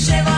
Je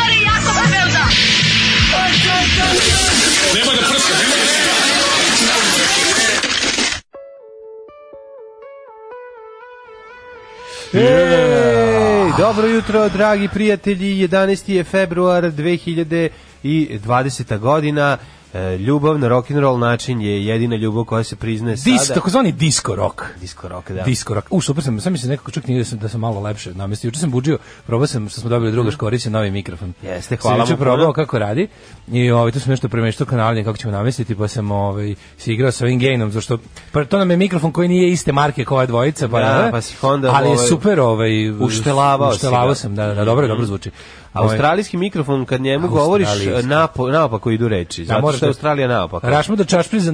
Hey, dobro jutro, dragi prijatelji. 11. je februar 2020. godina. E, ljubav na rock and roll način je jedina ljubav koja se priznaje Dis, sada. Takozvani disco rock. Disco rock, da. Disco rock. U, super sam, sam mi nekako čak nije da sam, da sam malo lepše namestio. Juče sam budžio, probao sam, što smo dobili druga mm. Škorića, novi mikrofon. Jeste, hvala sam mu. Sam probao kako radi i ovaj, tu sam nešto premeštao kanalnje kako ćemo namestiti, pa sam ovaj, se igrao sa ovim gainom, zašto, pa to nam je mikrofon koji nije iste marke kao ova dvojica, pa, da, da, pa si onda, ali je ovaj, super, ovaj, uštelavao, uštelavao sam, da, da, dobro, dobro zvuči. Ovaj- australijski mikrofon kad njemu govoriš eh, napo, naopako idu reči. Da, zato što je da- Australija naopako. Rašmo da čaš priza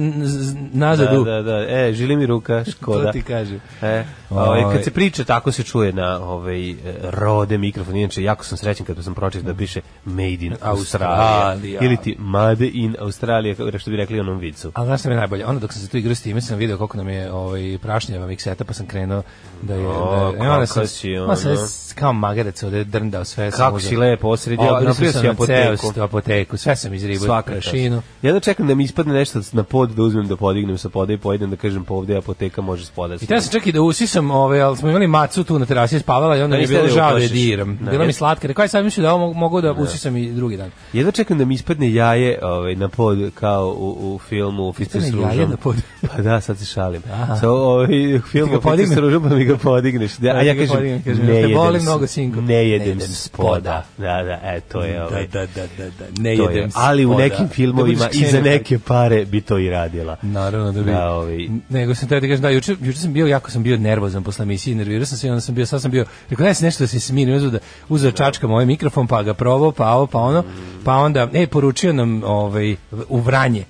nazadu. Da, da, da. E, žili mi ruka, škoda. to ti kaže. E, ovaj, kad ovaj- se priča, tako se čuje na ovaj, eh, rode mikrofon. Inače, jako sam srećen kad sam pročitao da piše Made in Australia. Ili ti Made in Australia, da što bi rekli onom vicu. A znaš sam je najbolje. Ono dok sam se tu igrao s time, sam video koliko nam je ovaj, prašnjava mikseta, pa sam krenuo da je... O, da je, e, kako si ono. Sam, kao magarac ovde drndao sve. Kako si le lepo osredi, napravio sam apoteku. Ceo, apoteku, sve sam izribao. Svaka šinu. Ja da čekam da mi ispadne nešto na pod, da uzmem da podignem sa poda i pojedem da kažem po pa ovde apoteka može spodati. I tada sam čekaj da usisam, ovaj, ali smo imali macu tu na terasi spavala i onda mi je bilo žao da diram. Da. Bila mi slatka, rekao je sad mislim da ovo mogu da, da usisam i drugi dan. Ja da čekam da mi ispadne jaje ovaj, na pod kao u, u filmu Oficir s ružom. Pa da, sad se šalim. Sa ovaj film Oficir s ružom pa mi ga podigneš. Da, a ja kažem, ne jedem, ne jedem spoda. Da, da, e, to je... Da, ovaj, da, da, da, da, ne jedem je. Ali u nekim da filmovima i za neke pare bi to i radila. Naravno da bi. Da, ovaj. Nego sam teo da kažem, da, juče, juče sam bio, jako sam bio nervozan posle emisije, nervirao sam se i onda sam bio, sad sam bio, rekao, daj se nešto da se smirim, uzeo da uzeo da. čačka moj ovaj mikrofon, pa ga probao, pa ovo, pa ono, pa onda, e, poručio nam ovaj, u Vranje,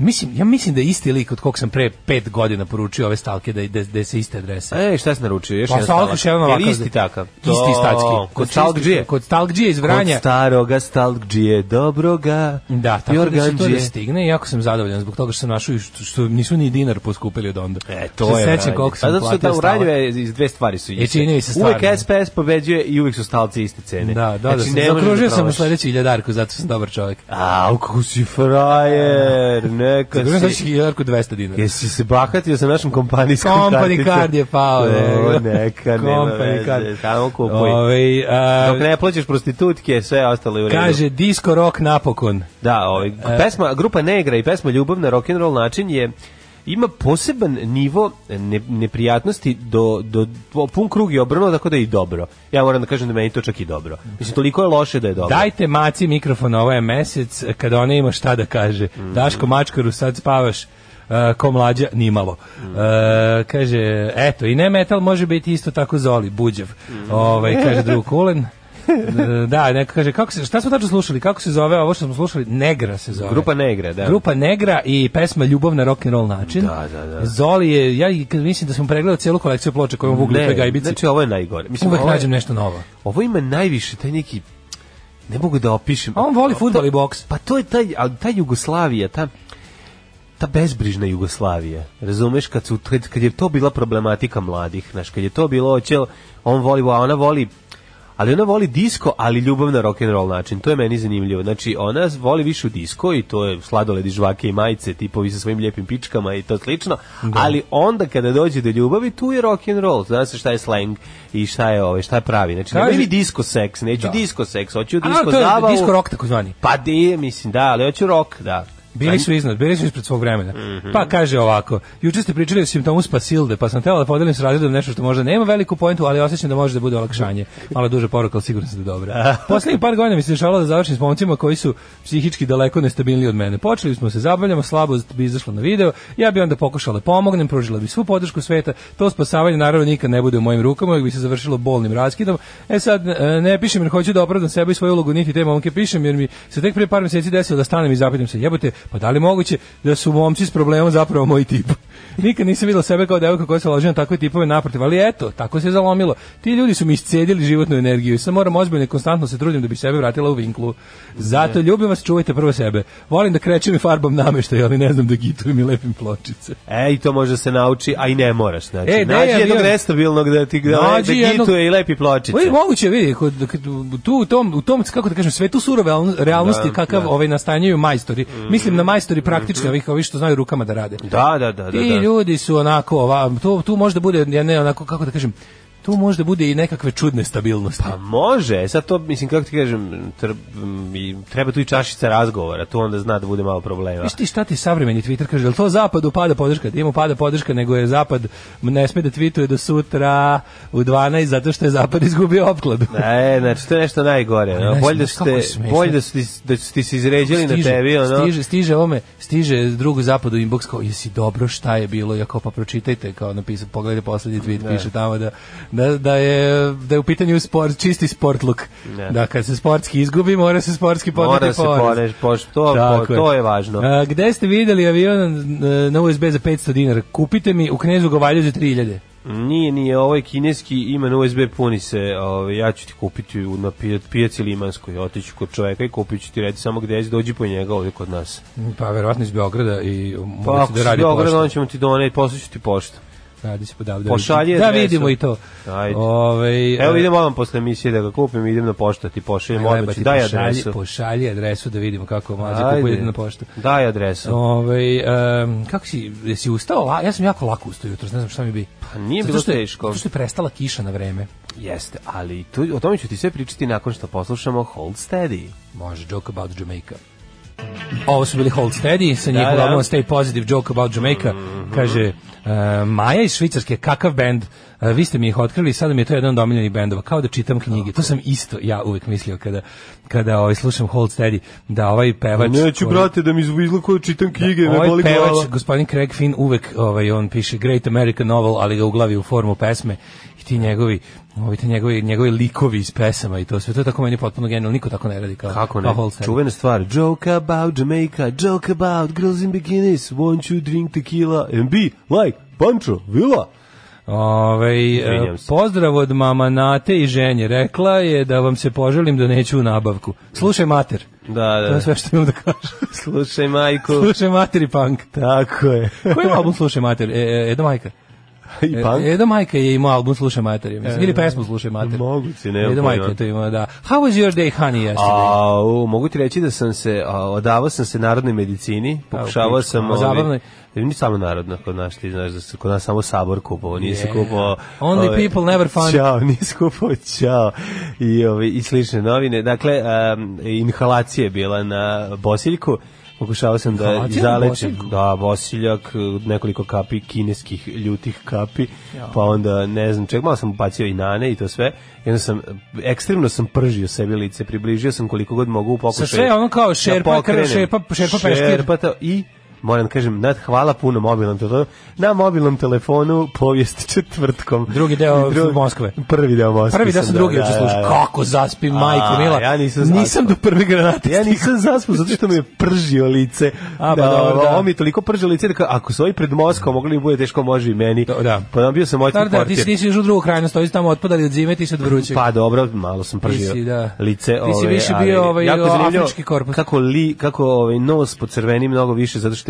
mislim, ja mislim da je isti lik od kog sam pre 5 godina poručio ove stalke da, da, da se iste adrese. E, šta si naručio? Još pa stalka je jedan ovakav. Isti takav. To... Isti stacki. Kod stalkđije. Kod stalkđije iz Vranja. Kod staroga stalkđije, dobroga. Da, tako Jorganđije. da se to ne stigne jako sam zadovoljan zbog toga što sam našao i što, što nisu ni dinar poskupili od onda. E, to što je. Se sećam koliko sam da platio da, stalak. Da, iz dve stvari su e, iste. I čini se stvarno. Uvek SPS pobeđuje i uvek su stalci iste cene. Da, da, da znači, da. Zakružio sam u sledeći iljadarku, zato sam dobar čovjek. A, kako si frajer, ne rekao si... Znači hiljadarsku 200 dinara. Jesi se bahatio sa našom kompanijskom Company card je pao, ne. O, neka, nema veze. Card. Tamo kupuj. Ove, ovaj, a, Dok ne plaćaš prostitutke, sve ostalo je u redu. Kaže, disco rock napokon. Da, ovaj, e. pesma, grupa Negra i pesma Ljubavna rock'n'roll način je ima poseban nivo ne, neprijatnosti do, do, do pun krug je obrnuo tako da je i dobro. Ja moram da kažem da meni to čak i dobro. Mislim, toliko je loše da je dobro. Dajte maci mikrofon, ovaj mesec, kada ona ima šta da kaže. Mm. Daško Mačkaru, sad spavaš. Uh, ko mlađa, nimalo. Mm. Uh, kaže, eto, i ne metal može biti isto tako zoli, buđev. Mm. Ovaj, kaže drug Kulen. da, neko kaže, kako se, šta smo tačno slušali, kako se zove ovo što smo slušali? Negra se zove. Grupa Negra, da. Grupa Negra i pesma Ljubav na rock'n'roll način. Da, da, da. Zoli je, ja mislim da sam pregledao cijelu kolekciju ploče koju mogu Vugle Gajbici. Znači, ovo je najgore. Mislim, Uvek ovo je, nađem nešto novo. Ovo ima najviše, taj neki ne mogu da opišem. A on voli pa fudbal i boks. Pa to je taj, ali ta Jugoslavija, ta ta bezbrižna Jugoslavija. Razumeš kad su kad, kad je to bila problematika mladih, znaš, kad je to bilo hoćel on voli, a ona voli ali ona voli disko, ali ljubav na rock and roll način. To je meni zanimljivo. Znači ona voli više disko i to je sladoledi, žvake i majice, tipovi sa svojim lijepim pičkama i to slično. Da. Ali onda kada dođe do ljubavi, tu je rock and roll. Zna se šta je slang i šta je ovaj, šta je pravi. Znači Kaži... mi disko seks, neću da. disko seks, hoću disko zabavu. A, to je zabavu. disko rock takozvani. Pa di, mislim, da, ali hoću rock, da. Bili su iznad, bili su ispred svog vremena. Mm -hmm. Pa kaže ovako, juče ste pričali o simptomu spasilde, pa sam tela da podelim s razredom nešto što možda nema veliku poentu, ali osjećam da može da bude olakšanje. Malo duže poruka, ali sigurno ste da dobra. Poslednjih par godina mi se dešavalo da završim s momcima koji su psihički daleko nestabilni od mene. Počeli smo se zabavljamo, slabost bi izašla na video, ja bi onda pokušala da pomognem, pružila bi svu podršku sveta. To spasavanje naravno nikad ne bude u mojim rukama, jer bi se završilo bolnim raskidom. E sad, e, ne pišem jer hoću da opravdam sebe i svoju ulogu niti te momke pišem, jer mi se tek pre par meseci desilo da stanem i zapitam se, jebote, Pa da li moguće da su momci s problemom zapravo moj tip? Nikad nisam videla sebe kao devojka koja se loži na takve tipove naprotiv, ali eto, tako se zalomilo. Ti ljudi su mi iscedili životnu energiju i sad moram ozbiljno i konstantno se trudim da bi sebe vratila u vinklu. Zato da. ljubim vas, čuvajte prvo sebe. Volim da krećem i farbam nameštaj, ali ne znam da gitujem i lepim pločice. E, i to može se nauči, a i ne moraš. Znači, e, ne, nađi ja, jednog ja, restabilnog da ti da, da gituje i lepi pločice. Oj, moguće vidi, kod, tu, u, tom, u tom, kako da kažem, svetu surove realnosti da, kakav da. ovaj nastanjaju majstori. Mm. Mislim mislim na mhm. majstori praktični, mhm. ovih, ovih što znaju rukama da rade. Da, da, da. da Ti da, da. ljudi su onako, ova, tu, tu možda bude, ja ne, onako, kako da kažem, tu možda bude i nekakve čudne stabilnosti. Pa može, sad to, mislim, kako ti kažem, treba tu i čašica razgovora, tu onda zna da bude malo problema. Viš ti šta ti savremeni Twitter kaže, je to zapad upada podrška? Da Ima pada podrška, nego je zapad ne sme da tweetuje do sutra u 12, zato što je zapad izgubio opkladu. E, znači, to je nešto najgore. Pa no? Bolje da, ste, bolje da, su da su ti se izređili stiže, na tebi. Ono. Stiže, stiže ome, stiže drugu zapadu inbox kao, jesi dobro šta je bilo, ja kao pa pročitajte, kao napisao, pogledajte poslednji tweet, ne. Da. piše tamo da da, da, je, da je u pitanju sport, čisti sportluk. Ne. Da. da kad se sportski izgubi, mora se sportski podneti mora se porez. Porez, pa pa to, to je važno. A, gde ste videli avion eh, na USB za 500 dinara? Kupite mi u Knezu Govalju za 3000. Nije, nije, ovo ovaj je kineski, ima na USB, puni se, ove, ovaj, ja ću ti kupiti na pijaci Limanskoj, otiću kod čoveka i kupit ću ti reći samo gde jesi, dođi po njega ovdje kod nas. Pa verovatno iz Beograda i pa, da radi Beograda, pošta. Pa ako iz Beograda, on ćemo ti doneti, poslat ti poštu. Radi se podavde. Pošalje Da vidimo i to. Ajde. Ove, ovaj, Evo idem e, odmah posle emisije da ga kupim, idem na poštu da ti pošaljem odmah. Daj pošalji, adresu. Pošalji adresu da vidimo kako mlađe kupuje na poštu. Daj adresu. Ove, ovaj, um, kako si, jesi ustao? Ja sam jako lako ustao jutro, ne znam šta mi bi. Pa nije bilo teško. Zato što je prestala kiša na vreme. Jeste, ali tu, o tome ću ti sve pričati nakon što poslušamo Hold Steady. Može, Joke About Jamaica. Ovo su bili Hold Steady sa njihovom da, da. Stay Positive Joke About Jamaica. Mm -hmm. Kaže, uh, Maja iz Švicarske, kakav band, uh, vi ste mi ih otkrili, sada mi je to jedan od omiljenih bendova, kao da čitam knjige. To sam isto ja uvek mislio kada, kada ovaj, slušam Hold Steady, da ovaj pevač... Neću, koji, brate, da mi izgleda čitam da, knjige, da, me ovaj boli pevač, glava. gospodin Craig Finn, uvek ovaj, on piše Great American Novel, ali ga uglavi u formu pesme ti njegovi ovi te njegovi njegovi likovi iz pesama i to sve to je tako meni potpuno genijalno niko tako ne radi kao kako ne pa čuvena stvar joke about Jamaica joke about girls in bikinis won't you drink tequila and be like Pancho Villa Ove, ovaj, pozdrav od mama Nate i ženje. Rekla je da vam se poželim da neću u nabavku. Slušaj mater. Da, da. To je sve što imam da kažem. Slušaj majku. Slušaj materi punk. Tako je. Koji je album Slušaj mater? E, e Edo majka? I e, punk? Edo Majka je imao album Slušaj materiju, mislim, e, ili pesmu Slušaj materiju. Moguće, ne. Edo Majka da. je to imao, da. How was your day, honey, yesterday? A, mogu ti reći da sam se, a, odavao sam se narodnoj medicini, pokušavao a, sam... Ovi, ni samo narodno kod nas, ti znaš da se kod nas samo sabor kupovao, nije yeah. se kupovao. Only ove, ovaj, people never found. Ćao, nije se kupovao, ćao. I, ove, ovaj, I slične novine. Dakle, um, inhalacija je bila na Bosiljku. Pokušao sam da zalečim. Da, bosiljak, nekoliko kapi kineskih ljutih kapi, ja. pa onda ne znam čeg malo sam bacio i nane i to sve. I onda sam, ekstremno sam pržio sebi lice, približio sam koliko god mogu u pokušaju. Sa sve ono kao šerpa, da šerpa, šerpa, šerpa, šerpa, šerpa, šerpa, šerpa, moram da kažem, nad hvala puno mobilnom telefonu, na mobilnom telefonu povijest četvrtkom. Drugi deo drugi, Moskve. Prvi deo Moskve. Prvi deo sam drugi da, da, da, Kako zaspim, majko Mila. Ja nisam, nisam do prve granate. Ja nisam zaspao zato što mi je pržio lice. A, ba, pa da, dobro, da. Ovo mi je toliko pržio lice da ako su ovi pred Moskvom mogli bi bude teško može i meni. Do, da. Pa nam bio sam da, portir. Da, ti si nisi još u drugu krajinu, stoji tamo otpadali od zime, ti si od vrućeg. Pa dobro, malo sam pržio si, da. lice. Ti si više bio ovaj, jako afrički korpus. Kako, li, kako ovaj, nos po crveni mnogo više zato što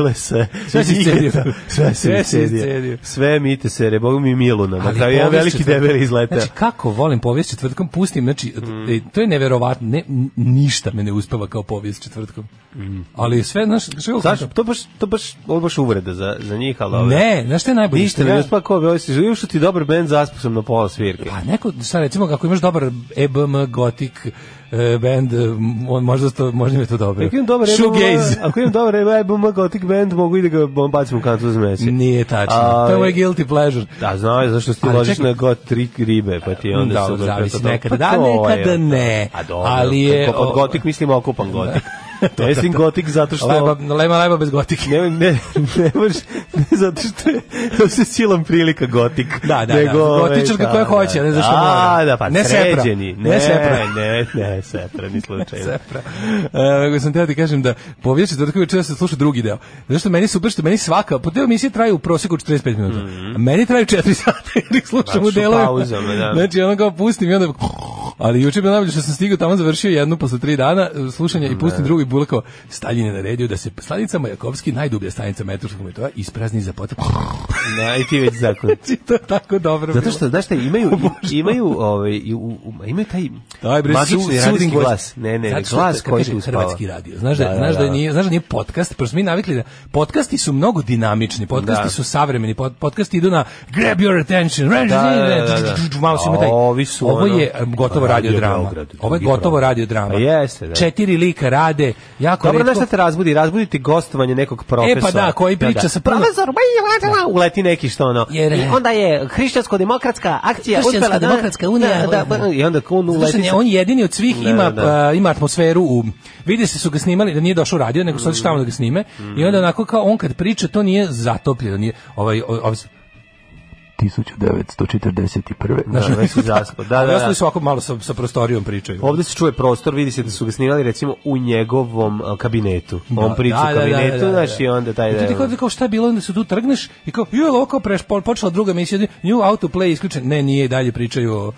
Gole se. Sve se iscedio. Sve se iscedio. Da. Sve mite se, rebogu mi Miluna. Na kraju jedan veliki debeli izleta. Znači, kako volim povijest četvrtkom, pustim, znači, e, mm. E, to je neverovatno, ne, ništa me ne uspeva kao povijest četvrtkom. Mm. Ali sve, znaš, sve Zašto? To baš, to baš, ovo baš uvreda za, za njih, ali ove. Ne, znaš što je najbolje? Ništa, ne uspeva kao bi si što da ti dobar band zaspao sam na pola svirke. Pa neko, šta recimo, kako imaš dobar EBM, gotik, uh, band, e, možda, to, možda mi je to dobro. Ako imam dobar Shoegaze. Ako imam dobar EBM Gothic band, mogu i da ga bacim u kantu za meseč. Nije tačno. A, to je moj ovaj, guilty pleasure. Da, znaš, zašto ti ložiš na got tri ribe, pa ti onda da, se... Da, pa zavisi nekada. Da, nekada ovaj, ne. A pa dobro, ali je, kako pod Gothic mislim okupan da. Gothic. Wrestling gotik zato što... Leba, lema, leba bez gotike. Ne, ne, ne može, ne zato što je to se silom prilika gotik. Da, da, da. nego, da. Gotičarka koja ovaj, hoće, da, ne zašto mora. Da, da, pa ne sređeni. Sepra. Ne, ne sepra. Ne, ne, sepra, ni slučajno. sepra. Uh, sam teo ti kažem da povijek četvrtka večera ja se sluša drugi deo. Zato što meni super što meni svaka, po deo emisije traju u proseku 45 minuta. Mm -hmm. A meni traju 4 sata jer slušam da, u delu. Pauzama, da. Znači, ono kao pustim i onda... Ali juče je bilo najbolje što sam stigao tamo, završio jednu posle 3 dana slušanja i da. pustim drugu Bulakova, Stalin je naredio da se stanica Majakovski, najdublja stanica metarskog metoda, isprazni za potrebe. Na, da, i ti već zakon. Znači, to je tako dobro. Zato što, znaš šta, imaju, imaju, ovaj, imaju taj Aj, bre, magični su, radijski glas. Ne, ne, ne, glas koji se Hrvatski radio. Znaš da, da, da, znaš da, da. nije, znaš da nije podcast, pošto mi navikli da podcasti su mnogo dinamični, podcasti da. su savremeni, pod, podcasti idu na grab your attention, da, da, da, da malo su taj, ovo je gotovo radiodrama. Ovo je gotovo radiodrama. Pa jeste, da. Četiri lika rade, Jako Dobro, retko... da te razbudi, razbuditi gostovanje nekog profesora. E pa da, koji priča da, da. sa prvo... Profesor, da. uleti neki što ono. Jer, I onda je hrišćansko-demokratska akcija uspela da- demokratska unija. Da, da, ovaj, da. I onda on uleti. Znači, on jedini od svih da, ima, da, ima atmosferu u... Vidi se su ga snimali, da nije došao radio, nego su otišli tamo da ga snime. I onda onako kao on kad priča, to nije zatopljeno. Nije, ovaj, ovaj, 1941. Znaš, da, da, već zaspo. Da, da, da. svako malo sa, sa prostorijom pričaju. Ovde se čuje prostor, vidi se da su ga snimali recimo u njegovom kabinetu. Da, On priča da, u da, da, kabinetu, da, da, znaš, i onda taj... Da, da, da. kao šta je bilo, onda se tu trgneš i kao, ju, ovo kao preš, počela druga misija, nju autoplay isključen. Ne, nije, dalje pričaju o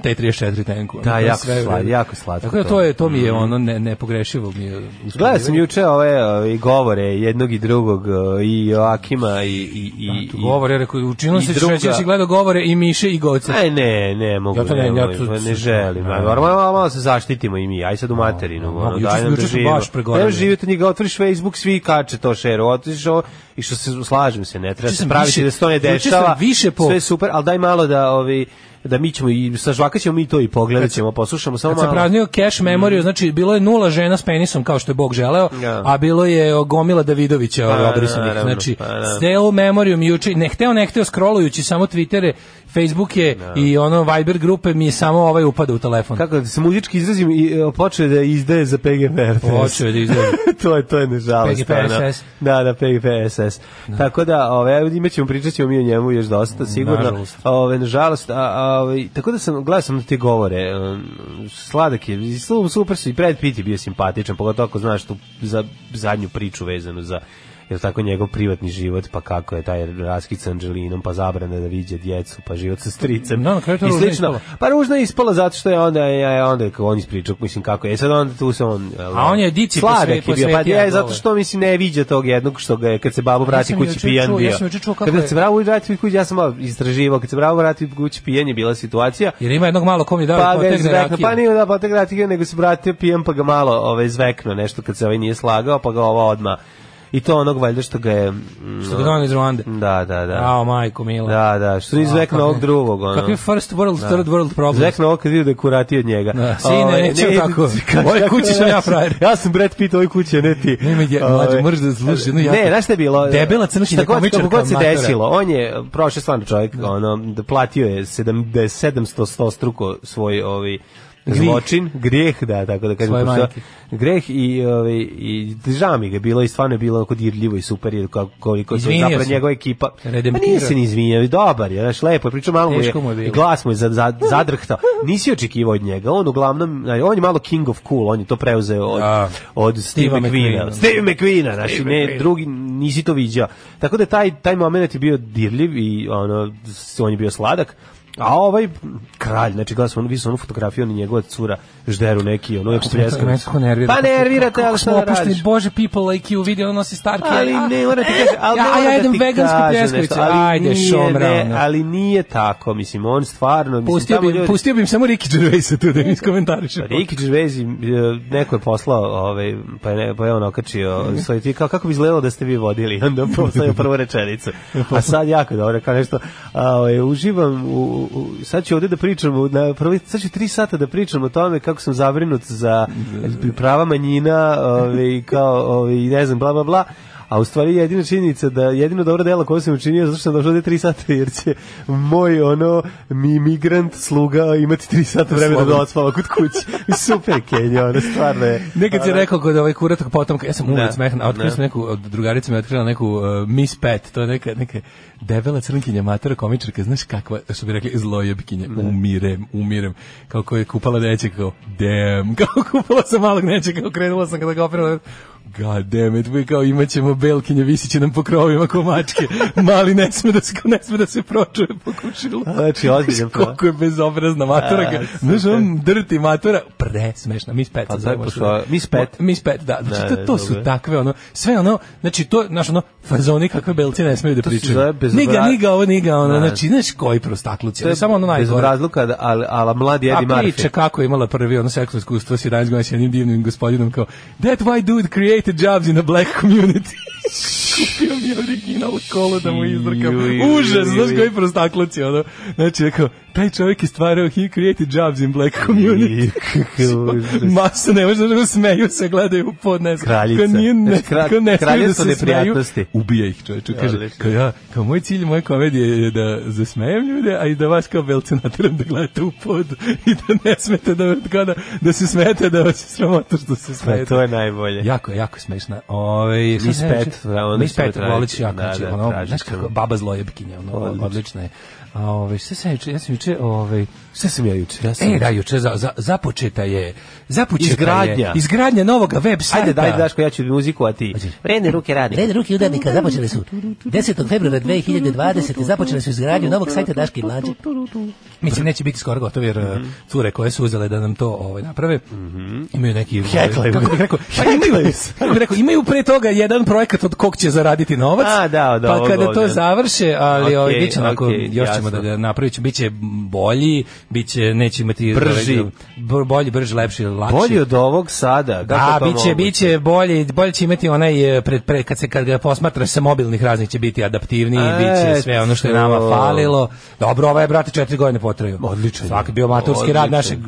T34 tenku. Da, jako, sve slad, jako slatko. Tako da to, je, to mi je mhm. ono ne, nepogrešivo. Mi je Gledao sam juče ove, ove govore jednog i drugog e, i Joakima i... i, i da, govore, rekao, učinilo se druga... da si gledao govore i Miše i Goce. Aj, e, ne, ne, mogu. Ja to ne, ne, ja to, pa ne želim. Ne, malo, malo, se zaštitimo i mi, aj sad u materinu. Da, ono, daj nam da Baš pregorano. Ne živite njega, otvoriš Facebook, svi kače to šeru, otiš i što se slažem se, ne treba se praviti da se to ne dešava. Više po... Sve super, ali daj malo da ovi da mi ćemo i sa žvakaćemo mi to i pogledaćemo, poslušamo samo malo. Kad sam praznio cash mhm. memoriju, mm. znači bilo je nula žena s penisom kao što je Bog želeo, ja. a bilo je gomila Davidovića pa, ovaj, obrisanih. Znači, celu pa, memorijom juče, ne hteo, ne hteo, scrollujući samo Twittere Facebook je no. Da. i ono Viber grupe mi samo ovaj upad u telefon. Kako da se muzički izrazim i e, počeo da izdaje za PGP. Počeo da izdaje. to je to je nežalost. PGPSS. Da, da PGPSS. Da. Tako da, ovaj imaćemo pričaćemo mi o njemu još dosta sigurno. Nažalost. Ovaj nažalost, a, a, tako da sam gledao sam da te govore. Um, sladak je, super su i Brad Pitt bio simpatičan, pogotovo ako znaš tu za zadnju priču vezanu za jel tako njegov privatni život, pa kako je taj raskid sa Anđelinom, pa zabrana da viđe djecu, pa život sa stricem. Da, na kraju to i slično. Pa ružno je ispala zato što je onda je onda kako on ispričao, mislim kako je. E sad onda tu se on jel, A on je dici sladak je bio. Pa je zato što mislim ne viđa tog jednog što ga je kad se babo vrati kući pijan bio. Ja sam kako kad se bravo vrati kući, ja sam malo istraživao, kad se bravo vrati kući pijan je bila situacija. Jer ima jednog malo kom je dao pa da potegne Pa nije da potegne rakiju, nego se vratio pijan pa ga malo ovaj zvekno nešto kad se ovaj nije slagao, pa ga ova odma I to onog valjda što ga je... Mm, što ga dono iz Ruande. Da, da, da. Ao, majko, mila. Da, da, što je izvekna ovog drugog. Ono. Kakvi first world, da. third world problem. Izvekna ovog kad vidio da je kurati od njega. Da, sine, neću ne, tako. Ovoj kući sam ja frajer. Ja sam Brad Pitt, ovoj kući, ne ti. Ne, me, mlađe, mrž da služi. No, ja, ne, znaš šta je bilo? Debela crnošina komičarka. Kako god se desilo, on je prošao stvarno čovjek, da. ono, platio je 700 100 da struko svoj ovi Grih. zločin, grijeh, da, tako da kažem, pošto, greh i, ovaj, i žao ga bilo i stvarno je bilo oko dirljivo i super, jer koliko se zapravo njegova ekipa, Redempira. nije se ni izvinjao, dobar je, znaš, lepo je, pričao malo mu je, mu je glas mu je za, zadrhtao, nisi očekivao od njega, on uglavnom, on je malo king of cool, on je to preuzeo od, A, od Steve mcqueen da. Steve McQueen-a, znaš, ne, drugi, nisi to viđao, tako da taj, taj moment je bio dirljiv i ono, on je bio sladak, A ovaj kralj, znači gledam sam, vi sam onu fotografiju, on njegova cura žderu neki, ono je pljeskan. Pa nervira te, ali šta da radiš? Bože, people like you, vidi, ono nosi starke. Ali ne, ona da ti e, kaže, ali ja, ja da jedem vegansku pljeskavicu, ajde, šomra. Ali nije tako, mislim, on stvarno... Mislim, Pustio bi, pustio bi samo Ricky Gervaisa tu da mi iskomentariš. Ricky Gervais, e, neko je poslao, ovaj, pa je, pa je on okačio, mhm. svoj ti kao, kako bi izgledalo da ste vi vodili? Onda poslao prvu rečenicu. A sad jako dobro, kao nešto, ovaj, uživam u u, sad ću ovde da pričamo, na, prvi, sad ću tri sata da pričamo o tome kako sam zabrinut za da, da, da. prava manjina, ove, ovaj, kao, ove, ovaj, ne znam, bla, bla, bla, a u stvari jedina činjenica da jedino dobro delo koje sam učinio zato što sam došao 3 sata jer će moj ono mi migrant sluga imati 3 sata vremena da odspava kod kuće. Super Kenja, ono stvarno je. Nekad rekao kod ovaj kuratok potom ja sam umrli da, smehna, a otkrio da. sam neku od drugarica mi otkrila neku uh, Miss Pet, to je neka neka debela crnkinja mater komičarka, znaš kakva, što bi rekli zlojebkinja, da. umirem, umirem. Kako je kupala neće kao dem, kako kupala sam malog neće kao krenula sam kada ga operala God damn it, mi kao ćemo belkinje, visiće nam po krovima ko mačke. Mali ne sme da se, ne sme da se pročuje po kušilu. Znači, ozbiljno. Koliko je bezobrazna matora. Znaš, on drti matora, pre smešna, mi Pet. Pa, da, pošla, mi Pet. Mi Pet, da. Znači, da, to, da, to su takve, ono, sve ono, znači, to, znaš, ono, fazoni kakve belci ne smeju da pričaju. Niga, niga, ovo, niga, ono, da. znači, znaš, koji prostakluci, je samo ono najgore. razluka, ali, ali mladi Eddie Murphy. A priče kako je imala prvi, ono, seksualno iskustvo s jednim divnim gospodinom, kao, that white dude created created jobs in the black community. Kupio mi original kolo da mu izdrkam. Užas, znaš koji prostakluci, ono. Znači, rekao, taj čovjek je stvarao he created jobs in black community. Masa, ne možda da smeju se, gledaju u podnesu. Kraljica. Kad nije, ne, znači, kad ne smiju da se smeju, ubija ih čovječe. Kaže, kao ja, kao moj cilj moja komedija je da zasmejem ljude, a i da vas kao belce natiram da gledate u pod i da ne smete da, da, da se smete, da vas je sramota što se smete. Pa, to je najbolje. jako jako smešna. Ove, Miss Pet, Miss Pet, Volić, jako, da, znači, da, ono, znaš kako, baba zlojebkinja, ono, odlična je. A ovaj se sam juče, ja sam juče, ovaj šta sam ja juče? Ja sam. E, da juče za, za započeta je. Započeta izgradnja. je izgradnja novog web sajta. Ajde, daj Daško, ja ću muziku, a ti. Vredne ruke radi. Vredne ruke udarnika započele su 10. februara 2020. započele su izgradnju novog sajta Daške i Mlađe. Mislim neće biti skoro gotovo jer mm -hmm. cure koje su uzele da nam to ovaj naprave. Mm Imaju neki Heklaju. Kako bih rekao? Pa imaju, Kako rekao, imaju pre toga jedan projekat od kog će zaraditi novac. A, da, da, pa kada to da. završe, ali okay, ovaj, biće onako, okay, još jasno. ćemo da ga napravit ćemo, bit će bolji, bit će, neće imati... Brži. Ovaj, bolji, brži, lepši, lakši. Bolji od ovog sada. Da, bit će, bit će bolji, bolji će imati onaj, pred, eh, pred, kad se kad ga posmatraš sa mobilnih raznih će biti adaptivniji, e, bit će sve ono što je nama falilo. Dobro, ovaj je, brate, četiri godine potraju. Odlično. Svaki bio maturski rad našeg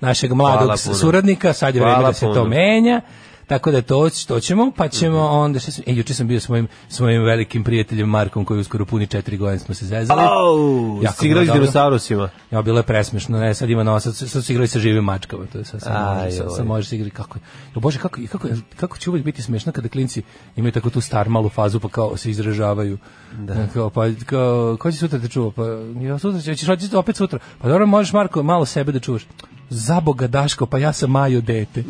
našeg mladog Hvala suradnika, sad je vreme da se to menja. Tako da to što ćemo, pa ćemo mm -hmm. onda što e, juče sam bio s mojim, s mojim velikim prijateljem Markom koji uskoro puni 4 godine smo se zezali. Au, oh, si igrali s dinosaurusima. Ja, bilo je presmešno, ne, sad ima nosa, sad, sad igrali sa živim mačkama, to je sad, sad, Aj, može, sad, možeš da igrati kako. Jo bože, kako, kako, kako će uvek biti smešno kada klinci imaju tako tu star malu fazu pa kao se izražavaju. Da. E, kao, pa kao, ko će sutra da te čuva? Pa, ja sutra ćeš, ćeš opet sutra. Pa dobro, možeš Marko malo sebe da čuvaš zaboga Daško, pa ja sam Majo dete.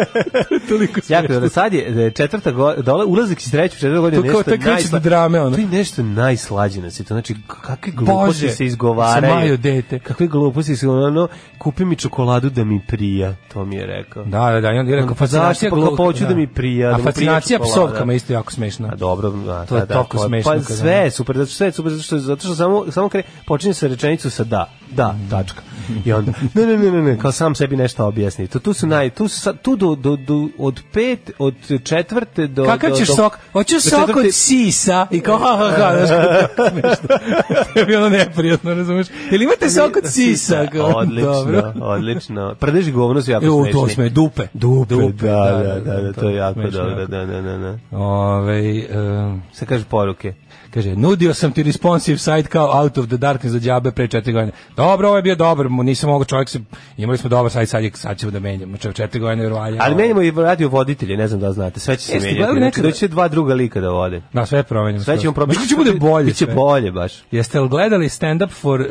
Toliko jako, da sad je da četvrta godina, dole ulazak iz treću četvrta godina nešto to najsla... drame ona. To je nešto najslađe na svetu. Znači kakve gluposti se izgovaraju. sam Majo dete. Kakve gluposti se ono kupi mi čokoladu da mi prija, to mi je rekao. Da, da, da, i on je rekao pa zašto pa hoću da. da mi prija, A da fascinacija psovkama isto jako smešna. Pa A dobro, da, to je da, da toliko pa- smešno. Pa sve super, zato što je super zato što zato što samo samo počinje sa rečenicom sa da da, tačka. I onda, ne, ne, ne, ne, ne, kao sam sebi nešto objasni. To, tu su naj, tu su sad, tu do, do, do, od pet, od četvrte do... Kakav ćeš do, sok? Hoću sok od sisa i kao, ha, ha, ha, znaš, nešto. To je bilo neprijatno, razumiješ? Jel imate sok od sisa? Odlično, Dobro. odlično. Prdeži govno su jako smešni. to sme, dupe. Dupe, dupe da, da, da, da, da, da, da to je jako dobro, da, da, da, da. Ove, um, se kaže poruke. Kaže, nudio sam ti responsive site kao Out of the Darkness za džabe pre četiri godine. Dobro, ovo je bio dobar, nisam mogao čovjek se, imali smo dobar sajt, sad, je, sad ćemo da menjamo, čovjek četiri godine vjerovanja. Ali menjamo i radio voditelje, ne znam da znate, sve će se Jeste, menjati, znači doći će dva druga lika da vode. Da, sve promenimo. Sve ćemo promenimo. Mislim da će bude bolje. Biće bolje baš. Jeste li gledali stand-up for uh,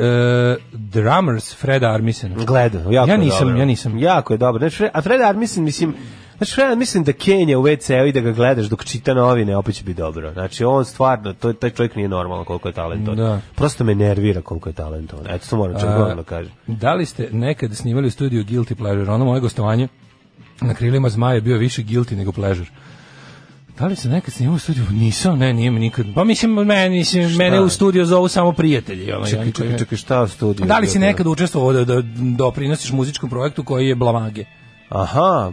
drummers Freda Armisen? Gledao, jako ja nisam, dobro. Ja nisam, ja nisam. Jako je dobro. Znači, a Freda Armisen, mislim, Znaš, ja mislim da Kenja u WC-u i da ga gledaš dok čita novine, opet će biti dobro. Znači, on stvarno, to, taj čovjek nije normalan koliko je talentovan. Da. Prosto me nervira koliko je talentovan. Eto, to moram čak da kažem. Da li ste nekad snimali u studiju Guilty Pleasure? Ono moje gostovanje na krilima zmaja je bio više guilty nego pleasure. Da li se nekad snimao u studiju? Nisam, ne, nije mi nikad. Pa mislim, meni, mislim, mene u studiju zovu samo prijatelji. Ono, čekaj, čekaj, čekaj, šta u studiju? Pa da li si nekad učestvovao da, da doprinosiš muzičkom projektu koji je Blamage? Aha,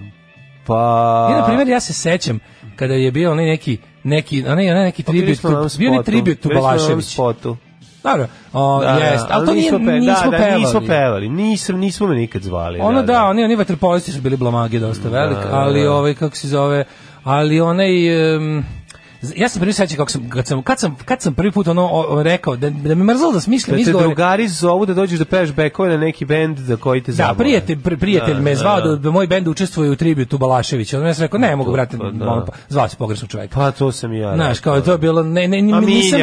Pa... I, na primjer, ja se sećam kada je bio onaj neki neki, onaj, onaj neki pa tribut, bio ne tribut tu Balašević. Dobro, da, da. o, da, da jest, ali to nije, nismo, pe, nismo da, pevali. Da, nismo pevali, nismo, nismo me nikad zvali. Ono da, da, da. oni, oni vaterpolisti su bili blomage dosta velik, da, ovaj, kako se zove, ali onaj... Um, ja sam prvi sećam kako sam kad sam kad sam kad sam prvi put ono o, o, rekao da da me mrzalo da smislim izgovore. Da te drugari zovu da dođeš da pevaš bekove na neki bend za koji te zavole. Da, prijatelj pri, prijatelj da, me zvao da, da, da, da moj bend učestvuje u tributu Balaševića. Ja sam rekao ne pa mogu brate, pa, da. pa, zvao se pogrešno čovjek. Pa to sam i ja. Znaš, kao da. to je bilo ne ne pa nisam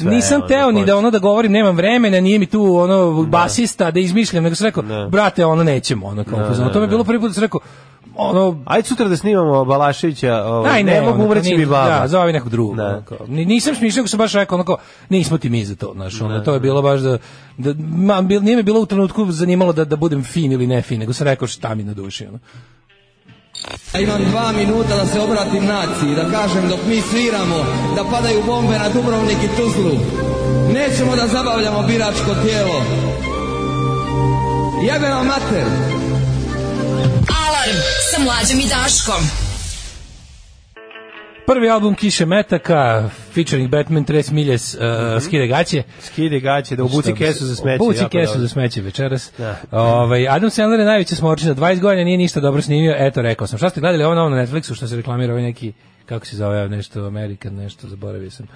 sve, nisam teo ni da ono da govorim nemam vremena, nije mi tu ono basista da izmišljam, nego sam rekao brate, ono nećemo, ono kao to je bilo prvi put da sam rekao ono ajde sutra da snimamo Balaševića ovaj Aj, ne, ne mogu umreći mi baba da zove nekog drugog da. nisam smišljao nego baš rekao onako nismo ti mi za to znači ono, da, to je da. bilo baš da, da ma, bil, nije mi bilo u trenutku zanimalo da da budem fin ili ne fin nego sam rekao šta mi na duši ono ja imam dva minuta da se obratim naciji, da kažem dok mi sviramo, da padaju bombe na Dubrovnik i Tuzlu. Nećemo da zabavljamo biračko tijelo. Jebe vam mater! Alarm sa mlađom i Daškom. Prvi album Kiše Metaka, featuring Batman, Tres Miljes, uh, mm -hmm. Skide gaće. Skide gaće, da obuci kesu za smeće. Obuci pa kesu dobro. za smeće večeras. Da. Ovaj, Adam Sandler je najveća smorčina, 20 godina nije ništa dobro snimio, eto rekao sam. Šta ste gledali ovo na Netflixu što se reklamira ovaj neki kako se zove nešto American nešto zaboravio sam.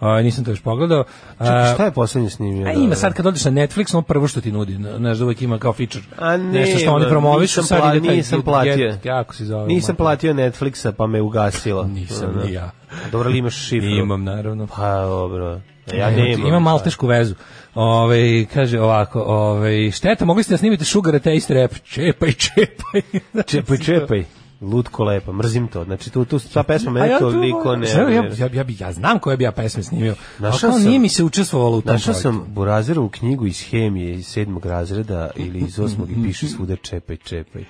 A, nisam to još pogledao. A, Čekaj, šta je poslednje snimio? A ima sad kad odeš na Netflix, on prvo što ti nudi, znaš da uvek ima kao feature. A ne, nešto što oni promovišu, sad pla, ide nisam platio. Get, kako se zove? Nisam mati. platio Netflixa, pa me ugasilo. Nisam da, da. ni ja. Dobro li imaš šifru? Imam naravno. Pa dobro. Ja ne imam. Imam maltešku vezu. Ove, ovaj, kaže ovako, ove, ovaj, šteta, mogli ste da snimite Sugar Taste Rap. Čepaj, čepaj. čepaj, čepaj lutko lepo, mrzim to. Znači tu tu ta pesma meni to toliko ne. Ja, ja, ja, ja, ja znam koja bi ja pesme snimio. Našao sam, nije mi se učestvovalo u tom. Našao sam u knjigu iz hemije iz 7. razreda ili iz 8. i piše svuda čepaj čepaj.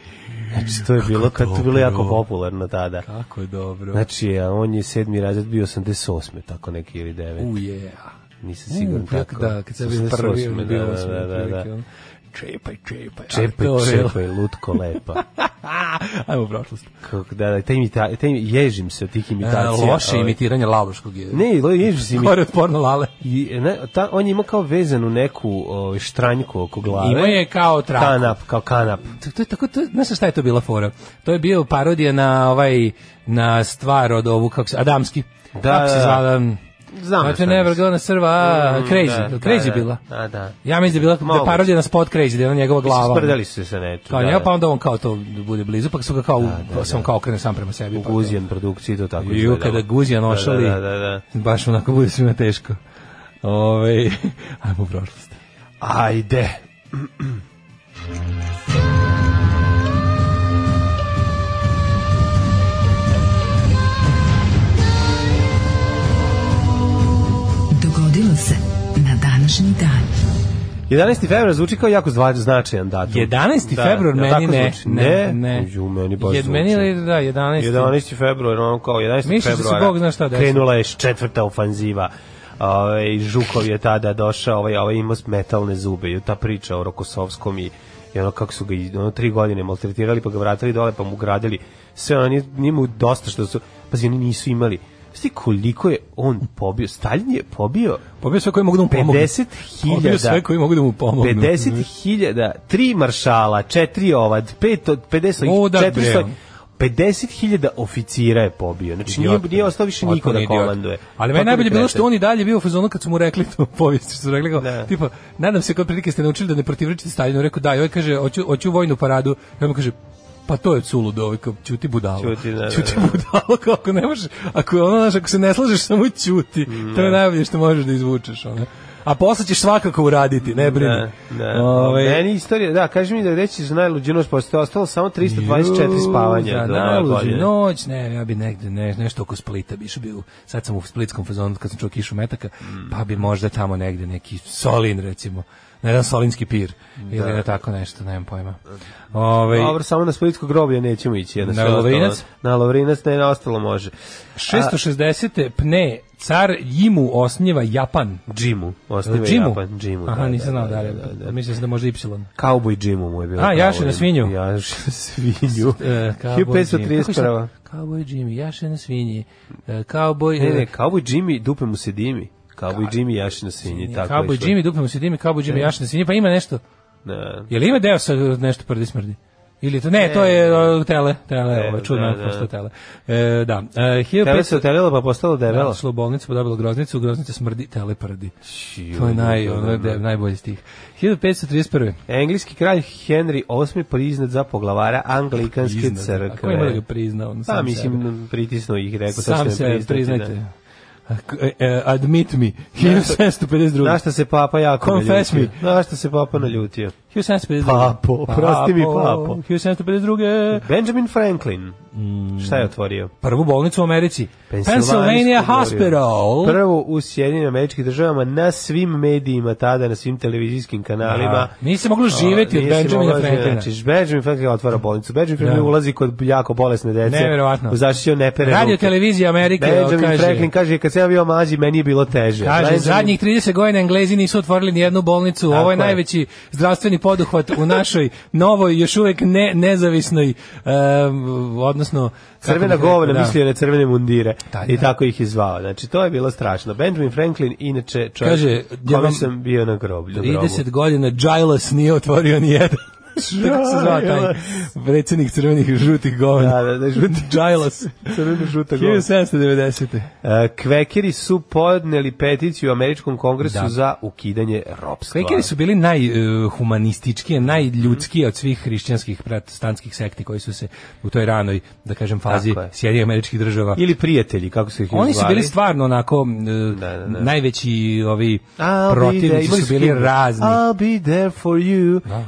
Znači to je Kako bilo kad to bilo jako popularno tada. Kako je dobro. Znači ja, on je 7. razred bio 88. tako neki ili 9. Uje. Yeah. Nisam siguran da, tako. Da, kad se bio prvi, bio da, da, da, da, da čepaj, čepaj. Čepaj, čepaj, lutko lepa. Ajmo u prošlost. Kako, da, da, te imita, te ježim se od tih imitacija. E, loše ovaj. imitiranje laloškog je. Ne, lo, ježim se imitacija. Kore otporno lale. I, ne, ta, on ima kao vezanu neku o, ovaj, štranjku oko glave. Ima je kao traku. Kanap, kao kanap. To, to, tako, to, znaš šta je to bila fora? To je bio parodija na ovaj, na stvar od ovu, kako se, Adamski. Da, kako se da, da. zvala, Znam. Znači, Never Gonna Serve, a, mm, da, Crazy. Da, crazy da, bila. Da, da. Ja mislim da je bila da parodija na spot Crazy, da je ona njegova glava. Sprdali su se sa nečim. Kao da, njega, da. pa onda on kao to bude blizu, pa su ga kao, da, da, pa sam da. kao krene sam prema sebi. U pa, Guzijan da. produkciji to tako izgleda. Ju, kada Guzijan da, ošali, da, da, da, da. baš onako bude svima teško. Ove, ajmo u prošlost. Ajde. Ajde. dogodilo se na današnji dan. 11. februar zvuči kao jako značajan datum. 11. Da, februar da, meni ne, ne. Ne, ne. Ju, meni baš Jed, meni li, da, 11. 11. februar, on kao 11. Misliš da februara. se Bog zna šta desi. Krenula je četvrta ofanziva. Ovaj Žukov je tada došao, ovaj ovaj imao metalne zube, i ta priča o Rokosovskom i i ono kako su ga ono tri godine maltretirali pa ga vratili dole pa mu gradili sve oni mu dosta što su pazi oni nisu imali Svi koliko je on pobio? Stalin je pobio... Pobio sve koji mogu da mu pomognu. hiljada... Pobio sve koji mogu da mu pomognu. hiljada, tri maršala, četiri ovad, pet od 50... O, da, 400, 50.000 oficira je pobio. Znači idiot, nije, nije ostao više niko da komanduje. Ali meni najbolje bilo što on i dalje bio u fazonu kad su mu rekli to povijest, su rekli kao, da. tipa, nadam se kod prilike ste naučili da ne protivričite Stalinu, rekao da, i ovaj kaže, hoću, hoću vojnu paradu, i on kaže, pa to je culo do da ovaj, ćuti budalo. Ćuti, da, da, da. ćuti budalo, kako ne možeš, ako, ono, ako se ne slažeš, samo ćuti. Mm, to je da. najbolje što možeš da izvučeš, ono a posle ćeš svakako uraditi, ne brini. Da, da. Ove... Ovaj- meni istorija, da, kaži mi da reći za najluđu noć, je ostalo samo 324 Ju, Da, Za najluđu noć, ne, ja bi negde, ne, nešto oko Splita bi išao, bio, sad sam u splitskom fazonu kad sam čuo kišu metaka, mm. pa bi možda tamo negde neki solin, recimo, na jedan solinski pir ili da. na tako nešto, nemam pojma. Ovaj Dobro, samo na splitsko groblje nećemo ići, na Lovrinac. Na Lovrinac ne, na ostalo može. 660. A... pne Car Jimu osnjeva Japan. Jimu osnjeva Jimu? Japan. Jimu, Aha, da, nisam da, znao da, da, da, da. Mislim se da, da. da može Y. Cowboy Jimu mu je bilo. A, Jaši na svinju. Jaši na svinju. E, 1531. Cowboy Jimmy, Jaši na svinji. E, cowboy... Ne, ne, e, Cowboy Jimmy, dupe mu se dimi. Cowboy Jimmy, Jaši na svinji. Tako Cowboy Jimmy, dupe mu se dimi, Cowboy Jimmy, Jaši na svinji. Pa ima nešto. Ne. Je li ima deo sa nešto prdi smrdi? Ili to, ne, to je tele, tele, tele ovo, ovaj, čudno, da, da. tele. E, da. E, 1500, tele se otelelo pa postalo debelo. Da, u bolnicu, podabilo pa groznicu, groznica smrdi, tele prdi. to je naj, da, da, ono, da. de, najbolji stih. 1531. Engleski kralj Henry VIII priznat za poglavara anglikanske priznat. crkve. Ako ima da ga priznao? Pa, mislim, pritisnuo ih, rekao, sam, sam se priznajte. Da. E, admit me, 1752. Na što se papa jako Confess me. Na se papa naljutio. 1752. Papo, prosti mi papo. 1752. Benjamin Franklin. Mm. Šta je otvorio? Prvu bolnicu u Americi. Pennsylvania Hospital. Prvu u Sjedinim američkih državama na svim medijima tada, na svim televizijskim kanalima. Da. Nije se moglo živeti od Benjamina Franklina. Znači, Benjamin Franklin otvara bolnicu. Benjamin Franklin da. ulazi kod jako bolesne dece. Neverovatno. U zaštiću nepere. Radio televizija Amerike. Benjamin Franklin kaže kad ceo bio mađi, meni je bilo teže. Kaže, zadnjih 30 godina Englezi nisu otvorili ni jednu bolnicu. Tako Ovo je, je, najveći zdravstveni poduhvat u našoj novoj, još uvek ne, nezavisnoj, um, odnosno... Crvena govna, da. mislio na crvene mundire. Da, da. I tako ih je zvao. Znači, to je bilo strašno. Benjamin Franklin, inače čovjek, Kaže, kome sam bio na groblju. 30 grobu. godina Giles nije otvorio ni jedan. Kako se zvao taj? Predsednik crvenih i žutih govna. Da, da, da, žuti. Džajlos. Crveno žuta govna. 1790. Uh, e, kvekeri su podneli peticiju u Američkom kongresu da. za ukidanje ropstva. Kvekeri su bili najhumanističkije, e, uh, najljudski od svih hrišćanskih protestantskih sekti koji su se u toj ranoj, da kažem, fazi Sjedinjenih američkih država. Ili prijatelji, kako se ih Oni su bili stvarno onako uh, da, da, da. najveći ovi I'll protivnici su bili razni. I'll be there for you. Da,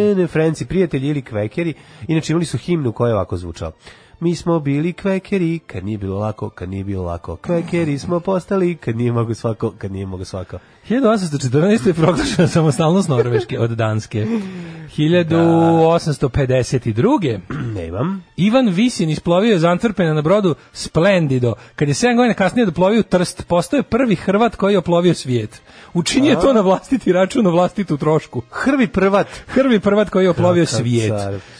N, Frenci, prijatelji ili kvekeri. Inače imali su himnu koja je ovako zvučala. Mi smo bili kvekeri, kad nije bilo lako, kad nije bilo lako. Kvekeri smo postali, kad nije mogo svako, kad nije mogo svako. 1814. je proglašena samostalnost Norveške od Danske. 1852. Ne imam. Ivan Visin isplovio iz Antwerpena na brodu Splendido. Kad je 7 godina kasnije doplovio Trst, postao je prvi Hrvat koji je oplovio svijet. Učinio to na vlastiti račun, na vlastitu trošku. Hrvi prvat. Hrvi prvat koji je oplovio svijet.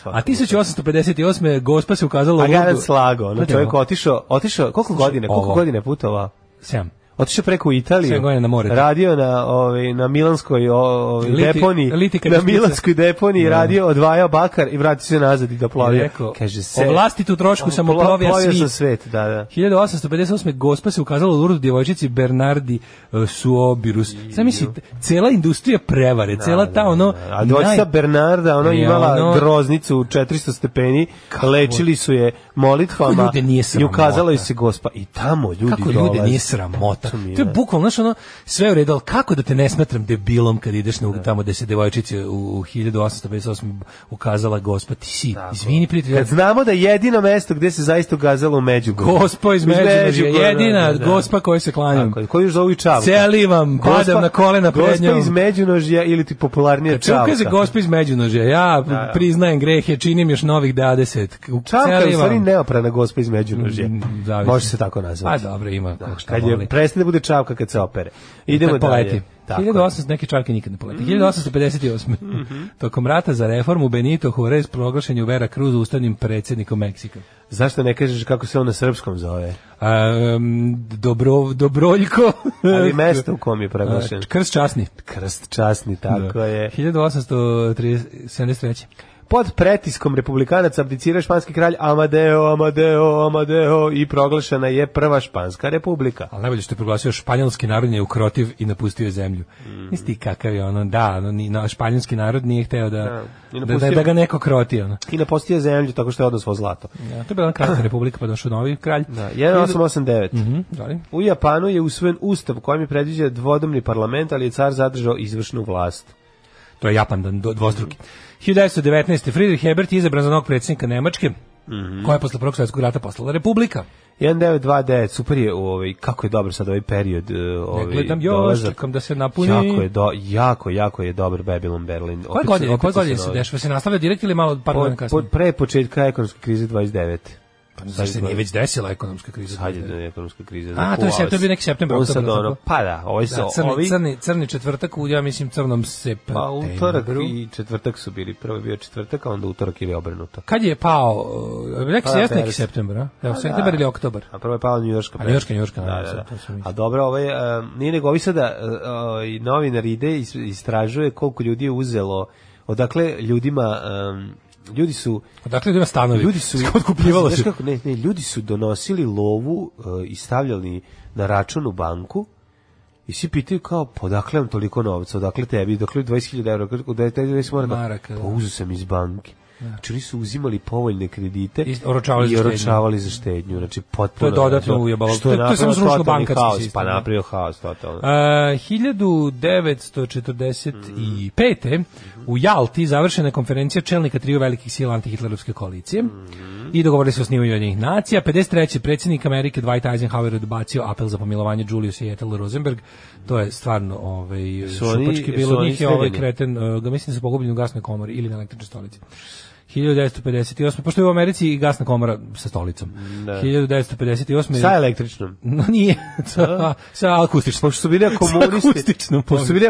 A 1858. Gospa se ukazala u Lugu. A pa Garac slago. Znači, čovjek otišao, otišao, koliko godine, koliko godine putova? 7 otišao preko Italije. na more. Da. Radio na ovaj na Milanskoj ovaj Liti, deponi, Liti na Milanskoj deponi no. Da. radio odvajao bakar i vratio se nazad i doplavio. Da Rekao, Kaže se. O tu trošku sam oplovio svijet. svet, da, da. 1858. Gospa se ukazala u urdu djevojčici Bernardi uh, Suobirus. Sam misli, cela industrija prevare, da, cela ta ono... Da, da. A dvojčica naj... Bernarda, ona je, imala ono... groznicu u 400 stepeni, Kako? lečili su je molitvama i ukazala je se gospa. I tamo ljudi Kako ljude dolaze. nije sramota? to je da. bukvalno, znaš, ono, sve u redu, ali kako da te ne smatram debilom kad ideš na, da. tamo gde se devojčice u 1858 ukazala gospa, ti si, Tako. izvini prijatelj. Kad znamo da je jedino mesto gde se zaista ukazalo u Međugorju. Gospa iz Međugorja, jedina da. da gospa koju se klanjam. Tako, koju još zovu i čavka. Celivam, gospa, padam na kolena pred njom. Gospa iz Međunožja ili ti popularnija čavka. Čavka je gospa iz Međunožja, ja da, da. priznajem grehe, činim još novih 20. Čavka je u stvari neoprana gospa iz Međunožja. Mm, Može se tako nazvati. A pa dobro, ima. Da, šta kad je prestane da bude čavka kad se opere. Idemo kad poleti. dalje. Tako 1800 neki čavke nikad ne poleti. 1858. Mm -hmm. Tokom rata za reformu Benito Juarez proglašen je Vera Cruz ustavnim predsjednikom Meksika. Zašto ne kažeš kako se on na srpskom zove? Um, dobro, dobroljko. Ali mesto u kom je proglašen? Krst časni. Krst časni, tako da. je. 1873 pod pretiskom republikanaca abdicira španski kralj Amadeo, Amadeo, Amadeo i proglašena je prva španska republika. Ali najbolje što je proglasio španjolski narod je ukrotiv i napustio zemlju. Mm. Nisi kakav je ono, da, ono, ni, na, španjolski narod nije hteo da, da, da, da napustio, da, da, ga neko kroti. Ono. I napustio zemlju tako što je odnosvo zlato. Ja, to je bila kratka republika pa došao novi kralj. Da, 1889. Mm -hmm, u Japanu je usvojen ustav kojim je predviđa dvodomni parlament, ali je car zadržao izvršnu vlast. To je Japan, da, dvostruki. Mm -hmm. 1919. Friedrich Ebert je izabran za novog predsjednika Nemačke, Mm -hmm. koja je posle Prvog svjetskog rata poslala Republika. 1929, super je ovaj, kako je dobro sad ovaj period. E, ovaj, ne gledam još, čekam da se napuni. Jako je, do, jako, jako je dobar Babylon Berlin. Koje godine, koje godine se dešava? Se nastavlja direkt ili malo par godina kasnije? Pre početka ekonomske krize 29. Pa zašto se nije već desila ekonomska kriza? Sad je ekonomska kriza. A, da, to je, se, to je bio neki september. Ovo sad ono, pa da, ovaj da, crni, ovi... crni, crni četvrtak, u, ja mislim, crnom se Pa utorak i četvrtak su bili. Prvo je bio četvrtak, a onda utorak ili obrnuto. Kad je pao, rekao e, pa, se jesno neki september, a? Evo, pa da. september ili oktobar? A prvo je pao Njujorska. A Njujorska, Njujorska. Da, da, da, da. A dobro, ovaj, e, nije nego ovi sada e, ovaj, novinar ide i istražuje koliko ljudi je uzelo odakle ljudima um, ljudi su Odakle da stanovi? Ljudi su otkupljivalo se. Kako, ne, ne, ljudi su donosili lovu uh, i stavljali na račun u banku. I svi pitaju kao, pa vam toliko novca, odakle tebi, dokle 20.000 € odakle tebi 20 mora Maraka, da, pa uzu sam iz banke. Da. Znači su uzimali povoljne kredite i oročavali, i oročavali za štednju. Znači potpuno to je dodatno to, ujebalo. Što je to, to sam zrušilo bankarski haos, sistem. Pa da. napravio haos totalno. Uh, 1945. Mm U Jalti završena konferencija čelnika triju velikih sila antihitlerovske koalicije mm -hmm. i dogovorili se o snimanju jednih nacija. 53. predsjednik Amerike Dwight Eisenhower odbacio apel za pomilovanje Julius i Ethel Rosenberg. To je stvarno ovaj, šupački bilo njih je ovaj kreten, eh, ga mislim da su pogubljeni u gasnoj komori ili na električnoj stolici. 1958. Pošto je u Americi i gasna komora sa stolicom. Da. 1958. Sa električnom? No nije. sa, da. sa akustičnom. Pošto su bili komunisti, pošto su bili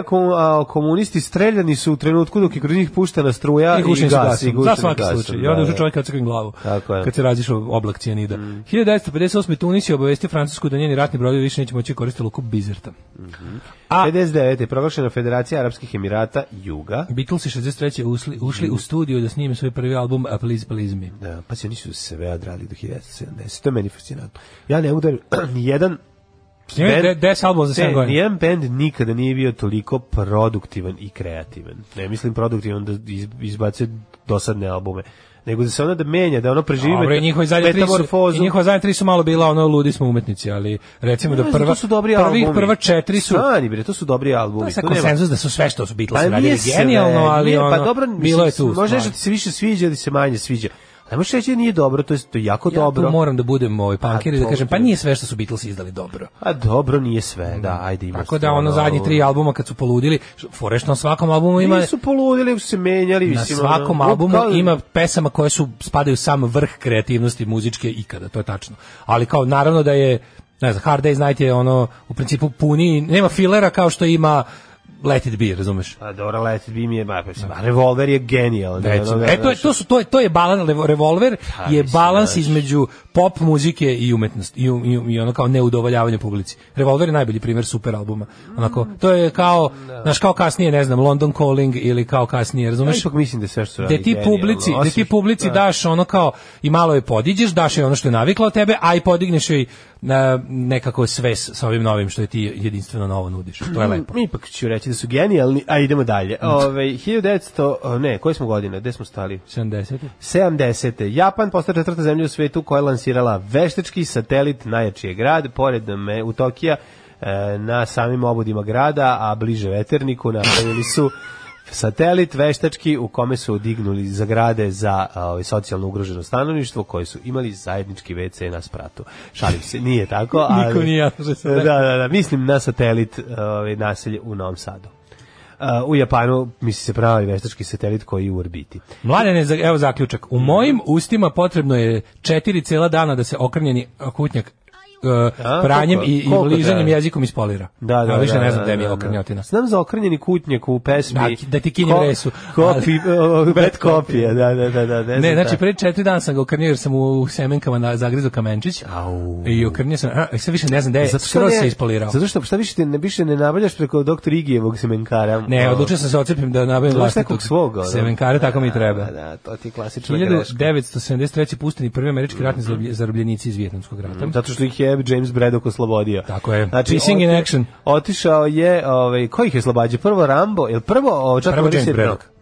komunisti streljani su u trenutku dok je kroz njih puštena struja i, i gas. I za svaki gasom, slučaj. I da, onda je da. čovjek kad se glavu. Tako je. Kad se razišao oblak cijanida. Mm. 1958. Tunis je obavestio Francusku da njeni ratni brodovi više neće moći koristiti luku Bizerta. Mm -hmm. A 59. je proglašena Federacija Arapskih Emirata Juga. Beatlesi 63. ušli, ušli mm. u studiju da snime svoj prvi album A Please Please Me. Da, pa se nisu sve odrali do 1970. To je meni fascinantno. Ja ne mogu da nijedan Snimio 10 albuma za 7 godina. Nijedan band nikada nije bio toliko produktivan i kreativan. Ne mislim produktivan da izbace dosadne albume, nego da se ona da menja, da ono preživi Dobre, njihovi zadnje tri su, i njihova zadnje tri su malo bila ono ludi smo umetnici, ali recimo da prva, su dobri prvih, albumi. prva četiri su... Stani, bre, to su dobri albumi. To je konsenzus da su sve što su Beatlesi pa radili genijalno, ali pa ono, pa dobro, bilo je tu. Možda nešto ti se više sviđa ili se manje sviđa. Ne možeš reći da nije dobro, to je, to jako ja dobro. Ja moram da budem ovaj pa punkir da kažem, pa nije sve što su Beatles izdali dobro. A dobro nije sve, mm. da, ajde ima. Tako da ono zadnji tri albuma kad su poludili, forešno na svakom albumu ima... Nisu poludili, su se menjali. Na mislim, svakom ono, albumu kao... ima pesama koje su, spadaju sam vrh kreativnosti muzičke ikada, to je tačno. Ali kao, naravno da je, ne znam, Hard Day's Night je ono, u principu puni, nema filera kao što ima Let It Be, razumeš? Pa dobro, Let It Be mi je ma, pa da. revolver je genijalan. E, to, je, to, su, to, je, to je pa, balans, revolver je balans između pop muzike i umetnosti, i, i, i ono kao neudovoljavanje publici. Revolver je najbolji primer super albuma. Onako, to je kao, no. Da. znaš, kao kasnije, ne znam, London Calling ili kao kasnije, razumeš? Ja mislim da sve što radi da ti da publici, da ti publici daš ono kao, i malo je podiđeš, daš je ono što je navikla od tebe, a i podigneš joj na nekako sve sa ovim novim što je ti jedinstveno novo nudiš. To je mm, lepo. Ipak ću reći da su genijalni, a idemo dalje. Mm. Ove, 1900, ne, koje smo godine, gde smo stali? 70. 70. Japan postao četvrta zemlja u svetu koja je lansirala veštački satelit najjačije grad, pored me u Tokija, e, na samim obudima grada, a bliže veterniku napravili su satelit veštački u kome su odignuli zagrade za ovaj, socijalno ugroženo stanovništvo koji su imali zajednički WC na spratu. Šalim se, nije tako, ali... Niko nije da, da, da, mislim na satelit ovaj, naselje u Novom Sadu. Uh, u Japanu misli se pravi veštački satelit koji je u orbiti. Mladene, evo zaključak. U mojim ustima potrebno je četiri cela dana da se okrnjeni akutnjak uh, pranjem i, i lizanjem jezikom ispolira. Da da da, da, da, da. Više ne znam da, da, mi je okrenjotina. Znam za okrenjeni kutnjak u pesmi. Da, da ti kinjem ko, resu. Kopi, uh, bad kopije, da, da, da. da ne, ne znači, pre četiri dana sam ga okrnio jer sam u semenkama na, zagrizu kamenčić Au. i okrnio sam, a, sad više ne znam da je, skroz se ispolirao. Zato što šta više, te, ne, više ne nabavljaš preko doktor Igijevog semenkara. Ne, odlučio sam se ocepim da nabavim vlastitog svog. Semenkara, tako mi treba. Da, to ti je klasična greška. 1973. pusteni prvi američki ratni mhm. zarobljenici iz Vjetnamskog rata. Mhm, zato što ih je je James Braddock oslobodio. Tako je. Znači, Missing in action. Otišao je, ovaj, ko ih je oslobađao? Prvo Rambo, ili prvo... Ovaj, čak prvo James Braddock. Da-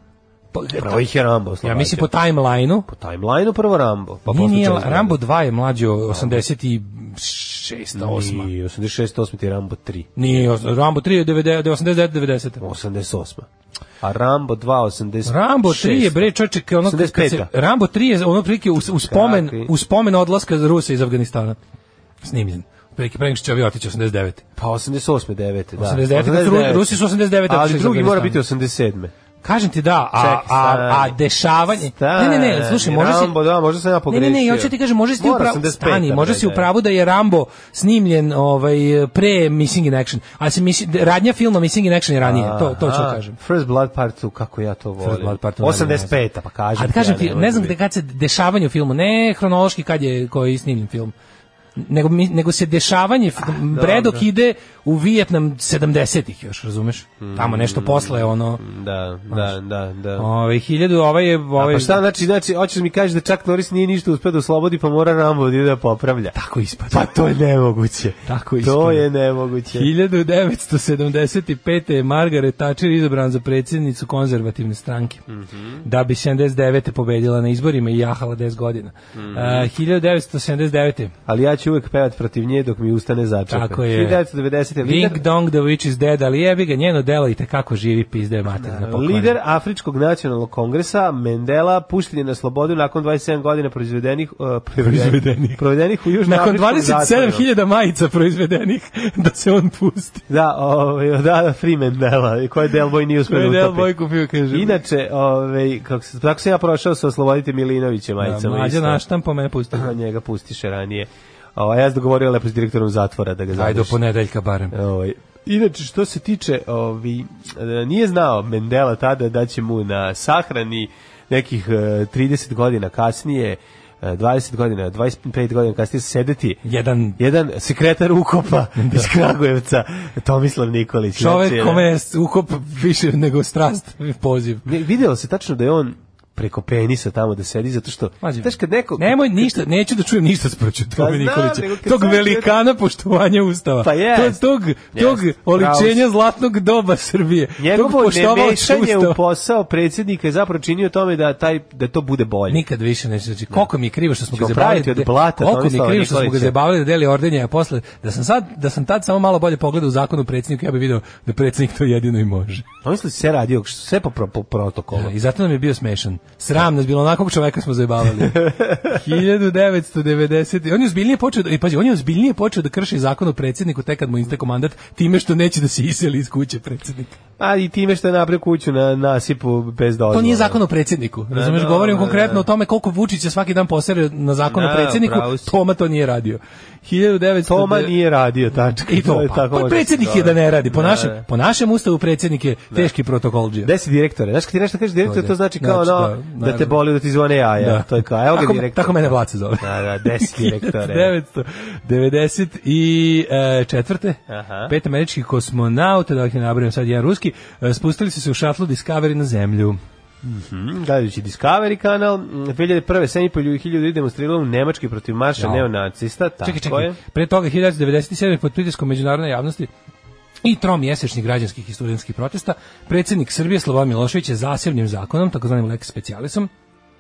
pa, prvo ih je Rambo oslobađao. Ja mislim po timeline-u. Po timeline-u prvo Rambo. Pa, pa nije, nije, Rambo 2 je mlađo 80 i 86. 8. Nije, 86. 8. je Rambo 3. Nije, Rambo 3 je 89. 90. 88. A Rambo 2 286. Rambo 3 je bre čoveče ono kad se Rambo 3 je ono prilike u, u spomen u spomen odlaska Rusa iz Afganistana snimljen prilike pre što će otići 89. Pa 88. 9. da. 89. 89. Rusi su 89. Ali drugi mora biti 87. Kažem ti da, a, a, a dešavanje... ne, ne, ne, slušaj, može si... Rambo, da, možda sam ja pogrešio. Ne, ne, ne, hoću ti kažem, može si ti upravo... Stani, da može si upravo da je Rambo snimljen ovaj, pre Missing in Action, ali se misli, radnja filma Missing in Action je ranije, to, to ću da kažem. First Blood Part 2, kako ja to volim. First Blood Part 2. 85. Da, pa kažem. Ali kažem ti, ne, znam gde kad se dešavanje u filmu, ne hronološki kad je koji je snimljen film nego, nego se dešavanje ah, Bredok ide u Vijetnam 70-ih još, razumeš? Mm. Tamo nešto posle ono. Mm, da, da, da, da. Ovaj 1000 ovaj je ovaj A pa šta znači znači hoćeš mi kažeš da čak Norris nije ništa uspeo da oslobodi pa mora Rambo da, da popravlja. Tako ispada. Pa to je nemoguće. Tako ispada. To je nemoguće. 1975 je Margaret Thatcher izabran za predsjednicu konzervativne stranke. Mm -hmm. Da bi 79 pobedila na izborima i jahala 10 godina. Mm -hmm. uh, 1979 Ali ja ću će uvek pevat protiv nje dok mi ustane začepe. Tako je. 1990. Lider... Ding dong the witch is dead, ali jebi ga njeno delo i tekako živi pizde mater. Na lider Afričkog nacionalnog kongresa Mendela pušten je na slobodu nakon 27 godina proizvedenih uh, proizvedenih. proizvedenih u Južnoj Nakon 27.000 majica proizvedenih da se on pusti. Da, ovaj da, da Free Mendela, koji je Delboy nije uspeo da Delboy kupio kaže. Inače, ovaj kako se tako se ja prošao sa oslobodite Milinovića da, majicama. Da, mlađa naštampa mene pusti. Njega pustiše ranije. Ovaj ja sam dogovorio lepo s direktorom zatvora da ga zaduši. Ajde do ponedeljka barem. Ovaj Inače, što se tiče, ovi, e, nije znao Mendela tada da će mu na sahrani nekih 30 e, godina kasnije 20 e, godina, 25 godina kasnije sedeti jedan, jedan sekretar ukopa da. iz Kragujevca, Tomislav Nikolić. Čovek znači, kome je ukop više nego strast poziv. Ne, videlo se tačno da je on preko penisa tamo da sedi zato što Mađe, znaš kad neko nemoj ništa neću da čujem ništa sproću pa tog Nikolića tog velikana te... poštovanja ustava pa yes, tog tog yes, oličenja praus. zlatnog doba Srbije njegovo nemešanje u posao predsjednika je zapravo činio tome da taj da to bude bolje nikad više neće znači da. koliko mi je krivo što smo ga zabavili od blata koliko mi je krivo što smo ga zabavili da deli ordenje a posle da sam sad da sam tad samo malo bolje pogledao u zakonu predsjednika ja bih video da predsjednik to jedino i može. Tomisli se radio sve po, protokolu. Da, i zato nam je bio smešan. Sram nas bilo, onakvog čoveka smo zajebavali. 1990. On je ozbiljnije počeo, da, e, pazi, on je ozbiljnije počeo da krši zakon o predsjedniku tek kad mu istekao mandat, time što neće da se iseli iz kuće predsjednik. Pa i time što je napravio kuću na nasipu bez dozvola. To nije zakon o predsjedniku. Da, razumeš, da, govorim da, konkretno o tome koliko Vučić je svaki dan posere na zakon o predsjedniku, Toma to nije radio. 1900 Toma nije radio tačka. I to, to je pa. tako. Pa predsednik je da ne radi. Po našem da, da. po našem ustavu predsednik je da. teški protokoldžija. Desi direktore. Znaš kad ti nešto kažeš direktor, to znači kao znači, no, da, da te boli da ti zvone jaja. To je kao evo ga direktor. Tako mene Vlace zove. Da, da, desi direktore. 990 i e, četvrte. Aha. Pet američki kosmonaut da ih ne nabrajam sad jedan ruski, e, spustili su se u šatlu Discovery na zemlju. Mhm. Gledajući Discovery kanal, 2001. Senipolju i 1000 demonstriralo u Nemački protiv marša ja. neonacista, tako čekaj, čekaj. je. Pre toga 1997. pod pritiskom međunarodne javnosti i tromjesečnih građanskih i studentskih protesta, predsednik Srbije Slobodan Milošević je zasebnim zakonom, takozvanim lex specialisom,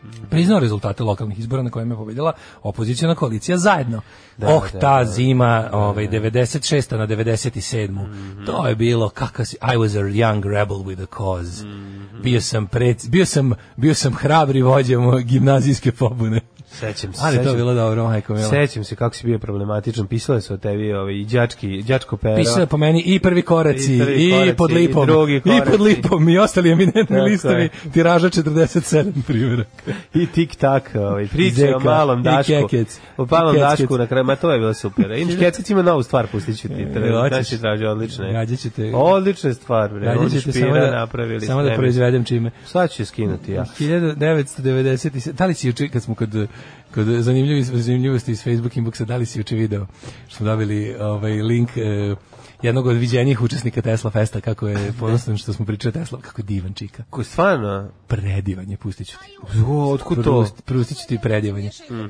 Mhm. priznao rezultate lokalnih izbora na kojima je pobedila opozicijona koalicija zajedno. Da, oh, da, ta da, zima, da, da, da. ovaj 96. na 97. Mm -hmm. To je bilo kakav si I was a young rebel with a cause. Mm -hmm. Bio sam pred, bio sam bio sam hrabri vođa gimnazijske pobune. Sećam se. Ali to bilo dobro, majko mila. Sećam se kako si bio problematičan, pisale su o tebi ovaj i đački, đačko pero. Pisale po meni i prvi koraci, i, prvi koraci, i pod lipom, i, drugi koraci. i pod lipom, i ostali eminentni Tako listovi, je. tiraža 47 primjerak. I tik-tak, ovaj, priče o malom dašku. I kekec. O malom dašku na kraju, ma to je bilo super. Im kekec ima novu stvar, pustiću ti. Znači, e, traži, odlično je. Rađećete. Odlična stvar, bre. Rađećete samo da, napravili samo da proizvedem čime. Sad će skinuti ja. 1997. Da li si juče, kad smo kod Kod zanimljivosti, zanimljivosti iz Facebook inboxa, dali si juče video što smo dobili ovaj link eh, jednog od viđenih učesnika Tesla Festa, kako je ponosan što smo pričali Tesla, kako je divan čika. Ko je stvarno? Predivan pustiću pustit ću ti. O, otkud to? pustiću pustit ću ti predivan je. Mm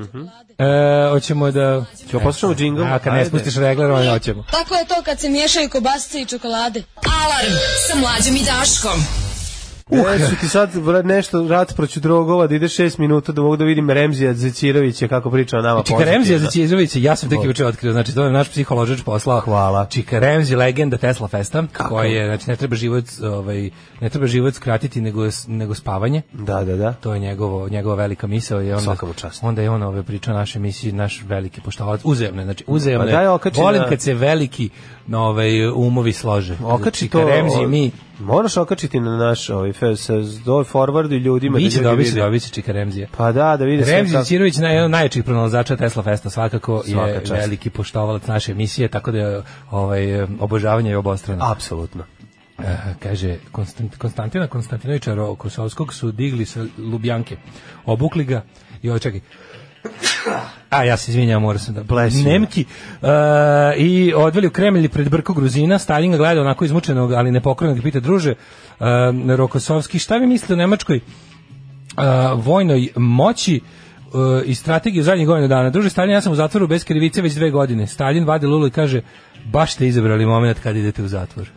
mhm. E, hoćemo da... Ćemo poslušamo džingl? A, kad ne spustiš regler, onda hoćemo. Tako je to kad se miješaju kobasice i čokolade. Alarm sa mlađim i Daškom. Reću ti sad nešto rat proću drogova da ide 6 minuta da mogu da vidim Remzija Zecirovića kako priča o nama. Čika Remzija Zecirovića, ja sam tek juče otkrio, znači to je naš psiholožič poslao. Hvala. Čika Remzi legenda Tesla Festa, kako? koja je znači ne treba život ovaj ne treba život skratiti nego nego spavanje. Da, da, da. To je njegovo njegova velika misao Je onda čast. Onda je on ove ovaj, priča naše misije, naš veliki poštovalac uzemne, znači uzemne. Pa okačena... Volim kad se veliki ovaj, umovi slože. Okači to. Remzi mi. Moraš okačiti na naš ovaj sa do forwardu i ljudima da Biće da ljudi vide. Biće čika Remzija. Pa da, da vide Remzi sve. Ćirović naj jedan najjačih pronalazača Tesla Festa svakako Svaka je čast. veliki poštovalac naše emisije, tako da je ovaj obožavanje je obostrano. Apsolutno. Uh, kaže, Konstant, Konstantina Konstantinovića Kosovskog su digli sa Lubjanke. Obukli ga i čekaj. A, ja se izvinjam, moram se da... Bless Nemki. Uh, e, I odveli u Kremelj pred Brko Gruzina, Stalin ga gleda onako izmučenog, ali nepokrenog, pita druže, uh, Rokosovski, šta vi mislite o Nemačkoj uh, vojnoj moći i strategiju zadnjih godina dana. Druže Stalin, ja sam u zatvoru bez krivice već dve godine. Stalin vade Lulu i kaže, baš ste izabrali moment kad idete u zatvor.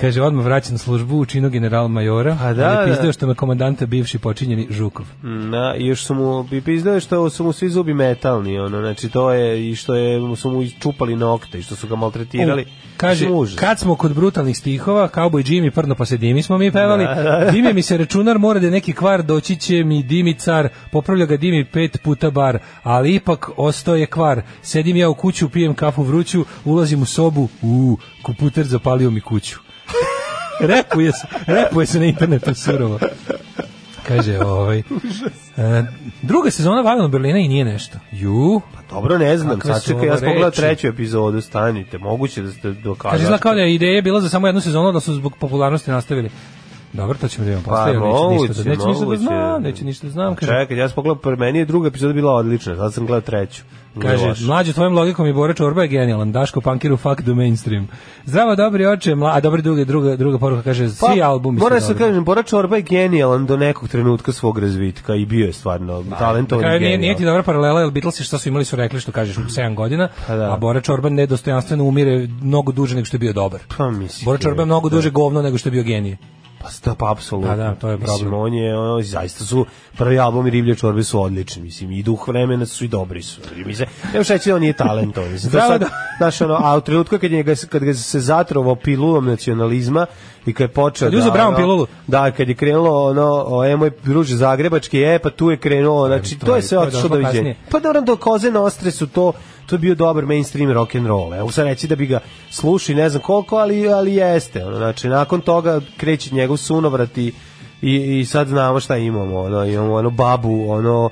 Kaže, odmah vraćam službu, učino general majora, a da, ali da. pizdeo što me komandanta bivši počinjeni Žukov. Na, i još su mu, bi pizdeo što su mu svi zubi metalni, ono, znači to je, i što je, su mu čupali nokte, i što su ga maltretirali. U, kaže, kad smo kod brutalnih stihova, Cowboy Jimmy, prdno pa se Dimi smo mi pevali, da, da, da. Dimi mi se računar, mora da je neki kvar, doći će mi Dimi car, popravlja ga Dimi pet puta bar, ali ipak ostao je kvar, sedim ja u kuću, pijem kafu vruću, ulazim u sobu, u, kuputer zapalio mi kuću repuje se, repuje se na internetu surovo. Kaže, ovaj, e, druga sezona Vavilon Berlina i nije nešto. Ju, pa dobro, ne znam, sad čekaj, ja sam pogledao treću epizodu, stanite, moguće da ste dokazali. Kaže, izgleda kao da je ideja bila za samo jednu sezonu, da su zbog popularnosti nastavili. Dobro, to ćemo da imamo posle, pa, da- moguće, ništa, da, neće ništa da znam, neće ništa da znam. Kaže. Čekaj, ja sam pogledao, pre meni je druga epizoda bila odlična, sad sam gledao treću. Kaže, mlađe tvojim logikom je Bore Čorba je genijalan, Daško Pankiru fuck the mainstream. Zdravo, dobri oče, mla... a dobri druga, druga, druga poruka kaže, pa, svi pa, albumi Moram da se kažem, Bore Čorba je genijalan do nekog trenutka svog razvitka i bio je stvarno pa, talentovan dakle, nije, nije ti dobra paralela, jer Beatlesi šta su imali su rekli što kažeš u 7 godina, pa, da. a Bore Čorba nedostojanstveno umire mnogo duže nego što je bio dobar. Pa, mislim, Bore Čorba je mnogo duže govno nego što je bio genije. Pa sta pa apsolutno. Da, da, to je problem. Mislim, on je, ono, zaista su prvi album i Riblje čorbe su odlični, mislim, i duh vremena su i dobri su. Mislim, nema šeći da on nije talent, on, mislim, da, sad, da. Znaš, ono, a u trenutku kad, je, kad ga se zatrovao pilulom nacionalizma i kad je počeo... Kad da, Brown ono, pilulu. Da, kad je krenulo, ono, o, e, moj druže Zagrebački, e, pa tu je krenulo, znači, to, je sve otišlo do viđenja. Pa da, koze na ostre su to to je bio dobar mainstream rock and roll. Evo sad reći da bi ga slušao ne znam koliko, ali ali jeste. Ono, znači nakon toga kreće njegov sunovrat i i, i sad znamo šta imamo, ono, imamo ono babu, ono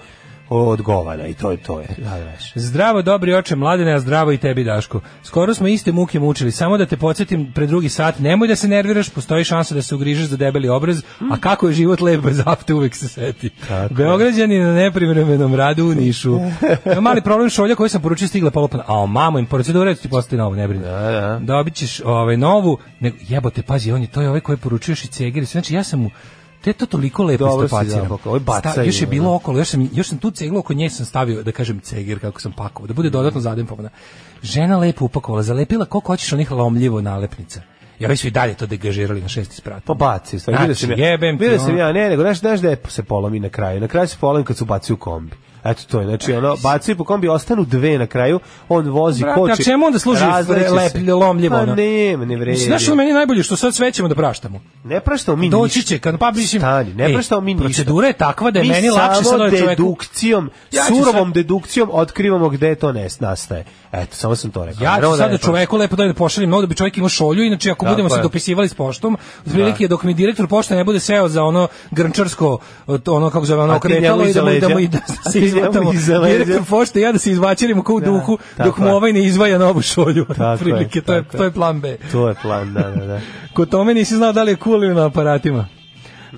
odgovara i to je to je. Da, da, zdravo, dobri oče, mladene, a zdravo i tebi, Daško. Skoro smo iste muke mučili, samo da te podsjetim pre drugi sat, nemoj da se nerviraš, postoji šansa da se ugrižeš za debeli obraz, a kako je život lep bez apte, uvek se seti. Tako. Beograđani na neprivremenom radu u Nišu. mali problem šolja koji sam poručio stigla polopan, a mamo im procedura ti postoji novo, ne brini. Da, da. Dobit ćeš ovaj, novu, nego jebote, pazi, on je, to je ovaj koji poručuješ i cegeri, znači ja sam mu, Te to toliko lepo istopaciram. Ovaj Sta, još je bilo da. okolo, još sam, još sam tu ceglu oko nje sam stavio, da kažem cegir kako sam pakovao, da bude dodatno zadempovana. Žena lepo upakovala, zalepila koliko hoćeš onih lomljivo nalepnica. Ja već su i dalje to degažirali na šesti sprat. Pa baci, stvari, znači, vidio sam ja. Vidio sam ja, ne, nego znaš, znaš da se polomi na kraju. Na kraju se polomi kad su baci u kombi. Eto to je, znači ono, baci po kombi, ostanu dve na kraju, on vozi, Brate, koči. A čemu onda služi lep, lomljivo? Pa ne, ne vredi. Znaš što meni najbolje, što sad svećemo da praštamo? Ne praštamo mi Doći će, kad pa mislim, stani, ne e, praštamo mi Procedura je takva da je meni lakše sa da ovaj dedukcijom, surovom dedukcijom otkrivamo gde to ne nastaje. Eto, samo sam to rekao. Ja ću da sada da čoveku lepo da pošaljem mnogo da bi čovjek imao šolju, inače ako budemo se dopisivali s poštom, otprilike da. dok mi direktor pošte ne bude seo za ono grnčarsko, ono kako zove, ono kretalo, i da mu izvatamo. Direktor pošte ja da se izvaćerimo kao u da, duhu, dok mu ovaj ne izvaja novu šolju. Prilike, to je, to je plan B. To je plan, da, da, da. Kod tome nisi znao da li je cool ili na aparatima.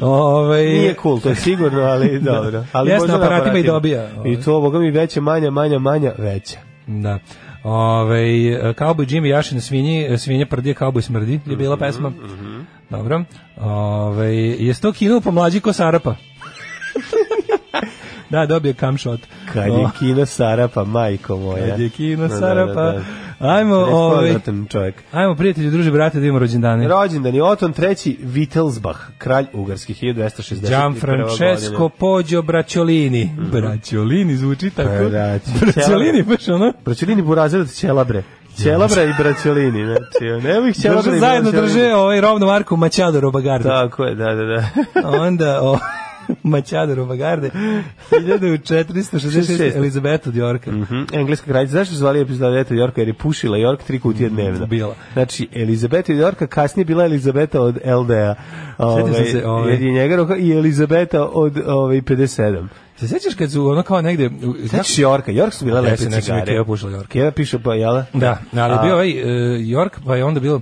Ove, ovaj- Nije cool, to je sigurno, ali dobro. Da. Ali Jasno, aparatima, aparatima i dobija. Ove. I ovaj. to, boga mi, veće, manja, manja, manja, veća. Da. Ove, ovaj, Cowboy Jimmy Jašin svinji, svinje prdi, cowboy smrdi, je bila mhm, pesma. Mm -hmm. Dobro. Ove, je sto kilo pomlađi ko Sarapa? da, dobio kamšot. Kad je oh. kino Sarapa, majko moja. Kad je kino da, da, da Sarapa. Da, Ajmo, ovaj, Ajmo prijatelji, druže, brate, da imamo rođendane. Rođendani Oton III Wittelsbach, kralj ugarski 1260. Francesco Poggio Bracciolini. Mm. Bracciolini zvuči pa tako. Braci. Da, Bracciolini, baš ono? Bracciolini burazirat Ćelabre. Ćelabra i Braciolini, znači, ne bih Ćelabra i Zajedno drže ovaj rovnu marku Mačado Robagarda. Tako je, da, da, da. Onda, o, Maćador Bagarde, 1466, Elizabeta od Jorka. Mm -hmm. Engleska kraljica, zašto zvali Elizabeta od Jer je pušila Jork tri kutije mhm, dnevno. Bila. Znači, Elizabeta od kasnije bila Elizabeta od LDA. Ove, sam se, ove. Ovaj, ovaj. Jer njega i Elizabeta od ove, ovaj, 57. Se sećaš kad su ono kao negde... Sećaš Jorka, Jork su bila lepe cigare. Ja sam Keva pušila Jorka. Keva piše pa, jela? Da? da, ali bio ovaj uh, Jork, pa je onda bilo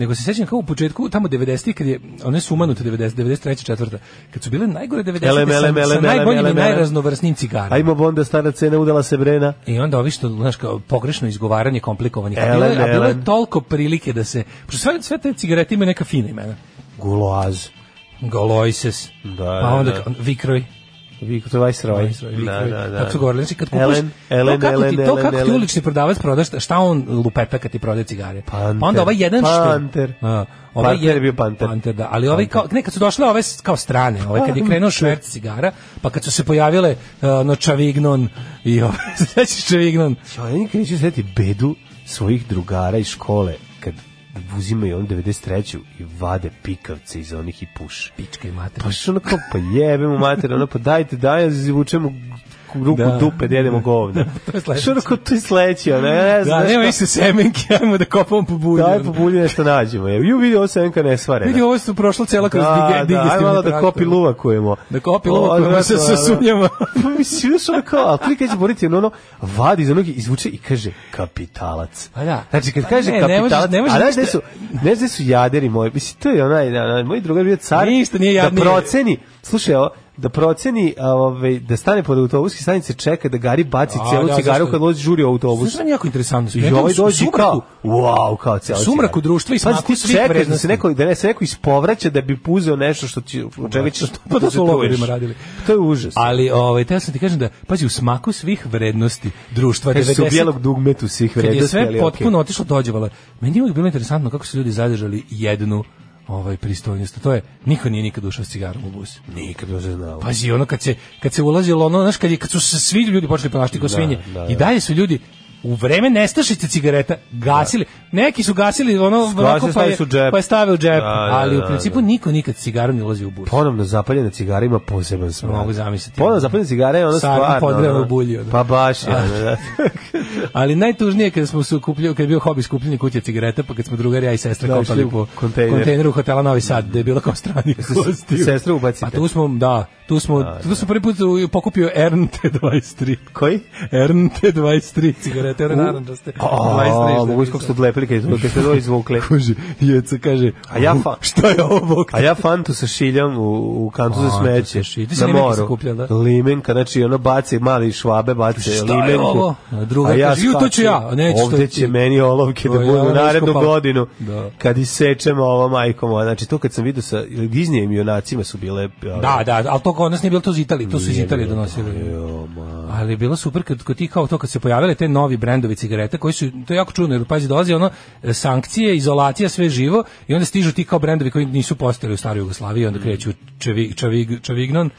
nego se sećam kao u početku tamo 90-ih kad je one su umanute 90 93 četvrta kad su bile najgore 90 sa, sa najboljim i najraznovrsnim cigarama. A ima bonda stara cena udala se brena. I onda ovi što znaš kao pogrešno izgovaranje komplikovanih. A bilo, je, bilo je toliko prilike da se sve, sve te cigarete imaju neka fina imena. Guloaz. Goloises. Da, pa da, onda da. Vikroj. Vic Viceroy. Viceroy. Da, da, da. Kako su govorili, znači kad kupiš, Ellen, Ellen, kako Ellen, ti, to kako ti ulični prodavac prodaš, šta on lupeta kad ti prodaje cigare? Panter. Pa onda ovaj jedan što... Panter. A, ovaj panter je bio panter. Panter, da. Ali ovaj kao, ne, kad su došle ove kao strane, ovaj kad je krenuo šverc cigara, pa kad su se pojavile uh, e, no Čavignon i ovaj, znači Čavignon. Ja nikad neću sretiti bedu svojih drugara iz škole uzimaju on 93. i vade pikavce iz onih i puš. Pička i mater. Pa što ono kao, pa jebe mu mater, ono, pa dajte, daj, izvučemo ruku da. dupe da jedemo da. govna. to je sledeće. Šurko, to je sledeće, ne, znam. Da, nema više semenke, ajmo da kopamo po bulju. Daj po bulju nešto nađemo. Ju vidi ovo semenka ne svare. Vidi ovo su prošlo cela kroz da, da digestivni da, trakt. Da, ajmo da kopi luvakujemo. Da kopi luvakujemo se da, sa sumnjama. Pa mislim, su onako, ali klik kad će boriti, ono, ono, vadi za noge, izvuče i kaže kapitalac. Pa da. Znači, kad pa kaže kapitalac, ne možeš, ne možeš, a znaš su, ne su jaderi moji, mislim, to je onaj, onaj, onaj moj drugar bio car, ništa, nije jadni. da proceni, slušaj, ovo, da proceni ovaj da stane pod autobuski stanice čeka da Gari baci celu da, cigaru zašto? kad lozi žuri autobus. Sve da jako interesantno. I ovaj dođe kao wow, kao Sumrak Sumraku društva i smaku svih vrednosti. Da se neko da ne se neko ispovraća da bi puzeo nešto što ti da. čega ćeš pa da su logorima radili. To je užas. Ali ovaj te ja sam ti kažem da pazi u smaku svih vrednosti društva 90 su bijelog dugmetu svih vrednosti. Kad je sve potpuno okay. otišlo dođevala. Meni je bilo interesantno kako su ljudi zadržali jednu ovaj pristojnost. To je niko nije nikad ušao s cigarom u bus. Nikad to se znao. Pazi, ono kad se kad se ulazilo ono, znaš kad je, kad su se svi ljudi počeli ponašati kao da, svinje. Da, da, I dalje su ljudi u vreme nestašice cigareta gasili. Da. Neki su gasili ono onako pa je, pa je stave u džep, da, da ali da, u principu da. niko nikad cigaru ne ulazi u bulj. Ponovno zapaljena cigara ima poseban smrad. Mogu zamisliti. Ponovno zapaljena cigara je ona stvar. Sad bulji. Pa baš je. Da. ali najtužnije kada smo se kupljali, kad je bio hobi skupljanje kutija cigareta, pa kad smo drugari ja i sestra da, kopali po kontejner. kontejneru hotela Novi Sad, da je bilo kao strani gosti. Sestra ubacite. Pa tu smo, da, tu smo, da, tu da. smo prvi put pokupio rnt 23. Koji? rnt 23 cigareta cigarete, one O, mogu iskog su odlepili kad ste to izvukli. Kaže, jeca kaže, a ja fan, šta je ovo? A ja fantu sa šiljom u, u kantu za smeće. Ti si limenka sakuplja, da? Limenka, znači ona baci mali švabe, baci limenku. Šta je ovo? Druga kaže, ju to ću ja, neću Ovde će meni olovke da budu narednu godinu. Da. Kad isečemo ovo majkom, znači to kad sam vidio sa i onacima su bile... Da, da, ali to kod nas nije bilo to iz Italije, to su iz Italije donosili. Ali bilo super kad, kad ti kao to kad se pojavile te novi brendovi cigareta koji su to je jako čudno jer pazi dolazi ono e, sankcije, izolacija, sve živo i onda stižu ti kao brendovi koji nisu postojali u staroj Jugoslaviji, onda mm. kreću čevig, čevig, čevignon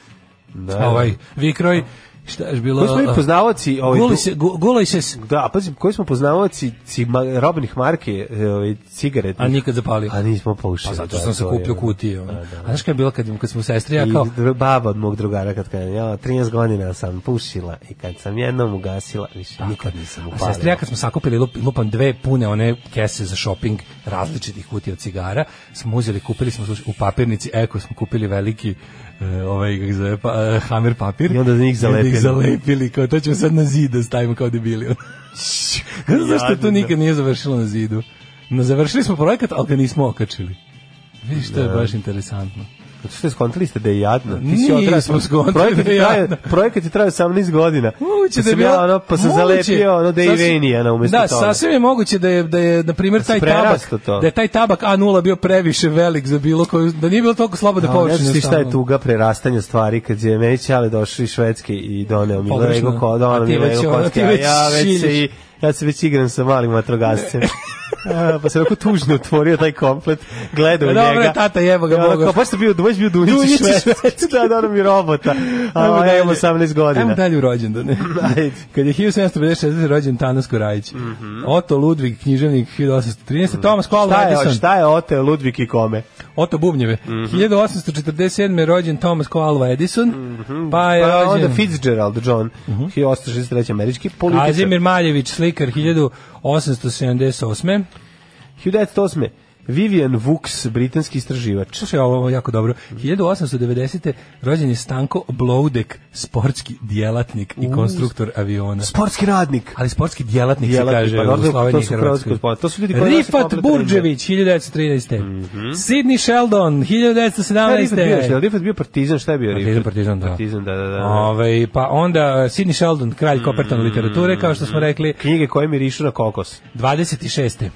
da, da. Ovaj Vikroj da šta je bilo? Koji smo poznavaoci? Ovaj, gulaj se, gulaj se. Da, pa koji smo poznavaoci cima, robnih marke ovaj, cigareta? A nikad zapalio. A nismo poušili. Pa zato što da, sam se kupio kutije. Da, da, a, znaš kada je bilo kad, kad smo sestri, ja kao... I baba od mog drugara kad kad ja 13 godina sam pušila i kad sam jednom ugasila, više Tako. nikad nisam upalila. A sestri, ja kad smo sakupili lup, lupan dve pune one kese za shopping različitih kutija od cigara, smo uzeli, kupili smo u papirnici, eko smo kupili veliki E, ovaj kako zove pa, e, hammer papir i onda za njih zalepili. Onda ih zalepili kao to ćemo sad na zid da stavimo kao debili. Zašto to da. nikad nije završilo na zidu? No, završili smo projekat, ali ga nismo okačili. Vidiš, to je da. baš interesantno. Ste skontali ste da je jadno. Ti si odrasao. Projekat, da je jadno. projekat je trajao 18 godina. Moguće pa da je bilo. Ja, ono, pa sam zalepio ono da je na umesto da, toga. Da, sasvim je moguće da je, da je na primjer, da taj tabak, to. da je taj tabak A0 bio previše velik za bilo koju, da nije bilo toliko slobode da, površine. Ne znam šta je tuga prerastanja stvari kad je Meć, ali došli švedski i doneo mi Lego kod, ono mi Lego kocka. Ja već se i ja se već igram sa malim vatrogascem. pa se tako tužno otvorio taj komplet, gledao u njega. Dobro, je, tata, jebo ga, mogu. Pa baš bio, baš bio Dunjić Švec. da, da, dobro mi robota. A, a ja imam 18 godina. Ajmo dalje u rođendane. Kad je 1756. rođen Tanas Korajić. Mm -hmm. Oto Ludvig, književnik 1813. Mm. Thomas Cole šta je, Edison. Šta je Ote Ludvig i kome? Oto Bubnjeve. Mm -hmm. 1847. je rođen Thomas Cole Edison. Mm -hmm. Pa je pa rođen... onda Fitzgerald John, mm -hmm. 1863. američki političar. Kazimir Maljević, slikar, 1800 878. 1908. Vivian Vux, britanski istraživač. Slušaj, ovo je jako dobro. 1890. Mhm. rođen je Stanko Bloudek, sportski djelatnik i konstruktor aviona. Sportski radnik. Ali sportski djelatnik, djelatnik se kaže pa, u Sloveniji i To su ljudi koji Rifat Burđević, 1913. Mm -hmm. Sidney Sheldon, 1917. Rifat bio, Rifat bio partizan, šta je bio pa, Rifat? Partizan, partizan, da. Partizan, da, da, da. Ove, ovaj, pa onda Sidney Sheldon, kralj mm -hmm. literature, kao što smo rekli. Knjige koje mi mirišu na kokos. 26.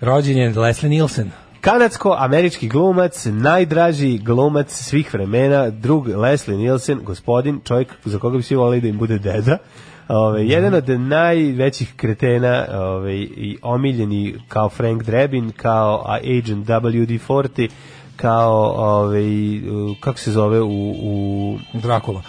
Rođen je Leslie Nielsen. Kanadsko-američki glumac, najdraži glumac svih vremena, drug Leslie Nielsen, gospodin, čovjek za koga bi svi volili da im bude deda. Ove, mhm. jedan od najvećih kretena ove, i omiljeni kao Frank Drebin, kao Agent WD-40, kao ovaj kako se zove u u Drakula.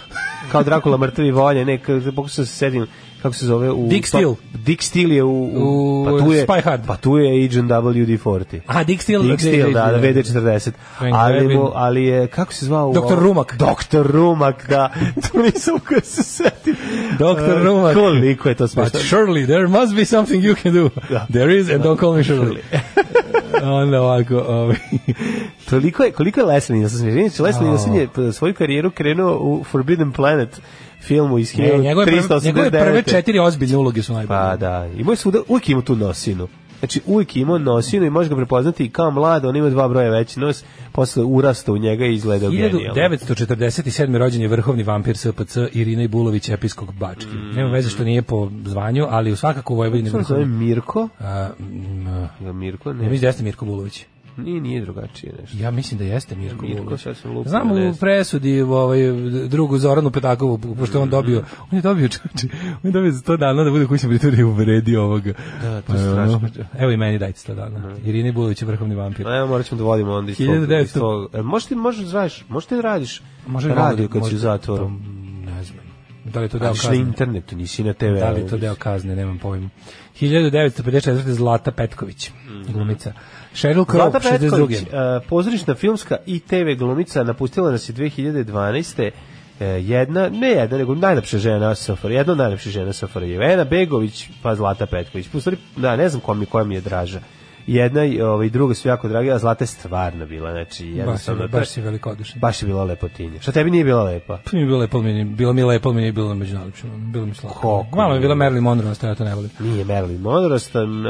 kao Drakula mrtvi volje, ne, kako se sedim kako se zove u Dick Steel. Pa, Dick Steel je u, u, pa tu je Spy Hard. pa tu je Agent WD-40. A Dick Steel, Dick Steel da, da VD-40. Ali, ali je kako se zvao? Dr. Rumak. Dr. Rumak, da. to nisam ko se setim. Doktor e, Rumak. Koliko je to smešno. But surely there must be something you can do. Da. There is and don't call me Shirley. onda ovako, ovaj. Toliko je, koliko je Leslie Nielsen? Leslie Nielsen je svoju karijeru krenuo u Forbidden Planet filmu iz 1389. Njegove prve četiri ozbiljne uloge su najbolje. Pa da, i je svuda, uvijek ima tu nosinu. Znači, uvijek imao nosinu i može ga prepoznati kao mlad, on ima dva broja veći nos, posle urasta u njega i izgleda genijalno. 1947. rođen je vrhovni vampir SPC Irina Ibulović Episkog Bački. Mm. Nema veze što nije po zvanju, ali u svakako u Vojvodini... Kako se zove Mirko? A, m, Mirko, ne. Ne mislim da Mirko Bulović. Nije, nije drugačije nešto. Ja mislim da jeste Mirko, Mirko Vulić. Sad u presudi ovaj, drugu Zoranu Petakovu, pošto on dobio, mhm. on je dobio čoče, on je dobio 100 dana da bude kućni pritvor da i uvredi ovog. Da, to je pa, strašno. Evo i meni dajte 100 dana. Mm. Irini Bulović je vrhovni vampir. Pa evo, morat ćemo da vodimo onda iz tog. 1900... E, možeš ti, možeš, radiš, možeš ti da radiš Može radio kad si u zatvoru? Pa, ne znam. Da li to deo kazne? internet, internetu, nisi na TV. Da li to deo kazne, nemam pojma. 1954. Zlata Petković, mhm. glumica. Mm -hmm Sheryl Crow, Zlata Petković, uh, pozorišna filmska i TV glumica, napustila nas je 2012 e, jedna, ne jedna, nego najlepša žena Sofar, jedna najlepša žena Sofar je Ena Begović, pa Zlata Petković. Pustili, da, ne znam koja mi, koja mi je draža jedna i ovaj druga su jako drage, a zlata je stvarno bila, znači jednostavno baš, baš si veliko odušen. Baš je bila lepotinja. Što tebi nije bila lepa? Pa nije bila lepa, meni bilo mi lepo, meni je bilo među najlepšim. Bilo mi slatko. Kako? Malo je bila Marilyn Monroe, ja to ne volim. Nije Marilyn Monroe,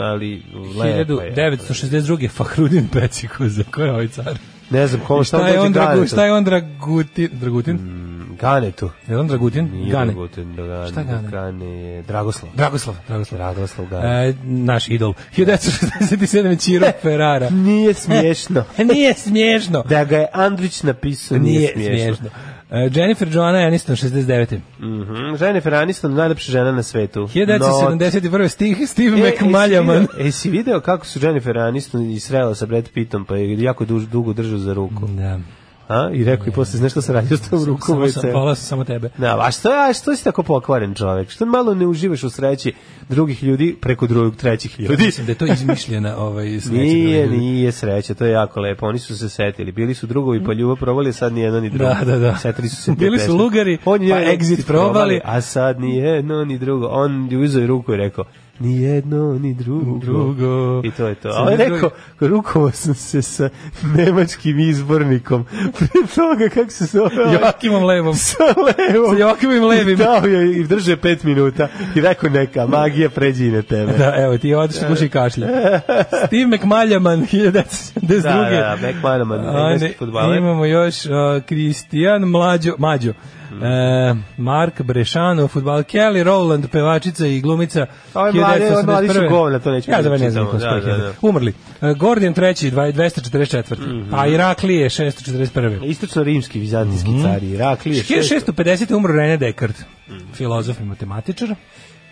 ali lepo je. 1962. Fahrudin Peciko, za koje ovaj car? Ne znam, ko šta, je znači on Dragu, Šta je on Dragutin? Dragutin? Mm, Ganetu. Je on Dragutin? Nije Gane. Dragutin, Gane. Šta Gane? Gane Dragoslav. Dragoslav. Dragoslav. Dragoslav Gane. Da. E, naš idol. 1967. Da. Ciro Ferrara. Nije smiješno. nije smiješno. Da ga je Andrić napisao, nije, nije smiješno. smiješno. E, Jennifer Joanna Aniston, 69. Mm -hmm. Jennifer Aniston, najlepša žena na svetu. 1971. No, Steve, Steve e, McMaljaman. E, si video kako su Jennifer Aniston i srela sa Brad Pittom, pa je jako duž, dugo držao za ruku. Da. A? I rekao, i posle, nešto se sam radio s tom rukom? Samo sam, hvala sam samo tebe. Da, a što, a što si tako pokvaren čovjek? Što malo ne uživaš u sreći drugih ljudi preko drugog, trećih ljudi? mislim da je to izmišljena ovaj, sreća. Nije, nije sreća, to je jako lepo. Oni su se setili. Bili su drugovi pa ljubav probali, sad ni jedno ni da, drugo. Da, da, da. Setili su se Bili su lugari, pa exit probali. A sad ni jedno ni drugo. On je uzeo i ruku i rekao, ni jedno, ni drugo. drugo. I to je to. A on rekao, rukovo sam se sa nemačkim izbornikom. Pre toga, kako se zove? Ovaj? Joakimom Levom. Sa Levom. Sa Joakimom Levim. I dao je i drže pet minuta. I rekao, neka, magija pređi na tebe. Da, evo, ti odiš kuši kašlja. Steve McMaljaman, da, 1972. Da, da, McMaljaman, nemački futbaler. Imamo još uh, Kristijan Mlađo, Mađo e, Mark Brešano, futbal, Kelly Rowland, pevačica i glumica. Ove mlade, ove mladi su govlja, to neću ja, da, ne znam, da, da, da. Umrli. E, Gordijan III, 244. Mm -hmm. A Iraklije, 641. Istočno-rimski, vizantijski mm -hmm. car, Iraklije. 1650. umro René Descartes, mm -hmm. filozof i matematičar.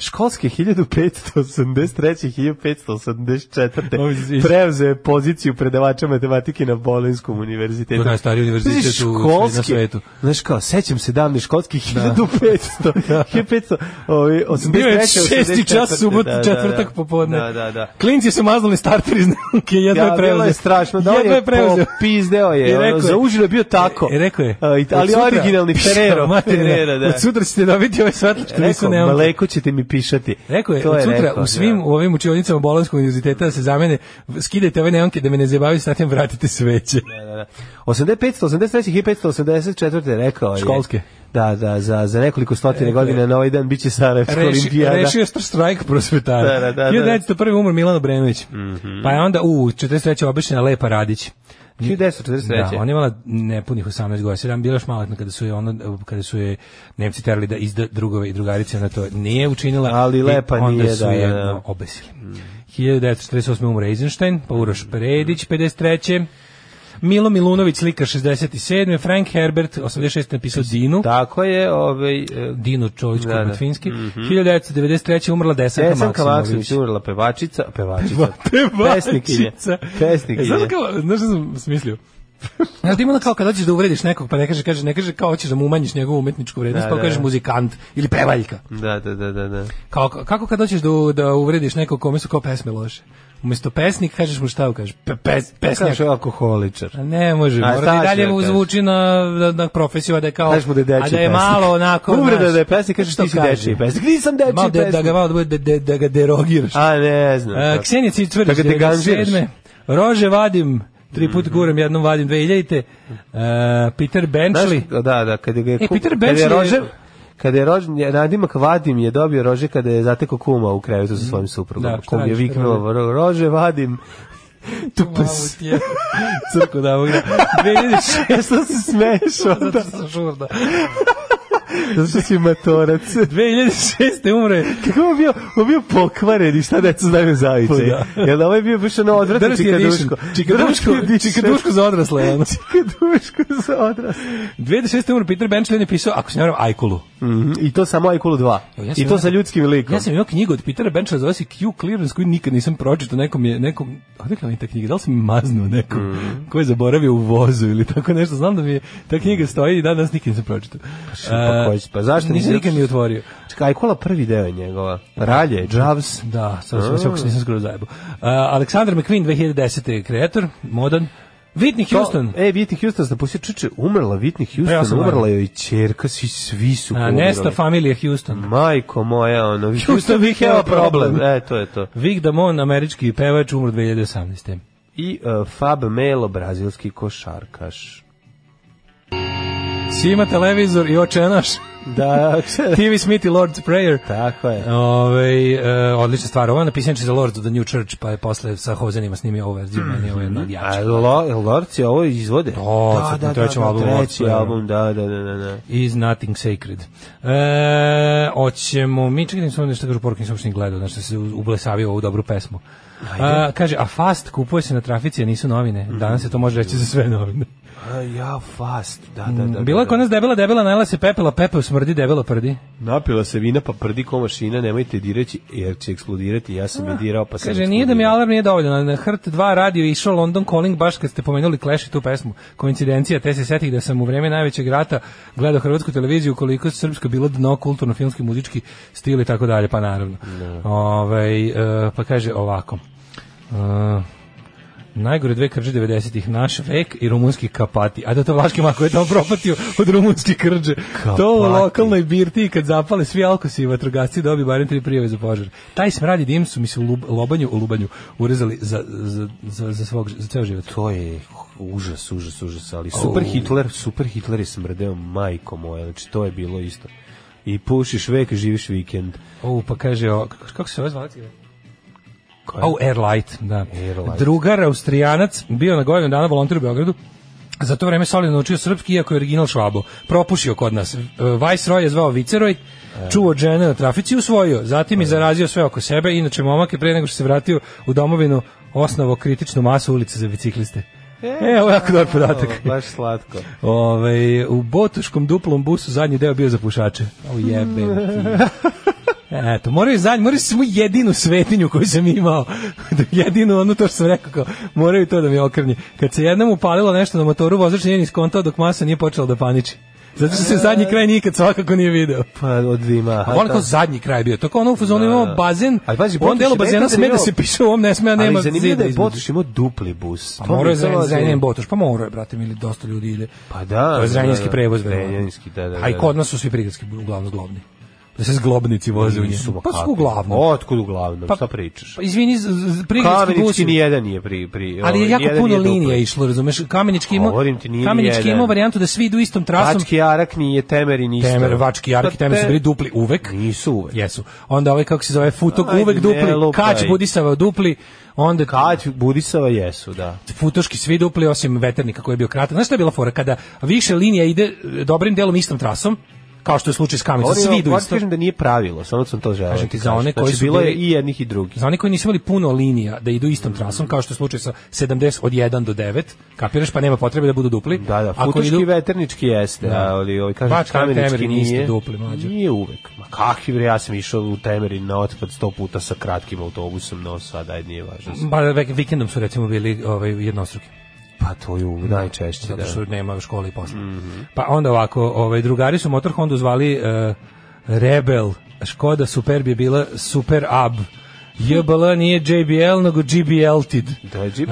školske 1583. 1584. Prevze je poziciju predavača matematike na Bolenskom univerzitetu. To je najstariji univerzitet školske, na svetu. Znaš kao, sećam se davne školske 1500. Da. 1500 ovi, 83. Bio je šesti čas subot, da, da, četvrtak popodne. Da, da, da. Klinci su maznuli starter iz nauke, jedno ja, je preuzeo. je strašno, da jedno je, je Pizdeo je, I ono, je, zaužilo je bio tako. I rekao je. ali originalni Ferrero. Ferrero, da. Od sutra ćete dobiti ovaj svetlač, nisu nema. Maleko ćete mi pišati. Rekao je, to sutra rekao, u svim ja. Da. u ovim učionicama Bolonskog univerziteta da se zamene, skidajte ove neonke da me ne zabavi sa vratite sveće. Da, da, da. 8583 i 584 rekao je. Školske. Da, da, za, za nekoliko stotine e, godina na ovaj dan biće Sarajevska reši, olimpijada. Rešio je strajk prosvetara. Da, da, da. 1901. Da. umr Milan Obrenović. Mm -hmm. Pa je onda, u, 43. obična Lepa Radić. 1943. Da, ona je imala nepunih 18 godina, sedam bila još maletna kada su je ona kada su je Nemci terali da izda drugove i drugarice, na to nije učinila, ali lepa nije da, je da, da. obesili. Mm. 1948. umre Eisenstein, pa Uroš Predić, 53. Milo Milunović slika 67. Frank Herbert 86. napisao Dinu. Tako je, ovaj e, Dino Čović da, da. finski. Mm -hmm. 1993. umrla Desanka, Desanka Maksimović. umrla pevačica, pevačica. pevačica. Pesnikinja. Pesnikinja. E, znaš kao, znaš sam smislio? Znaš da kao kad hoćeš da uvrediš nekog, pa ne kaže, kaže, ne kaže kao hoćeš da mu umanjiš njegovu umetničku vrednost, da, pa da. kažeš da. muzikant ili prevaljka. Da, da, da, da. da. Kao, kako kad hoćeš da, da uvrediš nekog kome su kao pesme loše? Umesto pesnik kažeš mu šta kažeš? Pe, pes, pesnjak. Kažeš alkoholičar. A ne može, mora da i dalje mu zvuči na, na, na profesiju, a da je kao... Kažeš mu da je dečiji A da je pesnik. malo onako... Uvreda da je pesnik, kažeš ti si dečiji pesnik. Nisam dečiji malo, pesnik. Da, da ga malo da, da, da ga derogiraš. A ne znam. A, Ksenija Cicvrđić, da ga Da Rože vadim, tri put mhm. guram, jednom vadim 2000-te. Uh, e, Peter Benchley. Znaš, da, da, kad je, e, Peter Benchley, kad je Rože, kada je rođen, nadimak Vadim je dobio rože kada je zateko kuma u krevetu sa svojim mm. suprugom. Da, Kum je viknuo rože Vadim Tu Tupas. Crko da mogu. 2006. Što se smeješ onda? Zato što žurda. Zato što si matorac. 2006. umre. Kako on bio, on bio pokvaren i šta deca znaju zavice. Pa, da. Jel da, ovo ovaj je bio baš ono odvratno čikaduško. Čikaduško, čikaduško za odrasle. Ono. čikaduško za odrasle. 2006. umre Peter Benchley je pisao, ako se ne varam, Ajkulu. Mm -hmm. I to samo Ajkulu 2. ja I to sa ljudskim likom. Ja sam imao knjigu od Petera Benchley, zove se Q Clearance, koju nikad nisam pročito. Nekom je, nekom, odakle mi ta knjiga? Da li sam maznuo nekom mm. -hmm. ko je zaboravio u vozu ili tako nešto? Znam da mi je, ta knjiga stoji i danas nikad nisam pročito. Uh, pa koji e, pa zašto nisi nikad ni otvorio? Čekaj, kola prvi deo je njegova. Ralje, Jaws. Da, sa da, sve sam se nisam skroz zajebao. E, Aleksandar McQueen 2010. kreator, modern Whitney Houston. To, e, Whitney Houston, da poslije čiče, umrla Whitney pa Houston, ja umrla joj i čerka, svi, svi su A, Nesta familija Houston. Majko moja, ono, Houston, Houston bih problem. problem. E, to je to. Vic Damon, američki pevač, umr 2018. I uh, Fab Melo, brazilski košarkaš. Svi ima televizor i oče naš. Da, TV Smith i Lord's Prayer. Tako je. Ove, e, odlična stvar. Ovo je napisan za Lords of the New Church, pa je posle sa Hozenima snimio ovu verziju, meni je ovo jedna od mhm. jača. A lo, Lords je ovo izvode? O, da, da, sad, da, da, trećem da, albumu. Treći Lords, album, da, da, da, da, da. Is Nothing Sacred. E, oćemo, mi čekaj, nisam nešto kažu poruke, nisam uopšte ni gledao, znači se ublesavio ovu dobru pesmu. A, e, kaže, a fast kupuje se na trafici, a nisu novine. Mhm. Danas se to može reći za sve novine ja fast, da, da, mm, da. Bila da, je kod da. nas debela, debela, najela se pepela, pepeo smrdi, debelo prdi. Napila se vina, pa prdi ko mašina, nemojte direći, jer će eksplodirati, ja sam je dirao, pa sam Kaže, nije da mi alarm nije dovoljno, na Hrt 2 radio išao London Calling, baš kad ste pomenuli Clash i tu pesmu. Koincidencija, te se setih da sam u vreme najvećeg rata gledao hrvatsku televiziju, koliko je srpsko bilo dno, kulturno, filmski, muzički stil i tako dalje, pa naravno. No. Da. Ove, ovaj, pa kaže ovako. Uh, Najgore dve krđe 90-ih, naš vek i rumunski kapati. A da to Vlaški Mako je tamo propatio od rumunski krđe. Kapati. To u lokalnoj birti kad zapale svi alkosi i vatrogasci dobi barem tri prijave za požar. Taj smrad i dim su mi se u lub, lobanju, u lubanju urezali za, za, za, za, svog, za ceo život. To je užas, užas, užas, ali super oh. Hitler, super Hitler je smrdeo majko moje. znači to je bilo isto. I pušiš vek, živiš vikend. O, pa kaže, o, kako, kako se ovo zvati? Oh, Airlight, da. Airlight. Drugar, Austrijanac, bio na godinu dana volonter u Beogradu, za to vreme solidno učio srpski, iako je original švabo. Propušio kod nas. E, Viceroy je zvao Viceroy, čuo žene na trafici i usvojio. Zatim je zarazio sve oko sebe, inače momak je pre nego što se vratio u domovinu osnovo kritičnu masu ulice za bicikliste. E, e, ovo je jako dobar podatak. Baš slatko. Ove, ovaj, u botuškom duplom busu zadnji deo bio za pušače. O jebe. Eto, moraju zanj, moraju samo jedinu svetinju koju sam imao, da, jedinu ono to što sam rekao, kao, moraju to da mi okrnje. Kad se jednom upalilo nešto na motoru, vozač nije ni skontao dok masa nije počela da paniči. Zato što se e. zadnji kraj nikad svakako nije video. Pa od dima. A on pa. kao zadnji kraj bio. Tako ono u fazonu da, imamo da. bazen. Ali pazi, on delo bazena sme da se piše, on ne sme, a nema. Ali zanimljivo da je imao dupli bus. Pa mora je zrenjen Botoš, pa mora je, brate, ili dosta ljudi ide. Pa da. To je zrenjenski prevoz. Zrenjenski, da, da. A i kod nas su svi prigradski, uglavnom glavni da se zglobnici voze u njih. Pa su uglavnom. Otkud uglavnom? Pa, šta pričaš? Pa, izvini, Kamenički gusi. nijedan nije pri... pri ali je ovaj, jako puno linija išlo, razumeš? Kamenički imao, kamenički imao varijantu da svi idu istom trasom. Vački jarak nije i isto. Temer, Vački jarak i pa Temer su bili dupli uvek. Nisu uvek. Jesu. Onda ovaj, kako se zove, Futok Ajde, uvek dupli, Kač Budisava dupli, onda Kać Budisava jesu, da. Futoški svi dupli osim veternika koji je bio kratak. Znaš šta je bila fora kada više linija ide dobrim delom istom trasom? kao što je slučaj s kamicom. Svi idu isto. Kažem da nije pravilo, samo da sam to želeo. Kažem ti za one znači, koji znači, su bilo je i jednih i drugih. Za one koji nisu imali puno linija da idu istom trasom, kao što je slučaj sa 70 od 1 do 9, kapiraš pa nema potrebe da budu dupli. Da, da, Ako idu... veternički jeste, da. ali ovi kažem Bač, kamenički nije. dupli, mlađe. Nije uvek. Ma kakvi bre, ja sam išao u temeri na otpad 100 puta sa kratkim autobusom, no sad ajde nije važno. Ba, vikendom su recimo bili ovaj, jednostruki. Pa to je u mm. najčešće, zato da. što nema škole i posle. Mm -hmm. Pa onda ovako, ovaj, drugari su motor Honda zvali uh, Rebel, Škoda Superb je bila Super Ab, JBL nije JBL, nego GBL TID. Da, GB.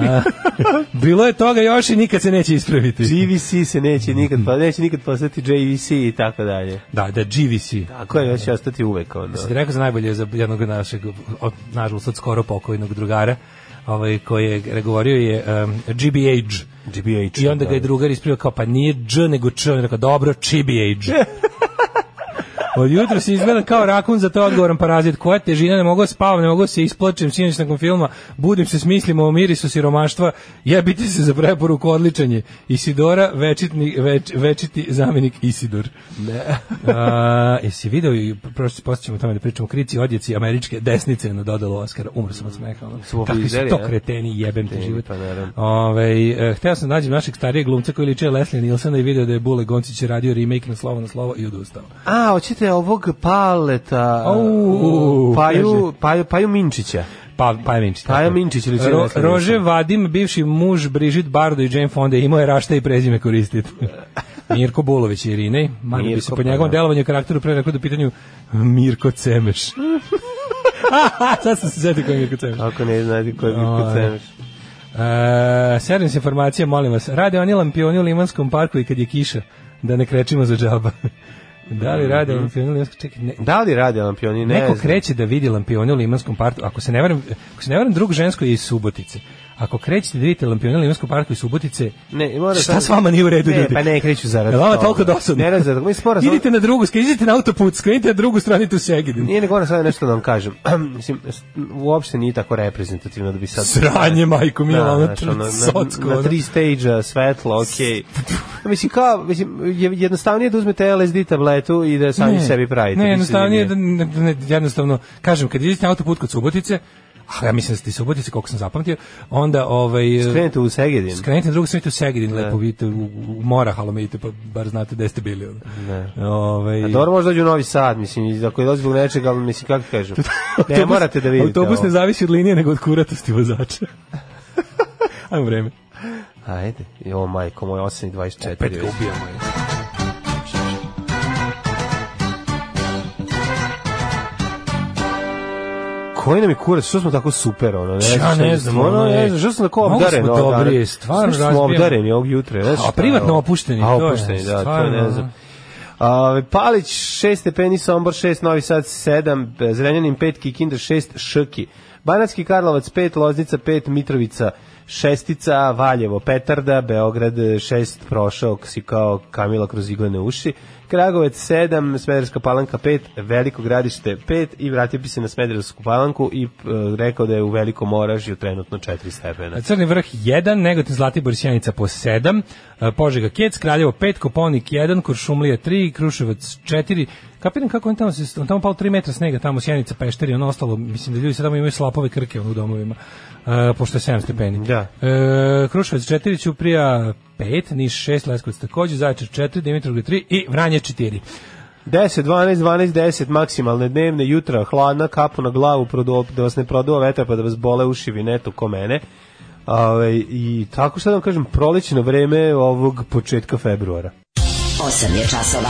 bilo je toga još i nikad se neće ispraviti. GVC se neće nikad, pa neće nikad postati JVC i tako dalje. Da, da, GVC. Tako je, će ostati uvek. Ono. Sada rekao za najbolje za jednog našeg, nažalost, od skoro pokojnog drugara, ovaj, koji je govorio je um, GBH. GBH. I onda ga je da. drugar ispravio kao, pa nije Dž, nego Č. On je rekao, dobro, GBH. Od jutra se izgledam kao rakun, za to odgovoran parazit. Koja težina, ne mogu da spavam, ne mogu da se ispločim, sinoć nakon filma, budim se smislimo o mirisu siromaštva, jebite se za preporuku odličanje. Isidora, večitni, več, večiti zamenik Isidor. Ne. A, jesi video, prošli postoćemo o tome da pričamo, krici odjeci američke desnice na dodalo Oscara, umr sam od smeha. Kakvi su to kreteni, jebem te život. Pa Ove, ovaj, eh, hteo sam da nađem našeg starijeg glumca koji liče Leslie Nilsona i video da je Bule Goncić radio remake na slovo na slovo i odustao. A, hoćete Setite ovog paleta, uh, paju, paju, paju Minčića. Pa, Paja Minčić. Paja Minčić ili Ro, Rože Vadim, bivši muž Brižit Bardo i Jane Fonda, imao je rašta i prezime koristiti. Mirko Bulović i Irinej, mada bi se po pa njegovom da. delovanju karakteru pre rekao do da pitanju Mirko Cemeš. Sad sam se sjetio koji je Mirko Cemeš. Ako ne znate ko je Mirko Cemeš. Uh, servis informacija, molim vas. Rade oni lampioni u Limanskom parku i kad je kiša, da ne krećemo za džaba. Da li mhm. rade lampioni u Limanskom čekaj, ne, Da li rade lampioni, ne Neko znam. kreće da vidi lampioni u Limanskom partu. Ako se ne varam, ako se ne varam, drug žensko je iz Subotice. Ako krećete da vidite lampione na Limskom parku i Subotice, ne, mora šta sam... s vama nije u redu ne, ljudi? Pa ne, kreću zarad. Jel vama toliko dosadno? Ne, ne, zarad. Mi sporo, idite na drugu, idite na autoput, skrenite na drugu stranu tu Segedin. Nije nego sad nešto da vam kažem. Mislim, uopšte nije tako reprezentativno da bi sad... Sranje, majko, mi je da, ono, znači, ono, na, na, tri stage svetlo, okej. Okay. mislim, kao, mislim, jednostavnije da uzmete LSD tabletu i da sami ne, sebi pravite. Ne, jednostavnije, da, ne, jednostavno, kažem, kad idete na autoput kod Subotice, a ja mislim da ste Subotice, koliko sam zapamtio, onda ovaj... Skrenite u Segedin. Skrenite na drugu u Segedin, da. lepo vidite u, u mora, halomite, pa bar znate gde ste bili. Ne. Da. Ovaj... A dobro možda dođu u Novi Sad, mislim, ako je dođu zbog nečega, ali mislim, kako kažem, ne autobus, morate da vidite. Autobus ne zavisi od linije, nego od kuratosti vozača. Ajmo vreme. Ajde, jo majko moj, 8.24. Opet ga ubijamo. Je. koji nam je kurac, što smo tako super, ono, ne? Ja ne znam, ono, ne e, znam, što smo tako obdareni. Mnogo smo dobri, stvarno razbijamo. smo obdareni ovog jutra, ne? A privatno opušteni, to je. opušteni, da, to ne znam. Uh, Palić 6 stepeni, Sombor 6, Novi Sad 7, Zrenjanin 5, Kikinda 6, Ški. Banatski Karlovac 5, Loznica 5, Mitrovica šestica, Valjevo petarda, Beograd 6, prošao kao Kamila kroz iglene uši, Kragovec 7, Smederska palanka 5, Veliko gradište 5 i vratio bi se na Smedersku palanku i e, rekao da je u Velikom Oražju trenutno 4 stepena. Crni vrh 1, Negotin Zlatibor Sjenica po 7, e, Požega Kec, Kraljevo 5, Koponik 1, Kuršumlija 3, Kruševac 4, Kapiram kako on tamo se on tamo pao 3 metra snega tamo Sjenica Pešteri, ono ostalo, mislim da ljudi sad tamo imaju slapove krke u domovima. Uh, pošto je 7 stepeni. Da. Uh, Kruševac 4, Ćuprija 5, Niš 6, Leskovac takođe, Zaječar 4, Dimitrovgrad 3 i Vranje 4. 10, 12, 12, 10 maksimalne dnevne jutra, hladna, kapu na glavu prodo, da vas ne produva vetar pa da vas bole uši vinetu ko mene. Ove, ovaj, I tako što da vam kažem, prolećeno vreme ovog početka februara. 8 je časova.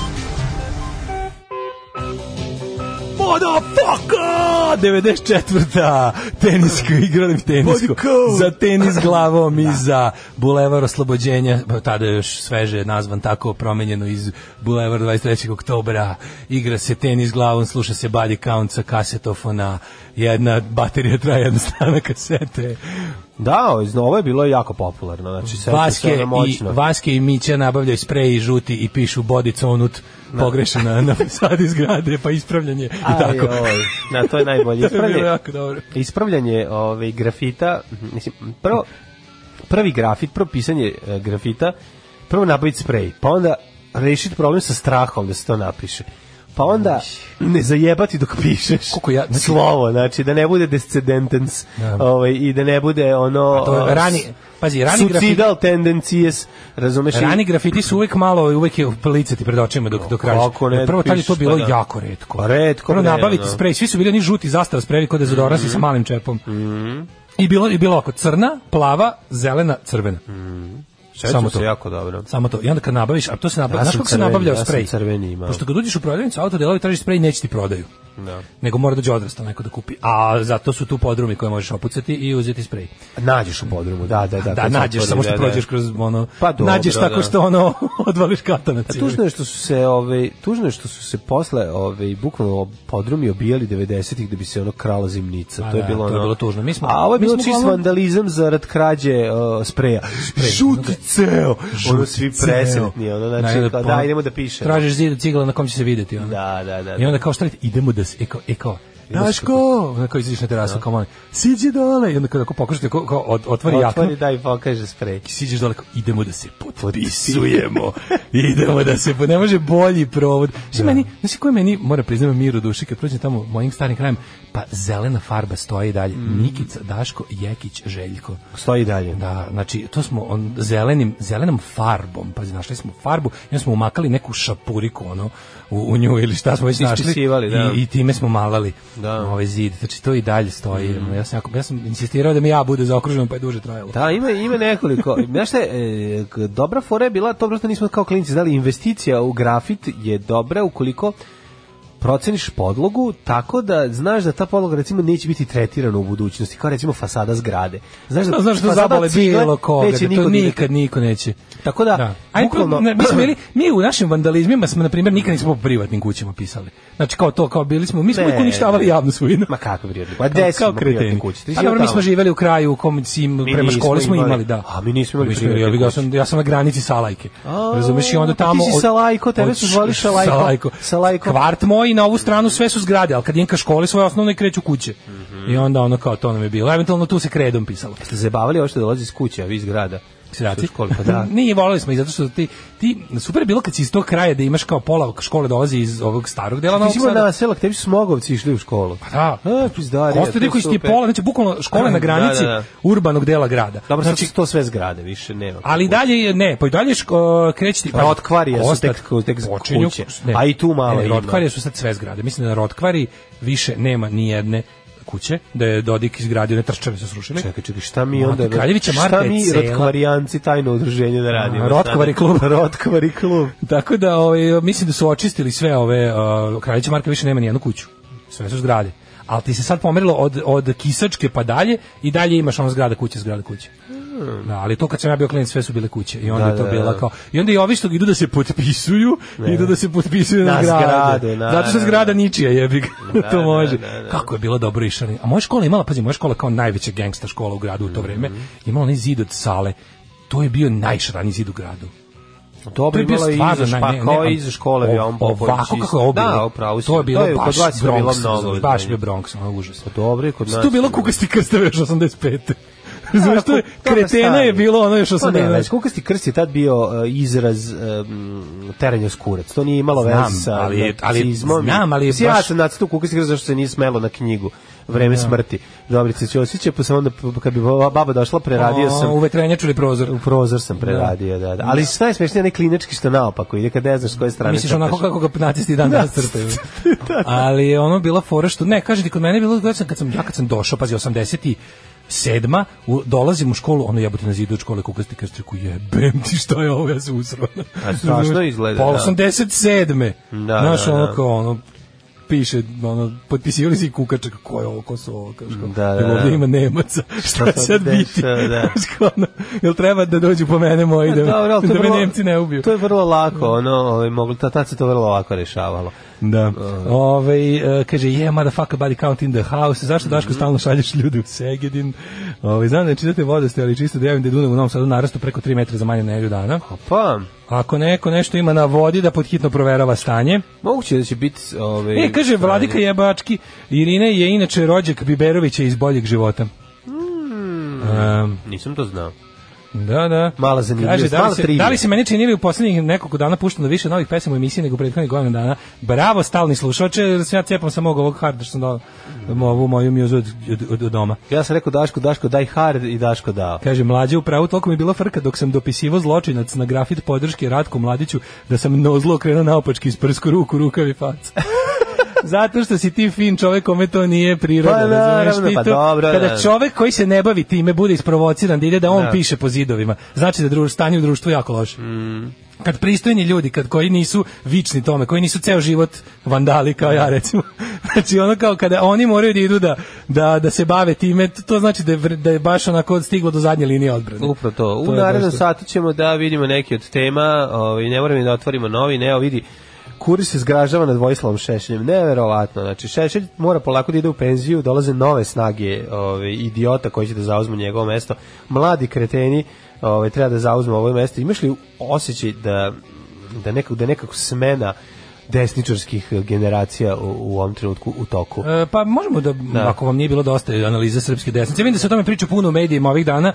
Motherfucker! 94. Tenisku, igram tenisku. Za tenis glavom i da. za Bulevar oslobođenja, pa tada je još sveže nazvan tako, promenjeno iz Bulevar 23. oktobra. Igra se tenis glavom, sluša se body count sa kasetofona, jedna baterija traje jedna strana kasete. Da, ovo je bilo jako popularno. Znači, Vaske, se i, Vaske i Mića nabavljaju sprej i žuti i pišu body conut Da. pogrešan na, na fasadi zgrade, pa ispravljanje i tako. Oj, na, to je najbolje. Ispravljanje, jako dobro. Ispravljanje ovaj, grafita, mislim, prvo, prvi grafit, prvo pisanje e, grafita, prvo nabaviti sprej, pa onda rešiti problem sa strahom da se to napiše pa onda ne zajebati dok pišeš. Koliko ja, znači, slovo, znači da ne bude descendentens, da. ovaj i da ne bude ono to, rani pazi, rani suicidal tendencies, razumeš? Rani grafiti su uvek malo, uvek je lice ti pred očima dok, dok radiš. Prvo, tad je to bilo pa da. jako redko. Pa redko. Prvo, nabaviti no. Da. sprej, svi su bili oni žuti zastav sprej, kod dezodoransi mm -hmm. sa mhm. malim čepom. Mm -hmm. I bilo, I bilo ako crna, plava, zelena, crvena. Mm -hmm. Sećam samo se to. jako dobro. Samo to. I onda kad nabaviš, a to se nabavlja, ja znaš kako se nabavlja ja sprej? crveni imao. Pošto kad uđeš u prodavnicu auto delovi tražiš sprej, neće ti prodaju. Da. Nego mora dođe odrastao neko da kupi. A zato su tu podrumi koje možeš opucati i uzeti sprej. Nađeš u podrumu, da, da, da. Da, nađeš, samo što da, da. prođeš kroz ono... Pa dobro, nađeš da, tako da. što ono odvališ kata na cijeli. Tužno je što su se, ove, tužno je što su se posle, ove, bukvalno podrumi obijali 90-ih da bi se ono krala zimnica. Pa to je bilo, ono, to je bilo tužno. Mi smo, a ovo je bilo čist vandalizam zarad krađe spreja. Spreja ceo. Ono svi presretni, ono znači, da, da, da, idemo da piše. Tražiš zid cigla na kom će se videti. Ono. Da, da, da, I da. onda kao šta idemo da, e kao, e kao, Daško, na kako izađeš na terasu, no. kao mali, siđi dole, i onda kada pokaže kao, kao otvori, otvori jaknu. Otvori, daj, pokaže sprej. Siđeš dole, kao, idemo da se potpisujemo, idemo da se, ne može bolji provod. Što da. meni, znači, koje meni, mora priznamo miru duši, kad prođem tamo mojim starim krajem, pa zelena farba stoji dalje. Mm. Nikica, Daško, Jekić, Željko. Stoji dalje. Da, znači, to smo on, zelenim, zelenom farbom, pazi, našli smo farbu, i smo umakali neku šapuriku, ono, u, u nju ili šta smo već našli. Da. I, I time smo malali da. ovaj zid. Znači to i dalje stoji. Mm. Ja, sam, jako, ja sam insistirao da mi ja bude zaokruženo pa je duže trajalo. Da, ima, ima nekoliko. Znaš šta, e, dobra fora je bila, to prosto nismo kao klinci znali, investicija u grafit je dobra ukoliko proceniš podlogu tako da znaš da ta podloga recimo neće biti tretirana u budućnosti, kao recimo fasada zgrade. Znaš da, znaš da zabole bilo koga, neće da to da nikad niko neće. Tako da, da. Ajde, bukvalno... ne, mi, smo bili, mi u našim vandalizmima smo, na primjer, nikad nismo po privatnim kućama pisali. Znači, kao to, kao bili smo, mi smo uvijek uništavali javnu svojinu. Ma kako privatni Pa gde smo privatni kući? Pa mi smo živeli u kraju u kom sim, prema školi smo imali, da. A mi nismo imali privatni Ja sam, ja sam na granici Lajke. Razumeš, i onda pa tamo... Ti si Salajko, tebe su zvali Sa Salajko. Kvart moj i na ovu stranu sve su zgrade, al kad im ka škole svoje osnovne kreću kuće. Mm -hmm. I onda ono kao to nam je bilo. Eventualno tu se kredom pisalo. Jeste zabavali bavili ovo što dolazi iz kuće, a vi iz grada? sirati. Školi, pa da. Nije, volali smo i zato što ti, ti, super je bilo kad si iz tog kraja da imaš kao pola škole dolazi iz ovog starog dela Novog Sada. Ti si imao naselak, tebi su smogovci išli u školu. Pa da. A, pizdarija, Ostaje koji ti je pola, znači bukvalno škole na granici da, da, da. urbanog dela grada. Dobro, znači, sad to sve zgrade, više nema. Ali dalje, ne, pa i dalje ško, uh, kreći ti... Pa, rotkvari su tek, tek kuće, ne, a i tu malo ne, ima. su sad sve zgrade, mislim da na Rotkvari više nema ni jedne kuće, da je Dodik izgradio, ne trčave se srušile. Čekaj, čekaj, šta mi onda... Mate da- Kraljevića Marta šta mi rotkvarijanci tajno udruženje da radimo? Rotkovari klub. Rotkovari klub. Tako da, ovaj, mislim da su očistili sve ove... Uh, Kraljevića Marka više nema ni jednu kuću. Sve su zgrade ali ti se sad pomerilo od, od Kisačke pa dalje i dalje imaš ono zgrada kuće, zgrada kuće. Da, ali to kad sam ja bio klient sve su bile kuće i onda da, je to da, bila da. kao i onda i ovi što idu da se potpisuju, ne. idu da se potpisuju na, na zgrade. Na, Zato što zgrada ničija jebi da, to da, može. Kako je bilo dobro išali. A moja škola imala, pazi, moja škola kao najveća gangsta škola u gradu u to vreme, mm -hmm. imala onaj zid od sale. To je bio najšraniji zid u gradu. Dobro, bilo i izaš, pa kao iz škole bi on popović. Ovako kako je obilo. bilo. Da, upravo To je bilo to baš Bronx, baš bio Bronx, ono užas. Dobro je kod nas. To bilo kukasti krstave još 85. Znaš što je, kretena je bilo ono još 80. Pa ne, već kukasti krst je tad bio uh, izraz um, teranja skurac. To nije imalo veze sa ali, je, ali, znam, ali je baš... Ja sam nacitao kukasti krst zašto se nije smelo na knjigu vreme ja. Da. smrti. Dobrice Ćosića, pa sam onda kad bi baba došla preradio sam. O, u vetrenjaču ili prozor? U prozor sam da. preradio, da, da, da. Ali šta je smešnije, onaj klinički što naopako ide kad ne znaš s koje strane. Misliš onako kako ga nacisti dan danas crtaju. Ali ono bila fora što, ne, ti, kod mene je bilo, kad sam, kad sam, ja kad sam došao, pazi, 80 i sedma, u, dolazim u školu, ono jebote na zidu od škole kukasti kastriku, jebem ti šta je ovo, ja se usro. A strašno izgleda. Pa 87. Da. da, Znaš, da, da. ono kao, ono, piše, ono, potpisivali si kukače, ko je ovo, Kosovo, su ovo, kaže, da, da, ovdje da. ima Nemaca, šta, šta sad biti, da. ono, jel treba da dođu po mene moji, da, da, da, da me da Nemci ne ubiju. To je vrlo lako, ono, ovaj, mogli, tad se to vrlo lako rešavalo. Da. Ove, ovaj. ovaj, kaže, yeah, motherfucker, body count in the house. Zašto, mhm. Daško, mm -hmm. stalno šalješ ljudi u Segedin? Ove, ovaj, znam da ne čitate vodoste, ali čisto da javim da je Dunav u Novom Sadu narastu preko 3 metra za manje nedelju dana. A pa, Ako neko nešto ima na vodi da podhitno proverava stanje. Moguće da će biti ovaj E kaže Vladika Jebački, Irina je inače rođak Biberovića iz boljeg života. Mm, um, nisam to znao. Da, da. Mala zanimljivost, da mala se, Da li se meni činili u poslednjih nekoliko dana pušteno više novih pesama u emisiji nego prethodnih godina dana? Bravo, stalni slušače, jer se ja cepam mog ovog harda što sam dao ovu moju mjuzu od, od, od, doma. Ja sam rekao Daško, Daško, daj hard i Daško dao. Kaže, mlađe u pravu, toliko mi je bila frka dok sam dopisivo zločinac na grafit podrške Ratku Mladiću da sam nozlo krenuo naopački iz prsku ruku, rukavi fac. Zato što si ti fin čovjek kome to nije prirodno. Pa, da, pa, dobro, Kada da. čovjek koji se ne bavi time bude isprovociran da ide da on da. piše po zidovima, znači da druž, stanje u društvu jako loše. Mm. Kad pristojni ljudi, kad koji nisu vični tome, koji nisu ceo život vandali kao ja recimo. Znači ono kao kada oni moraju da idu da, da, da se bave time, to znači da je, da je baš onako stiglo do zadnje linije odbrane. Upravo to. U narednom satu ćemo da vidimo neke od tema, ovaj, ne moramo da otvorimo novi, ne, vidi Kuri se zgražava nad Vojislavom Šešeljem. Neverovatno. Znači, Šešelj mora polako da ide u penziju, dolaze nove snage ove, ovaj, idiota koji će da zauzme njegovo mesto. Mladi kreteni ove, ovaj, treba da zauzme ovo mesto. Imaš li osjećaj da, da, nekako, da nekako smena desničarskih generacija u, u ovom trenutku u toku. E, pa možemo da, da, ako vam nije bilo dosta analiza srpske desnice, vidim da se o tome priča puno u medijima ovih dana,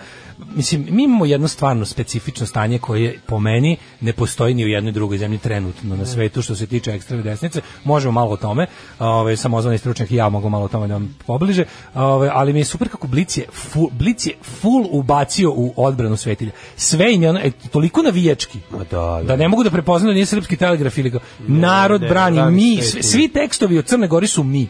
mislim, mi imamo jedno stvarno specifično stanje koje po meni ne postoji ni u jednoj drugoj zemlji trenutno na svetu što se tiče ekstreme desnice, možemo malo o tome, ove, samozvani stručnjak i ja mogu malo o tome da vam pobliže, ove, ali mi je super kako Blic je, full, Blic je full ubacio u odbranu svetilja. Sve im je ono, e, toliko navijački, da, da, da, ne mogu da prepoznaju da nije srpski telegraf ili ga, na narod brani, mi, svi, svi tekstovi o Crne Gori su mi.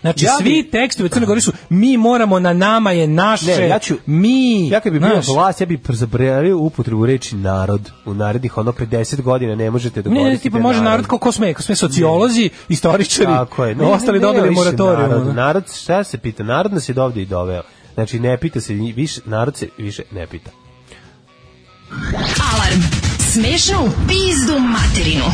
Znači ja svi tekstovi o Crne Gori su mi moramo na nama je naše. Ne, ja ću, mi. Ja kad bi bio vlast, ja bi zabranio upotrebu reči narod. U narednih ono 50 godina ne možete da govorite Ne, ne, tipa može narod kako ko sme, ko sme sociolozi, ne. istoričari. Tako je. Ne, ostali ne, da ne, dobili moratorijum. Narod, narod, šta se pita? Narod nas je dovde i doveo. Znači ne pita se više, narod se više ne pita. Alarm. Smešnu pizdu materinu.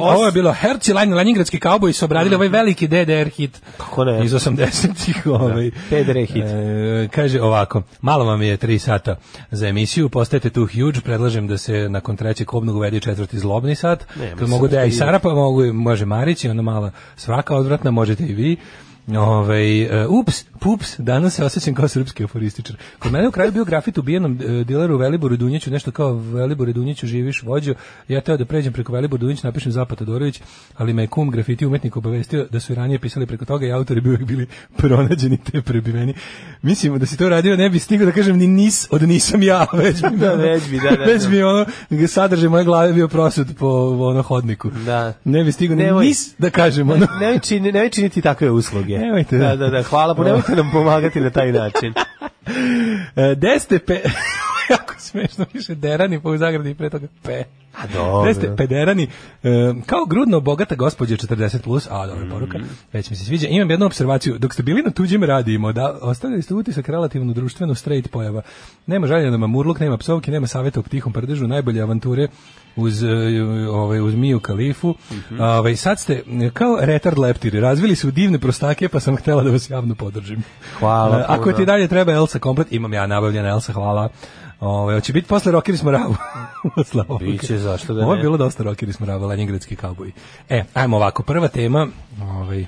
Ovo je bilo Herci Lajn, Leningradski kauboj su obradili ovaj veliki DDR hit. Kako ne? Iz 80-ih. Da, ovaj, PDR hit. E, kaže ovako, malo vam je 3 sata za emisiju, postajete tu huge, predlažem da se nakon trećeg kobnog uvedi četvrti zlobni sat. Kad mogu da ja da i Sara, pa mogu, može Marić i onda mala svaka odvratna, možete i vi. Ove, ovaj, uh, ups, pups, danas se osjećam kao srpski aforističar. Kod mene u kraju bio grafit ubijenom uh, e, dileru Veliboru Dunjeću, nešto kao Velibore Dunjeću živiš vođo. Ja teo da pređem preko Velibor Dunjeća, napišem Zapata Todorović, ali me je kum grafiti umetnik obavestio da su i ranije pisali preko toga i autori bi bili pronađeni te prebiveni. Mislimo da si to radio, ne bi stigao da kažem ni nis, od nisam ja, već bi, da, već bi, da, da, već da. bi ono, sadržaj moje glave bio prosud po ono hodniku. Da. Ne bi stigao ni nis da kažem. Ono. Ne, ne, čini, ne činiti takve usluge. Nemojte. Da, da, da, da hvala, po, pa nemojte nam pomagati na taj način. E, Deste pe... jako smešno više derani, po zagradi pre toga pe. A dobro. Jeste pederani, e, kao grudno bogata gospođa 40 plus, a dobra mm. poruka, već mi se sviđa. Imam jednu observaciju, dok ste bili na tuđim radimo, da ostavili ste utisak relativno društveno straight pojava. Nema žalja, nema mamurluk, nema psovke, nema saveta o tihom prdežu, najbolje avanture uz, e, ovaj, uz Miju Kalifu. Mhm. Ovaj, sad ste kao retard leptiri, razvili su divne prostake, pa sam htela da vas javno podržim. Hvala. E, ako ti dalje treba Elsa komplet, imam ja nabavljena Elsa, hvala. Ove, ovaj, hoće biti posle rokili smo ravu. Biće je zašto da ne. Ovo je bilo dosta rokeri smo rava, leningradski kauboji. E, ajmo ovako, prva tema, ovaj,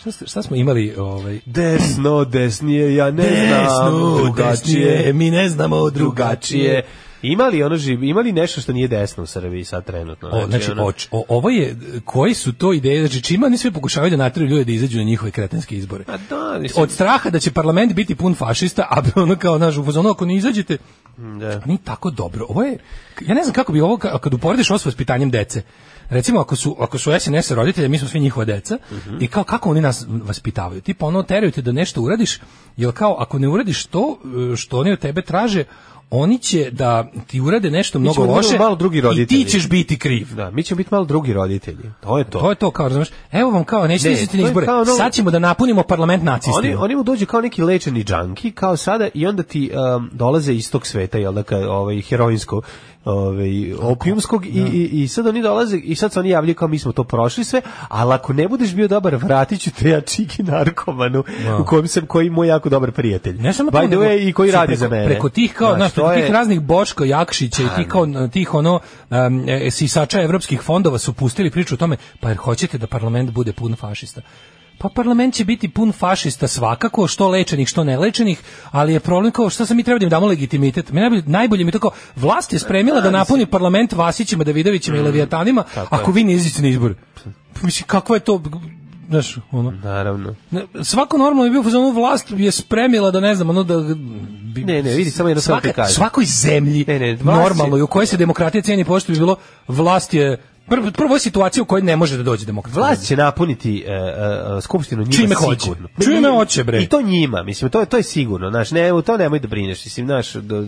Šta, šta smo imali ovaj desno desnije ja ne desno, znam drugačije desnije, mi ne znamo drugačije Imali li ono živ, ima nešto što nije desno u Srbiji sad trenutno? Znači, o, znači, znači ono... oč, o, ovo je, koji su to ideje, znači čima ni sve pokušavaju da natraju ljude da izađu na njihove kretenske izbore. A pa da, mislim... Od straha da će parlament biti pun fašista, a ono kao, naš ufozano, ako ne izađete, mm, da. nije tako dobro. Ovo je, ja ne znam kako bi ovo, kad uporediš ovo s vaspitanjem dece, recimo ako su ako su SNS roditelji, mi smo svi njihova deca uh mhm. -huh. i kao kako oni nas vaspitavaju. Tipo ono teraju te da nešto uradiš, jel kao ako ne uradiš to e, što oni od tebe traže, oni će da ti urade nešto mnogo loše malo drugi roditelji. i ti ćeš biti kriv. Da, mi ćemo biti malo drugi roditelji. To je to. To je to, kao, znaš, evo vam kao, nećete ne, na izbore, kao, no, sad ćemo da napunimo parlament nacistima. Oni, oni mu dođu kao neki lečeni džanki, kao sada, i onda ti um, dolaze iz tog sveta, jel da, kao, ovaj, heroinsko, ovaj opijumskog i, da. i, i sad oni dolaze i sad se oni javljaju kao mi smo to prošli sve, ali ako ne budeš bio dobar, vratiću te ja čiki narkomanu no. Da. u kojem sam koji moj jako dobar prijatelj. Ne samo By the way i koji radi preko, za mene. Preko tih kao, znaš, preko tih raznih Boško Jakšića i tih kao tih ono um, sisača evropskih fondova su pustili priču o tome pa jer hoćete da parlament bude pun fašista. Pa parlament će biti pun fašista svakako, što lečenih, što nelečenih, ali je problem kao šta se mi treba da im damo legitimitet. Mi najbolje, najbolje mi tako, vlast je spremila da napuni parlament Vasićima, Davidovićima i mm, Leviatanima, ako vi ne izići na izbor. Mislim, kako je to znaš, ono. Naravno. Svako normalno je bio fazonu vlast je spremila da ne znam, ono da bi, Ne, ne, vidi samo jedno svaka, sam ti kažem. Svakoj zemlji ne, ne, normalno i u kojoj se demokratija ceni pošto bi bilo vlast je Prvo, prvo je situacija u kojoj ne može da dođe demokratska. Vlast će napuniti uh, uh, skupštinu njima Čime sigurno. Hoće. Čime hoće, bre. I to njima, mislim, to, je, to je sigurno, znaš, ne, to nemoj da brineš, mislim, znaš, do,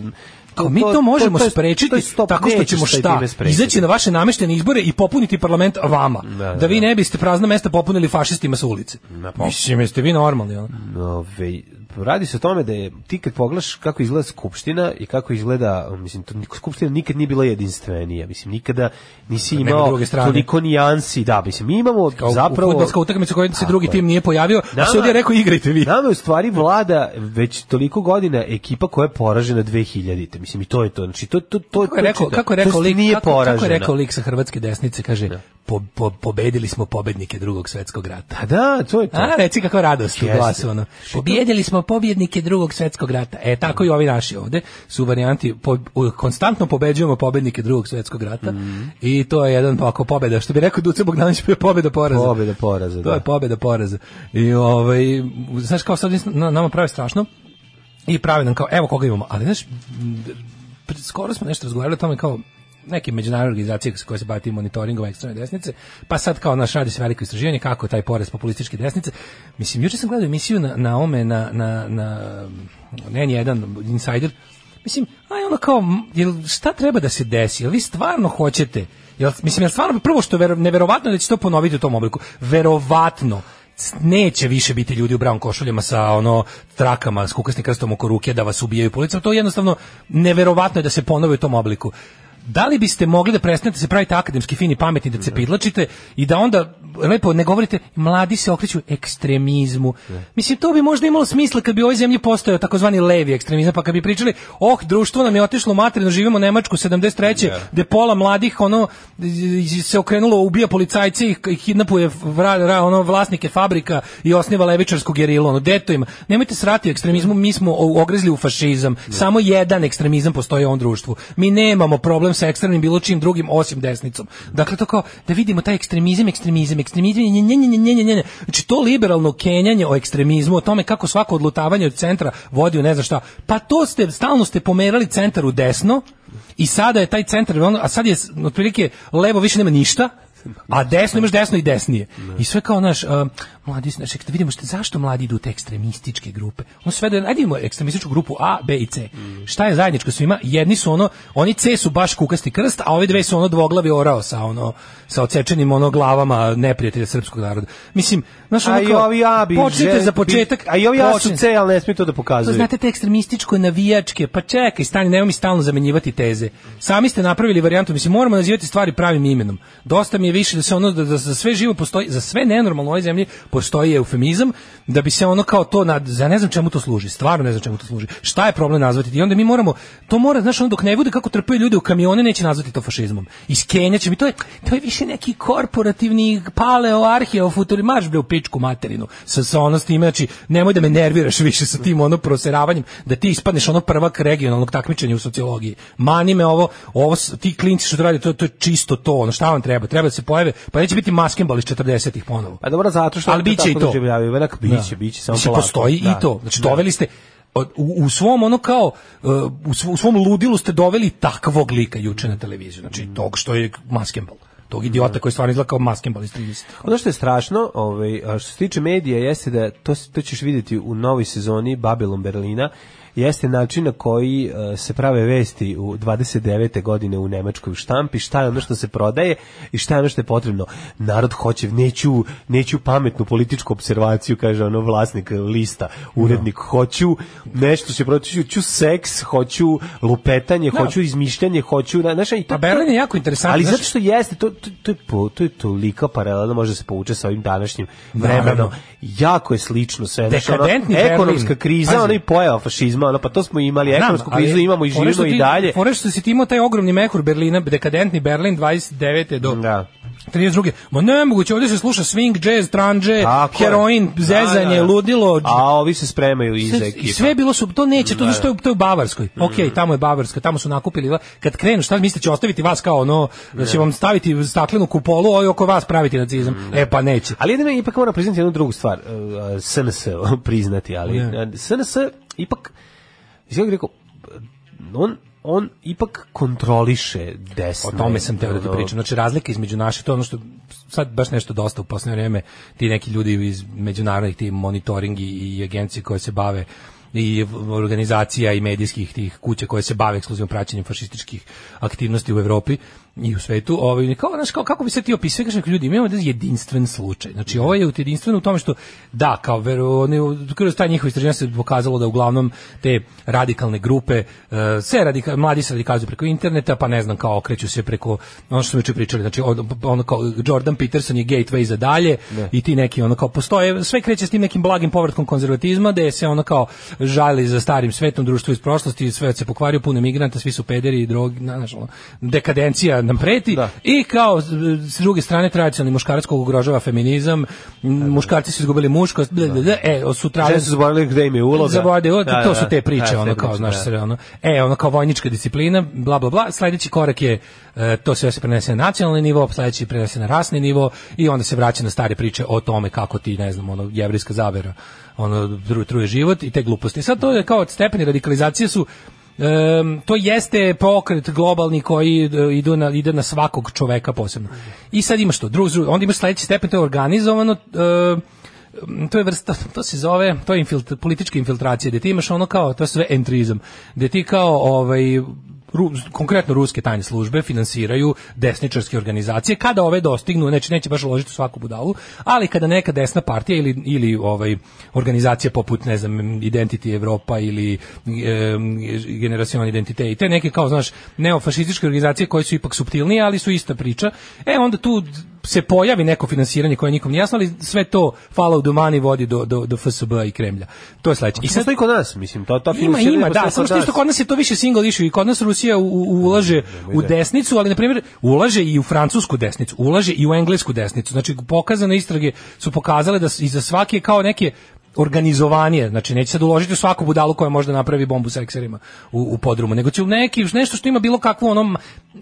Kao mi to možemo to, to, sprečiti to tako što ćemo šta, izaći na vaše nameštene izbore i popuniti parlament vama. Da, da, da vi da. ne biste prazna mesta popunili fašistima sa ulice. Mislim, jeste vi normalni. Ono? No, ve, radi se o tome da je ti kad pogledaš kako izgleda skupština i kako izgleda, mislim, to, skupština nikad nije bila jedinstvenija, mislim, nikada nisi da, imao toliko nijansi, da, mislim, mi imamo Kao, zapravo... U futbolska utakmica koja se drugi tim nije pojavio, nama, a sud je rekao igrajte vi. Nama je u stvari vlada već toliko godina ekipa koja je poražena 2000-te, mislim, i to je to, znači, to, to, to, da- kako je rekao, to, kako je rekao, lik, nije kako, kako je rekao lik sa hrvatske desnice, kaže, da. po, po, pobedili smo pobednike drugog svetskog rata. A pa da, to je to. A, reci kako radost u glasu, ono. Pobedili smo ćemo pobjednike drugog svjetskog rata. E, tako i ovi naši ovde su varijanti, po, konstantno pobeđujemo pobjednike drugog svjetskog rata mm -hmm. i to je jedan ako pobjeda, što bi rekao Duce Bogdanović, je pobeda poraza. Pobjeda poraza, To je da. pobjeda poraza. I ovaj, znaš kao sad nama pravi strašno i pravi nam kao, evo koga imamo, ali znaš, skoro smo nešto razgovarali o tome kao, neke međunarodne organizacije koje se baviti monitoringom ekstremne desnice, pa sad kao naš radi se veliko istraživanje kako taj porez populističke desnice. Mislim, juče sam gledao emisiju na, na ome, na, na, na, na jedan insider, Mislim, aj ono kao, jel šta treba da se desi? Jel vi stvarno hoćete? Jel, mislim, jel stvarno, prvo što vero, neverovatno da će to ponoviti u tom obliku. Verovatno neće više biti ljudi u brown košuljama sa ono trakama s kukasnim krstom oko ruke da vas ubijaju policajci To je jednostavno neverovatno je da se ponovi u tom obliku da li biste mogli da prestanete da se pravite akademski fini pametni da se i da onda lepo ne govorite mladi se okreću ekstremizmu. Ne. Mislim to bi možda imalo smisla kad bi u ovoj zemlji postojao takozvani levi ekstremizam pa kad bi pričali oh društvo nam je otišlo materno živimo u Nemačku 73. gde pola mladih ono se okrenulo ubija policajce i kidnapuje vra, ono vlasnike fabrika i osniva levičarsku gerilu ono deto ima. nemojte srati o ekstremizmu mi smo ogrezli u fašizam ne. samo jedan ekstremizam postoji u ovom društvu mi nemamo problem kojom ekstremnim bilo čim drugim osim desnicom. Dakle to kao da vidimo taj ekstremizam, ekstremizam, ekstremizam, ne ne ne ne ne ne. Znači to liberalno kenjanje o ekstremizmu, o tome kako svako odlutavanje od centra vodi u ne znam šta. Pa to ste stalno ste pomerali centar u desno i sada je taj centar, a sad je otprilike levo više nema ništa, a desno imaš desno i desnije. I sve kao, naš, mladi, znači, kada vidimo što, zašto mladi idu u te ekstremističke grupe, on sve da, ajde vidimo ekstremističku grupu A, B i C. Mm. Šta je zajedničko svima? Jedni su ono, oni C su baš kukasti krst, a ove dve su ono dvoglavi orao sa ono, sa odsečenim ono glavama neprijatelja srpskog naroda. Mislim, znaš, ono kao, ovi A bi, počnite žel, za početak. Bi, a i ovi A su C, ali ne smije to da pokazuju. To znate, te ekstremističko navijačke, pa čekaj, stani, nemoj mi stalno zamenjivati teze. Sami ste napravili varijantu, mislim, moramo nazivati stvari pravim imenom. Dosta mi je više da se ono, da, da, da sve živo postoji, za sve nenormalno u ovoj zemlji postoji eufemizam da bi se ono kao to nad za ne znam čemu to služi stvarno ne znam čemu to služi šta je problem nazvati i onda mi moramo to mora znaš ono dok ne bude kako trpe ljudi u kamione neće nazvati to fašizmom iz Kenije će mi to je to je više neki korporativni paleo arheo futuri marš bre u pičku materinu sa sa ono s znači nemoj da me nerviraš više sa tim ono proseravanjem da ti ispadneš ono prvak regionalnog takmičenja u sociologiji mani me ovo ovo ti klinci što radi to to je čisto to ono šta vam treba treba da se pojave pa neće biti maskembal iz 40-ih ponovo pa dobro zato što ali dakle, biće i to. Da Vedak, biće, biće, samo Mislim, postoji i da. to. Znači, da. doveli ste, u, u, svom ono kao uh, u svom ludilu ste doveli takvog lika juče na televiziju znači mm. tog što je maskembal tog idiota koji stvarno izgleda kao maskembal Ono što je strašno, ovaj, što se tiče medija, jeste da to, to ćeš videti u novoj sezoni Babylon Berlina, jeste način na koji e, se prave vesti u 29. godine u nemačkoj štampi, šta je ono što se prodaje i šta je ono što je potrebno. Narod hoće, neću, neću pametnu političku observaciju, kaže ono vlasnik lista, urednik, no. Da. hoću nešto se protiću, ću seks, hoću lupetanje, no. Da. hoću izmišljanje, hoću, na, znaš, i to, pa Berlin je jako interesantno. Ali znaš, zato što jeste, to, to, to, je, po, to je tolika paralelna, može se povuče sa ovim današnjim vremenom. Jako je slično sve. Dekadentni znaš, ono, Ekonomska kriza, Pazi. ono i pojava fašizma komunizma, ono, pa to smo imali, ekonomsku krizu imamo i živimo i dalje. Fore što si ti imao taj ogromni mehur Berlina, dekadentni Berlin 29. do... Da. 32. Ma nemoguće, ovdje se sluša swing, jazz, tranđe, heroin, da, zezanje, da, da. ludilo. A ovi se spremaju iz ekipa. sve bilo, su, to neće, to, da. to, je, to je u Bavarskoj. Mm. Ok, tamo je Bavarska, tamo su nakupili. Kad krenu, šta mislite, će ostaviti vas kao ono, da će da. vam staviti staklenu kupolu, i oko vas praviti nacizam. Mm, e pa neće. Ali jedno ipak moram priznati jednu drugu stvar. SNS e, priznati, ali SNS ipak Izgleda bih rekao, on on ipak kontroliše desno. O tome sam teo da ti pričam. Znači, razlika između naše, to je ono što sad baš nešto dosta u posljednje vreme, ti neki ljudi iz međunarodnih, ti monitoring i agencije koje se bave i organizacija i medijskih tih kuća koje se bave ekskluzivno praćenjem fašističkih aktivnosti u Europi i u svetu, ovaj, kao, znaš, kao, kako bi se ti opisao, kažem, ljudi, imamo da je jedinstven slučaj. Znači, da. ovo je jedinstveno u tome što, da, kao, vero, oni kroz taj njihov istraživanje se pokazalo da uglavnom te radikalne grupe, uh, eh, se radika, mladi se radikalizuju preko interneta, pa ne znam, kao, okreću se preko, ono što smo juče pričali, znači, ono, ono kao, Jordan Peterson je gateway za dalje, ne. Da. i ti neki, ono, kao, postoje, sve kreće s tim nekim blagim povratkom konzervatizma, da se ono kao žali za starim svetom društvu iz prošlosti, sve se pokvario, puno migranta, svi su pederi i drogi, znaš, dekadencija nam preti da. i kao s druge strane tradicionalni muškarac kog ugrožava feminizam, da, da, da. muškarci su izgubili muškost, da. da, da e, sutra su zaboravili gde im je uloga. Zaboravili, da, to su te priče, ono kao, znaš, se, ono, e, ono kao vojnička disciplina, bla, bla, bla, sledeći korak je e, to sve se prenese na nacionalni nivo, sledeći prenese na rasni nivo i onda se vraća na stare priče o tome kako ti, ne znam, ono, jevrejska zavera, ono, truje život i te gluposti. Sad to je kao stepeni radikalizacije su Um, to jeste pokret globalni koji e, ide na, ide na svakog čoveka posebno. I sad imaš to, druz, onda imaš sledeći stepen, to je organizovano, uh, to je vrsta, to se zove, to je infiltr, politička infiltracija, gde ti imaš ono kao, to je sve entrizam, gde ti kao, ovaj, ru, konkretno ruske tajne službe finansiraju desničarske organizacije kada ove dostignu, znači neće baš uložiti svaku budalu, ali kada neka desna partija ili, ili ovaj organizacija poput ne znam Identity Evropa ili e, Generacion Identite i te neke kao znaš neofašističke organizacije koje su ipak suptilnije, ali su ista priča. E onda tu se pojavi neko finansiranje koje nikom nije jasno, ali sve to fala u domani vodi do, do, do FSB i Kremlja. To je sledeće. I sad to i kod nas, mislim, to, to ima, ima, da, samo što isto kod nas je to više single issue i kod nas Rusija u, u, ulaže da, da, da, u desnicu, ali na primjer ulaže i u francusku desnicu, ulaže i u englesku desnicu. Znači pokazane istrage su pokazale da iza svake kao neke organizovanije, znači neće sad uložiti u svaku budalu koja možda napravi bombu sa ekserima u, u podrumu, nego će u neki, nešto što ima bilo kakvo onom,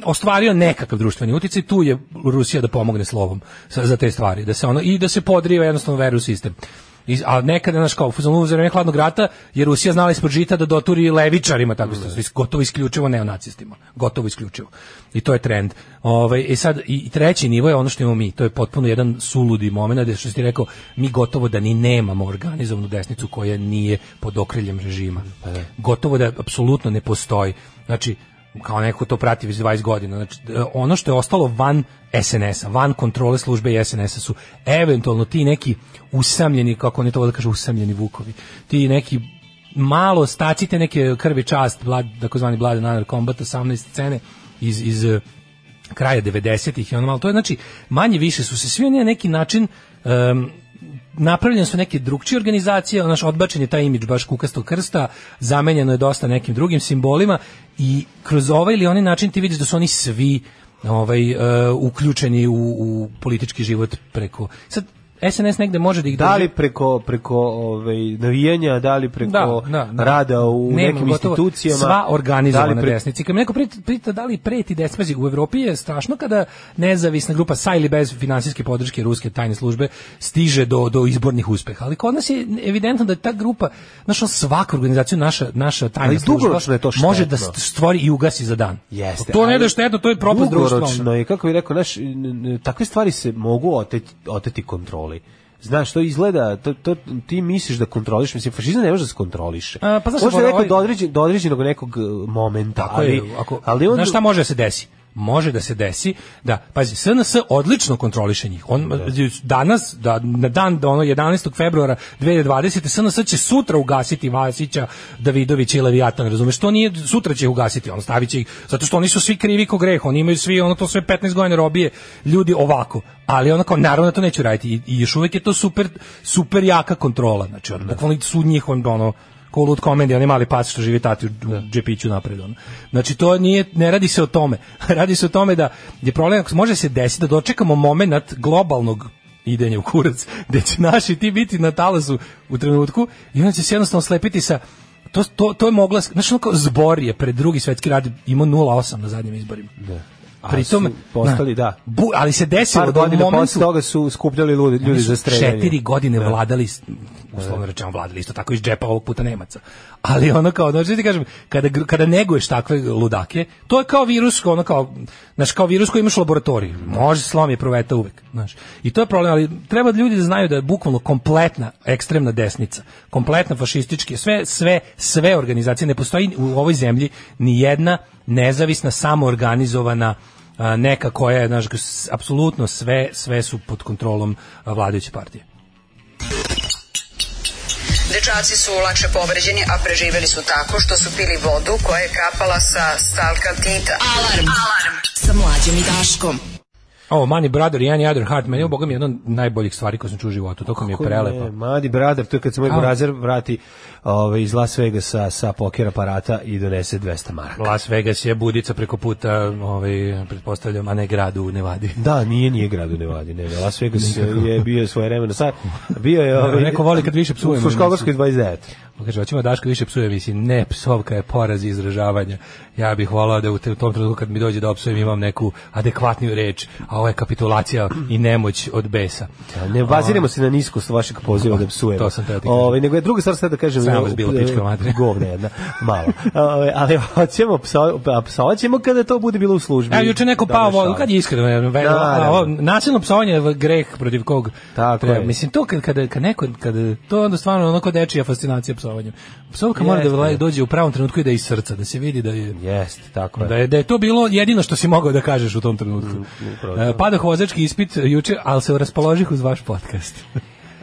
ostvario nekakav društveni uticaj, tu je Rusija da pomogne slovom za te stvari, da se ono, i da se podriva jednostavno veru sistem a nekada naš kao u vreme hladnog rata je Rusija znala ispod žita da doturi levičarima tako što mm. gotovo isključivo neonacistima, gotovo isključivo. I to je trend. Ovaj e i sad i treći nivo je ono što imamo mi, to je potpuno jedan suludi momenat gdje što si rekao mi gotovo da ni nemamo organizovanu desnicu koja nije pod okriljem režima. Pa da. Gotovo da apsolutno ne postoji. Znači, kao neko to prati već 20 godina. Znači, ono što je ostalo van SNS-a, van kontrole službe i SNS-a su eventualno ti neki usamljeni, kako oni to da kažu, usamljeni vukovi. Ti neki malo stacite neke krvi čast, vlad, takozvani Blade Nanar Combat 18 scene iz, iz eh, kraja 90-ih i ono malo. To je znači, manje više su se svi na neki način um, napravljene su neke drugčije organizacije, naš odbačen je taj imidž baš kukastog krsta, zamenjeno je dosta nekim drugim simbolima i kroz ovaj ili onaj način ti vidiš da su oni svi ovaj uh, uključeni u, u politički život preko sad SNS negde može da ih da li preko preko ovaj navijanja, da li preko da, da, da. rada u Nema, nekim institucijama. Sva da organizovana da pre... desnica. Kad neko preti, preti, da li preti despazi u Evropi je strašno kada nezavisna grupa sa ili bez finansijske podrške ruske tajne službe stiže do do izbornih uspeha. Ali kod nas je evidentno da je ta grupa, naša svaku organizaciju naša naša tajna ali služba je to može da stvori i ugasi za dan. Jeste. To ne da štetno, to je propast društva. je, kako bi rekao, naš takve stvari se mogu oteti, oteti kontrolu kontroli. Znaš, to izgleda, to, to, ti misliš da kontroliš, mislim, fašizam ne može da se kontroliše. A, pa znaš, Možda je rekao do, određen, do određenog nekog e, momenta, Tako ali, ako, ali on... Znaš šta može da se desi? može da se desi da pazi SNS odlično kontroliše njih. On da. danas da na dan da ono 11. februara 2020 SNS će sutra ugasiti Vasića, Davidovića i Leviatan, razumeš? To nije sutra će ih ugasiti, on staviće ih zato što oni su svi krivi ko greh, oni imaju svi ono to sve 15 godina robije ljudi ovako. Ali onako naravno da to neće raditi i, i još uvek je to super super jaka kontrola. Znači, da. bukvalno su njih on, ono ko Lut Comedy, oni mali pas što živi tati u da. džepiću napred. Ono. Znači, to nije, ne radi se o tome. radi se o tome da je problem, može se desiti da dočekamo moment globalnog idenje u kurac, gde će naši ti biti na talazu u trenutku i onda će se jednostavno slepiti sa to, to, to je mogla, znači ono kao zbor je pred drugi svetski rad imao 0,8 na zadnjim izborima. Da. Pritom postali da. Bu, ali se desilo da godine momentu, posle toga su skupljali ljudi ljudi za streljanje. 4 godine da. vladali uslovno da. rečeno vladali isto tako iz džepa ovog puta Nemaca. Ali ono kao znači ti kažem kada kada neguješ takve ludake, to je kao virus, ono kao znaš kao virus koji imaš u laboratoriji. Može slomi proveta uvek, znaš. I to je problem, ali treba da ljudi da znaju da je bukvalno kompletna ekstremna desnica, kompletna fašistički, sve sve sve organizacije ne postoji u ovoj zemlji ni jedna nezavisna, samoorganizovana neka koja je znaš, apsolutno sve sve su pod kontrolom vladajuće partije. Dečaci su lakše povređeni, a preživeli su tako što su pili vodu koja je kapala sa stalka tita. Alarm! Alarm! Sa mlađom i Daškom. Ovo, oh, Money Brother i Any Other Heart, meni je, boga mi, jedna od najboljih stvari koje sam čuo u životu, to mi je prelepo. Ne, Money Brother, to je kad se moj brazer vrati ove, ovaj, iz Las Vegasa sa poker aparata i donese 200 maraka. Las Vegas je budica preko puta, ovaj, pretpostavljam, a ne gradu u Nevadi. Da, nije, nije gradu u Nevadi, ne, Las Vegas je bio svoje vremena. Sad, bio je... Ovaj, neko voli kad više psujem. U Fruškogorskoj 29. Kaže, hoćemo Daško više psuje, mislim, ne, psovka je poraz izražavanja. Ja bih volao da u tom trenutku kad mi dođe da opsujem imam neku adekvatniju reč, a ovo kapitulacija i nemoć od besa. Da, ne baziramo se na niskost vašeg poziva da psujemo. To sam teo Ove, ovaj, nego je druga stvar sad da kažem. Samo je bilo pička e, matri. Govna jedna, malo. Ove, ali hoćemo, pso, psovaćemo kada to bude bilo u službi. Ja, juče neko da, pao da, vodu, kad je iskreno, da, da. nasilno psovanje je greh protiv kog Tako treba. Je. Mislim, to kad, kad, kad neko, kad, to onda stvarno onako dečija fascinacija psovanjem. Psovka mora da dođe u pravom trenutku i da je iz srca, da se vidi da je... Jest, tako je. Da je, da je to bilo jedino što si mogao da kažeš u tom trenutku. Mm, Padah vozački ispit juče, ali se raspoložih uz vaš podcast.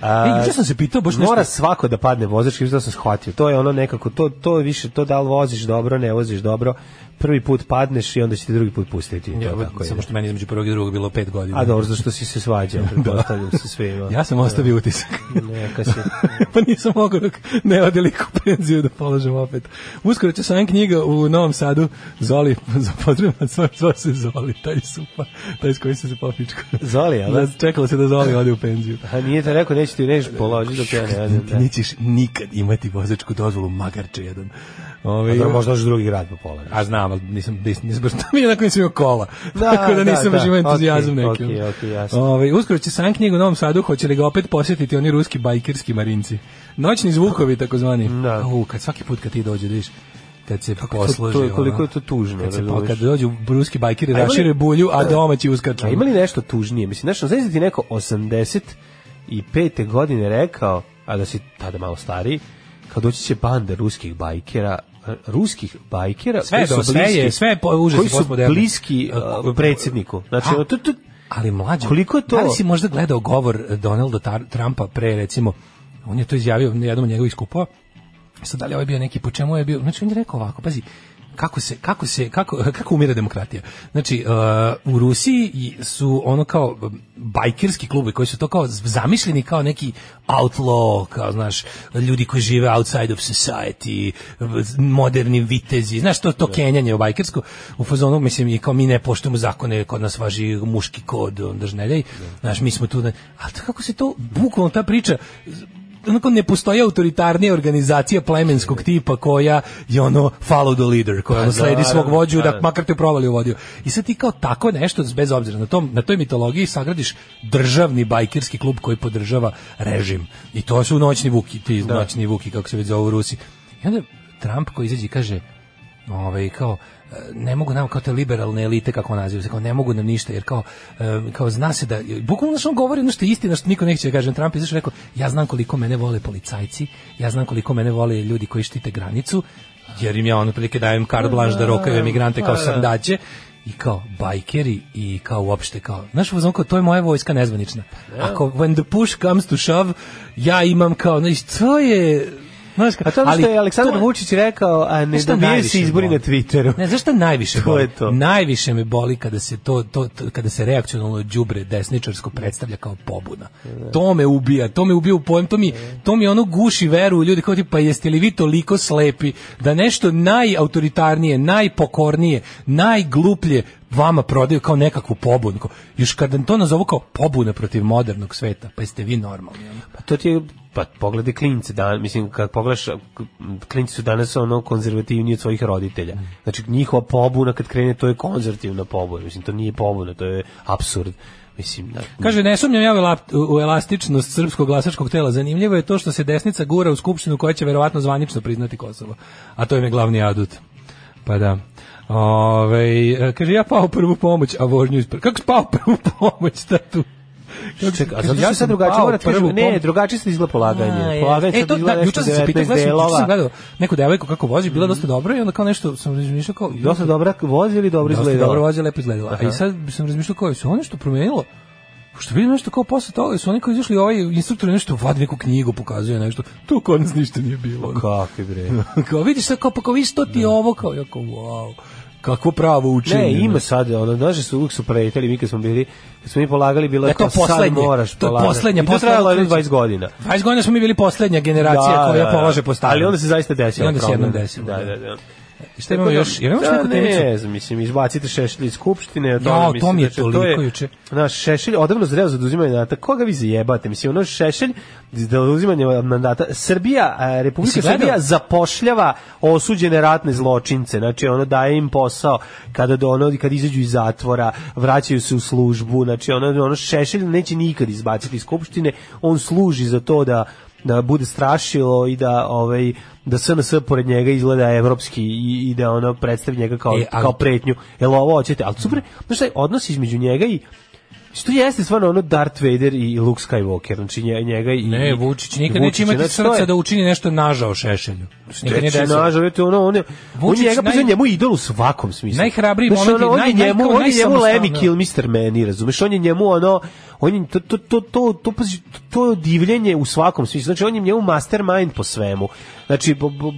A, e, sam se pitao baš Mora nešto... svako da padne vozački, što da sam shvatio. To je ono nekako, to, to više, to da li voziš dobro, ne voziš dobro, prvi put padneš i onda će te drugi put pustiti. Ja, to, tako samo je. što meni između prvog i drugog bilo pet godina. A dobro, zašto si se svađao, da. pretpostavljam se sve. Ja sam ostavio da. utisak. Neka si. pa nisam mogao dok ne ode penziju da položem opet. Uskoro će sam knjiga u Novom Sadu, Zoli, za pozdravljam, zva se Zoli, taj supa, taj s kojim se se popičko. Zoli, ali? Da, čekalo se da Zoli ode u penziju. A nije te rekao, neće ti neš položiti dok ja ne odem. Da. nećeš nikad imati vozačku dozvolu Magarče jedan. Ove, a možda još drugi grad po pola. A znam, ali nisam, nisam, nisam baš mi jednako nisam imao kola. Da, tako da, da nisam da, baš imao entuzijazam okay, neki. Okay, okay, jasno. Ove, uskoro će san knjigu u Novom Sadu, hoće li ga opet posjetiti oni ruski bajkerski marinci. Noćni zvukovi, takozvani. Da. U, kad svaki put kad ti dođe, vidiš, kad se Kako posloži. To, to je, koliko je to tužno. Kad, se, da kad dođu ruski bajkiri, rašire bulju, a da. domaći uskaču. A imali nešto tužnije? Mislim, nešto, znači da ti neko 85. godine rekao, a da si tada malo stariji, kad doći će banda ruskih bajkera ruskih bajkera sve do, su sve bliski, je, sve je koji su bliski uh, predsjedniku. Znači, a, tu, tu, ali mlađi koliko to? Da li si možda gledao govor Donalda Tar Trumpa pre, recimo, on je to izjavio na jednom njegovih skupova, sad da li je ovaj bio neki, po čemu je bio, znači on je rekao ovako, pazi, kako se kako se kako kako umire demokratija. Znači uh, u Rusiji su ono kao um, bajkerski klubovi koji su to kao zamišljeni kao neki outlaw, kao znaš, ljudi koji žive outside of society, moderni vitezi, znaš to to da. kenjanje u bajkersku. U fazonu mislim i kao mi ne poštujemo zakone, kod nas važi muški kod, onda um, ne Znaš, mi smo tu, ali kako se to bukvalno ta priča onako ne postoji autoritarnija organizacija plemenskog tipa koja je ono follow the leader, koja pa ono sledi svog vođu da, da makar te provali u vodiju. I sad ti kao tako nešto, bez obzira na, tom, na toj mitologiji sagradiš državni bajkerski klub koji podržava režim. I to su noćni vuki, ti da. noćni vuki, kako se već zove u Rusiji. I onda Trump koji izađe i kaže, ovaj, kao, ne mogu nam kao te liberalne elite kako nazivu se kao ne mogu nam ništa jer kao kao zna se da bukvalno što on govori nešto istina što niko neće da kaže Trump je rekao ja znam koliko mene vole policajci ja znam koliko mene vole ljudi koji štite granicu jer im ja ono prilike dajem carte blanche da rokaju emigrante kao da, da, da. srdaće i kao bajkeri i kao uopšte kao znaš fazon kao to je moja vojska nezvanična ako when the push comes to shove ja imam kao znači to je A to ali, što je Aleksandar Vučić rekao, a ne da nije se izbori na Twitteru. Ne, zašto najviše boli? Je to? Najviše me boli kada se to, to, to kada se reakcionalno đubre desničarsko predstavlja kao pobuna. To me ubija, to me ubija u pojem, to mi, to mi ono guši veru u ljudi kao tipa jeste li vi toliko slepi da nešto najautoritarnije, najpokornije, najgluplje vama prodaju kao nekakvu pobunu. Još kada to nazovu kao pobuna protiv modernog sveta, pa jeste vi normalni. Pa to ti je pa pogledaj klince, da, mislim, kad pogledaš, klinci su danas ono konzervativni od svojih roditelja. Znači, njihova pobuna kad krene, to je konzervativna pobuna, mislim, to nije pobuna, to je absurd. Mislim, da... Kaže, ne sumnjam ja u elastičnost srpskog glasačkog tela. Zanimljivo je to što se desnica gura u skupštinu koja će verovatno zvanično priznati Kosovo. A to im je glavni adut. Pa da. Ove, e, kaže, ja pao prvu pomoć, a vožnju ispred. Kako spao prvu pomoć, da tu? Čekaj, a zato ja sam drugačije mora da prvu. Ne, drugačije se izgleda polaganje. Polaganje e, to, da, juče sam se pitao, znaš, juče sam gledao neku devojku kako vozi, bila mhm. dosta dobra i onda kao nešto sam razmišljao kao dosta dobra vozi ili dobro izgleda. Dobro vozi, lepo izgledala. A i sad sam razmišljao kao se oni što promenilo što vidim nešto kao posle toga, su oni kao izašli ovaj instruktor nešto vadi neku knjigu, pokazuje nešto. Tu kod nas ništa nije bilo. Pa kako bre. kao vidiš sad kao pa kao isto ti da. ovo kao jako wow. Kakvo pravo učenje? Ne, ima sad, ono, daže su uvijek su preleteli, mi kad smo bili, kad smo mi polagali, bilo je to, to sad moraš to polagati. To je poslednja, I to trajalo je 20 godina. 20 godina smo mi bili poslednja generacija da, koja da, da. polaže po Ali onda se zaista desilo. I onda problem. se jednom da. desilo. Da, da, da. da. Šta imamo da, još? Ja Jer da, ne, znam, mislim, izbacite Šešelj iz skupštine. Ja, da to mi je toliko juče. Naš Šešelj odavno zreo za oduzimanje mandata. Koga vi zajebate? Mislim, ono Šešelj za oduzimanje mandata. Srbija, Republika Srbija zapošljava osuđene ratne zločince. Znači, ono daje im posao kada do ono, kad izađu iz zatvora, vraćaju se u službu. Znači, ono, ono Šešelj neće nikad izbaciti iz skupštine. On služi za to da da bude strašilo i da ovaj da SNS pored njega izgleda evropski i, i da ono predstavi njega kao e, ali, kao pretnju. Jel ovo hoćete? Al super, znači taj odnos između njega i Što jeste stvarno ono Darth Vader i Luke Skywalker, znači njega i... Ne, Vučić nikad neće imati znači, srca da učini nešto nažao Šešelju. Nikad nije desilo. Nažao, je to ono, on je, Vučić on njega naj... njemu idol u svakom smislu. Najhrabriji znači, moment, ono, on, naj, je njemu, on je njemu Lemmy Kilmister meni, razumeš, on je njemu ono, on je to to to to to to divljenje u svakom smislu. Znači on je njemu mastermind po svemu. Znači bo, bo,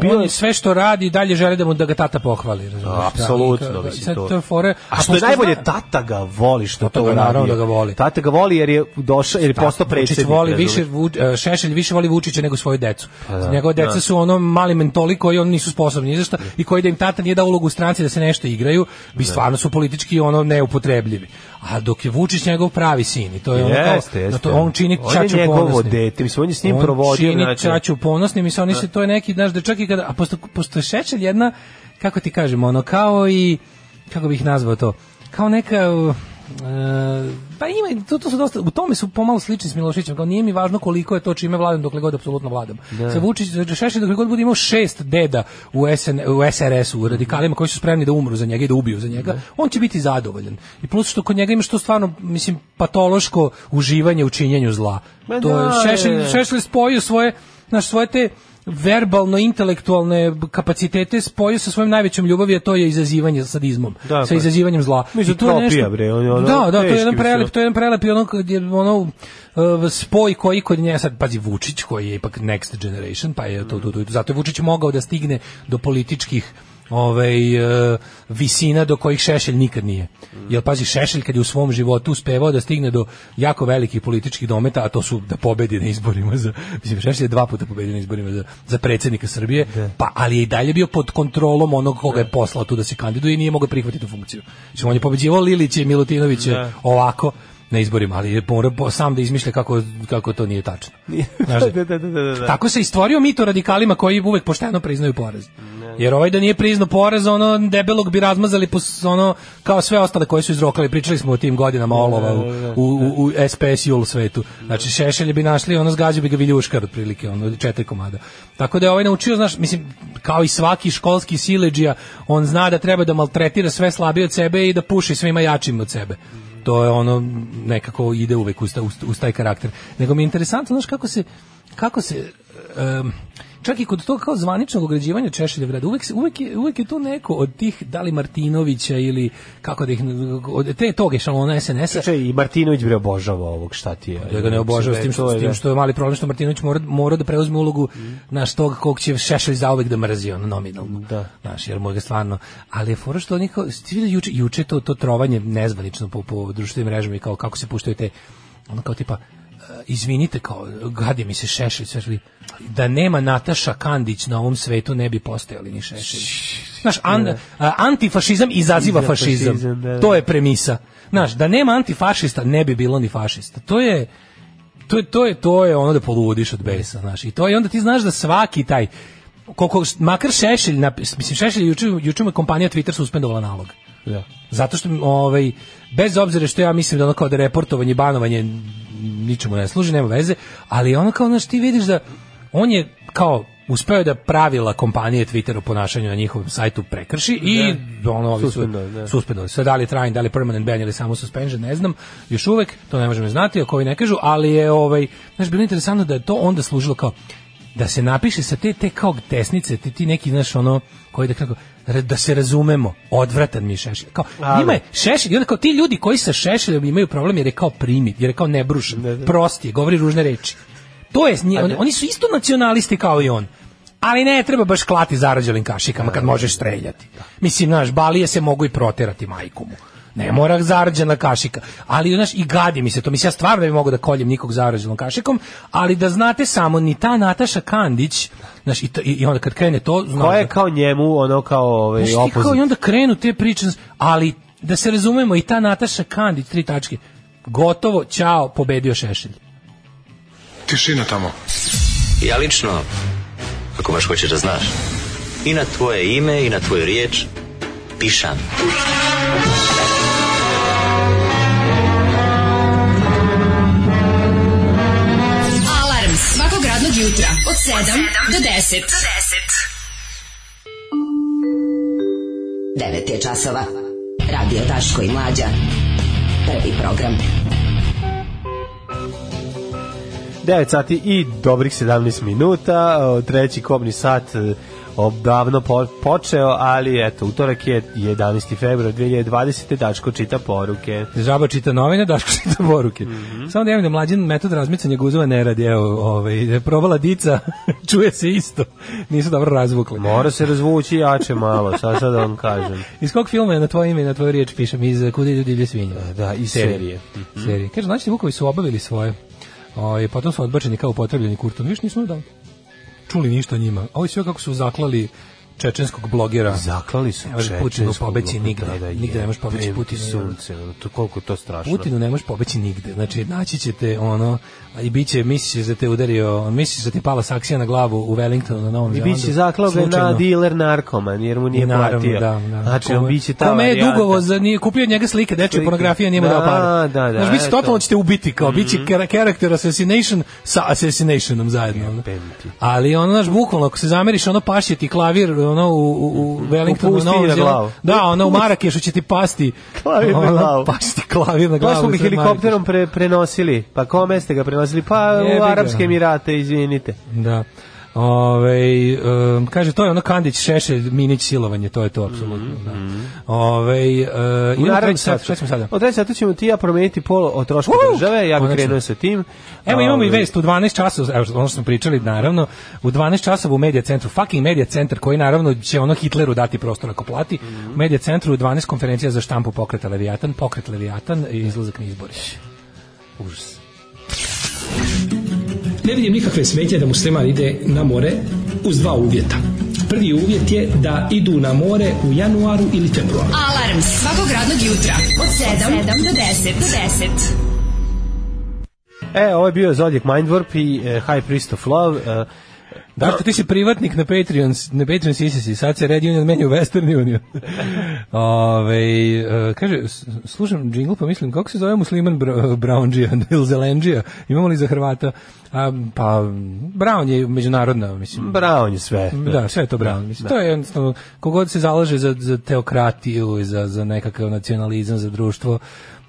bio on je sve što radi i dalje želi da mu da ga tata pohvali, razumiješ? Da. Apsolutno, da, mislim to. to fore, a što je najbolje zna... tata ga voli što tata to radi. Naravno da ga voli. Tata ga voli jer je došao jer je postao predsednik. Vučić voli više Vuč, e, Šešelj više voli Vučića nego svoju decu. Pa da, Njegova deca da. su ono mali mentoli koji oni nisu sposobni izašta za i koji da im tata nije dao ulogu stranci da se nešto igraju, bi da. stvarno su politički ono neupotrebljivi a dok je Vučić njegov pravi sin i to je ono kao jeste, jeste. to on čini on čaču ponosnim. Dete, mislim on je s njim on provodio čini način. čaču ponosnim i oni se da. to je neki znaš da čak i kada a posto posto šećer jedna kako ti kažemo ono kao i kako bih nazvao to kao neka E, pa ima, to, to su dosta, u tome su pomalo slični s Milošićem, kao nije mi važno koliko je to čime vladam dokle god apsolutno vladam. Da. Sa Vučić, Šešelj dokle god bude imao šest deda u, SN, u SRS-u, u radikalima koji su spremni da umru za njega i da ubiju za njega, da. on će biti zadovoljan. I plus što kod njega ima što stvarno, mislim, patološko uživanje u činjenju zla. Ma to da, Šešelj, Šešelj spojio svoje, naš svoje te verbalno intelektualne kapacitete spojio sa svojom najvećom ljubavi, a to je izazivanje sa sadizmom, dakle. sa pa. izazivanjem zla. Mislim, to je nešto, bre, ono, da, da, to je jedan prelep, to je jedan prelep i ono, ono uh, spoj koji kod nje sad pazi Vučić koji je ipak next generation pa je to, to, to zato je Vučić mogao da stigne do političkih ovaj uh, visina do kojih Šešelj nikad nije. Mm. Jer pazi Šešelj kad je u svom životu uspevao da stigne do jako velikih političkih dometa, a to su da pobedi na izborima za mislim Šešelj je dva puta pobedio na izborima za za predsednika Srbije, De. Da. pa ali je i dalje bio pod kontrolom onog koga je poslao tu da se kandiduje i nije mogao prihvatiti tu funkciju. Znači on je pobeđivao Lilića i Milutinovića da. ovako na izborima, ali je mora sam da izmišlja kako, kako to nije tačno. Znaš, da- da da, da, da, da, tako se istvorio mito radikalima koji uvek pošteno priznaju porez. Jer ovaj da nije priznao poraz, ono debelog bi razmazali po, ono kao sve ostale koje su izrokali. Pričali smo o tim godinama olova u, u, u, u SPS i u svetu. Znači šešelje bi našli, ono zgađao bi ga viljuškar otprilike, ono četiri komada. Tako da je ovaj naučio, znaš, mislim, kao i svaki školski sileđija, on zna da treba da maltretira sve slabije od sebe i da puši svima jačim od sebe to je ono nekako ide uvek uz, uz, uz taj karakter. Nego mi je interesantno, znaš, kako se, kako se um, čak i kod tog kao zvaničnog ograđivanja Češelja grada, uvek, uvek, je, uvek je to neko od tih, da li Martinovića ili kako da ih, od te tog ešalona SNS-a. Če, i Martinović bre obožava ovog šta ti je. Da ga ne obožava znači, s tim što, s tim što je mali problem što Martinović mora, mora da preuzme ulogu mm. naš tog kog će Šešelj zauvek da mrzi on nominalno. Da. Znaš, jer mu ga stvarno, ali je fora što oni kao, juče, juče to, to trovanje nezvanično po, po društvenim mrežama i kao kako se puštaju te ono kao tipa izvinite kao gadi mi se šešelj sve da nema Nataša Kandić na ovom svetu ne bi postojali ni šešelj znaš an, da. antifašizam izaziva fašizam da, da. to je premisa znaš da nema antifašista ne bi bilo ni fašista to je to je, to je, to je ono da poludiš od besa, znaš. I to I onda ti znaš da svaki taj koliko makar Šešelj mislim Šešelj juče juče mu kompanija Twitter suspendovala nalog. Ja. Zato što ovaj bez obzira što ja mislim da ono kao da reportovanje, banovanje ničemu ne služi, nema veze, ali ono kao, znaš, ti vidiš da on je kao uspeo da pravila kompanije Twitter o ponašanju na njihovom sajtu prekrši i ne, da. ono ovi da. suspendovali. Sve da li trajn, da li permanent ban ili samo suspension, ne znam, još uvek, to ne možemo znati, ako ovi ne kažu, ali je ovaj, znaš, bilo interesantno da je to onda služilo kao da se napiše sa te, te kao desnice, ti, ti neki, znaš, ono, koji da kako, da se razumemo, odvratan mi je Šešelj. Kao, Ali. njima je Šešelj, i onda kao ti ljudi koji sa Šešeljom imaju problem jer je kao primit, jer je kao nebrušen, da, da. prosti je, govori ružne reči. To je, oni, oni su isto nacionalisti kao i on. Ali ne treba baš klati zarađelim kašikama kad možeš streljati. Mislim, znaš, balije se mogu i proterati majkomu. Ne mora zarđena kašika. Ali, znaš, i gadi mi se to. Mislim, ja stvarno ne bi mogao da koljem nikog zarđenom kašikom, ali da znate samo, ni ta Nataša Kandić, znaš, i, to, i onda kad krene to... Znaš, Ko je da- kao njemu, ono kao ovaj, znaš, kao, I onda krenu te priče, ali da se razumemo, i ta Nataša Kandić, tri tačke, gotovo, čao, pobedio Šešelj. Tišina tamo. Ja lično, ako baš hoćeš da znaš, i na tvoje ime i na tvoju riječ pišam. jutra od 7 do 10. 10. 9 je časova. Radio Taško i Mlađa. Prvi program. 9 sati i dobrih 17 minuta, treći kobni sat odavno počeo, ali eto, utorak je 11. februar 2020. Daško čita poruke. Žaba čita novine, Dačko čita poruke. Mm -hmm. Samo da imam da mlađen metod razmicanja guzova ne radi, evo, ovaj, da probala dica, čuje se isto. Nisu dobro razvukli. Mora se razvući jače malo, sad sad da vam kažem. iz kog filma je na tvoje ime i na tvoju riječ pišem? Iz Kuda ljudi divlje svinje? Da, da iz serije. Mm -hmm. serije. Kaže, znači, Vukovi su obavili svoje. O, ovaj, potom su odbačeni kao upotrebljeni kurton. Viš nismo dali čuli ništa o njima. A ovo sve kako su zaklali čečenskog blogera. Zaklali su čečenskog Putinu pobeći nigde. Da, da, nigde je. ne možeš pobeći Putinu. Sunce, to, koliko to strašno. Putinu ne možeš pobeći nigde. Znači, naći ćete ono, i bit će, misliš da te udario, misliš da ti pala saksija na glavu u Wellingtonu na Novom Zelandu. I bit će zaklaven na dealer narkoman, jer mu nije Naravno, platio. Da, da. Znači, on bit će ta Kome je dugovo, za, nije kupio od njega slike, dečje pornografija, nije mu da, dao par. Da, da, znači, bit će totalno ćete ubiti, kao, mm bit će character mhm. assassination sa assassinationom zajedno. Ali ono, naš bukvalno, ako se zameriš, ono pašje klavir, ono u u Wellingtonu u Novom Zelandu. Da, ona u Marakešu će ti pasti. Klavir na glavu. Pasti klavir na glavu. Pa smo mi helikopterom pre, prenosili. Pa kome ste ga prenosili? Pa u Arapske Emirate, izvinite. Da. Ove, um, kaže, to je ono Kandić, Šeše, Minić, silovanje, to je to, apsolutno. Mm -hmm. da. Mhm. Ove, uh, I naravno, sat, šta ćemo sada? Od treći sata ćemo ti ja promeniti pol o trošku uh, države, ja bih krenuo sa tim. Evo imamo i vest, u 12 časova, evo, ono što smo pričali, naravno, u 12 časova u medija centru, fucking medija centar, koji naravno će ono Hitleru dati prostor ako plati, mm -hmm. u medija centru u 12 konferencija za štampu pokreta Leviatan, pokret Leviatan i izlazak na izbori. Užas. Ne vidim nikakve smetnje da musliman ide na more uz dva uvjeta. Prvi uvjet je da idu na more u januaru ili februaru. Alarm svakog radnog jutra od 7, od 7 do 10. Do 10. E, ovo je bio Zodjek Mindwarp i e, High Priest of Love. E, Da, što ti si privatnik na Patreon, na Patreon si sad se Red Union meni u Western Union. Ove, e, kaže, slušam džingl pa mislim, kako se zove musliman Bra Brownđija ili Zelenđija? Imamo li za Hrvata? A, pa, Brown je međunarodna, mislim. Brown je sve. Da, sve je to Brown. Da, mislim. Da. To je jednostavno, kogod se zalaže za, za teokratiju, za, za nekakav nacionalizam, za društvo,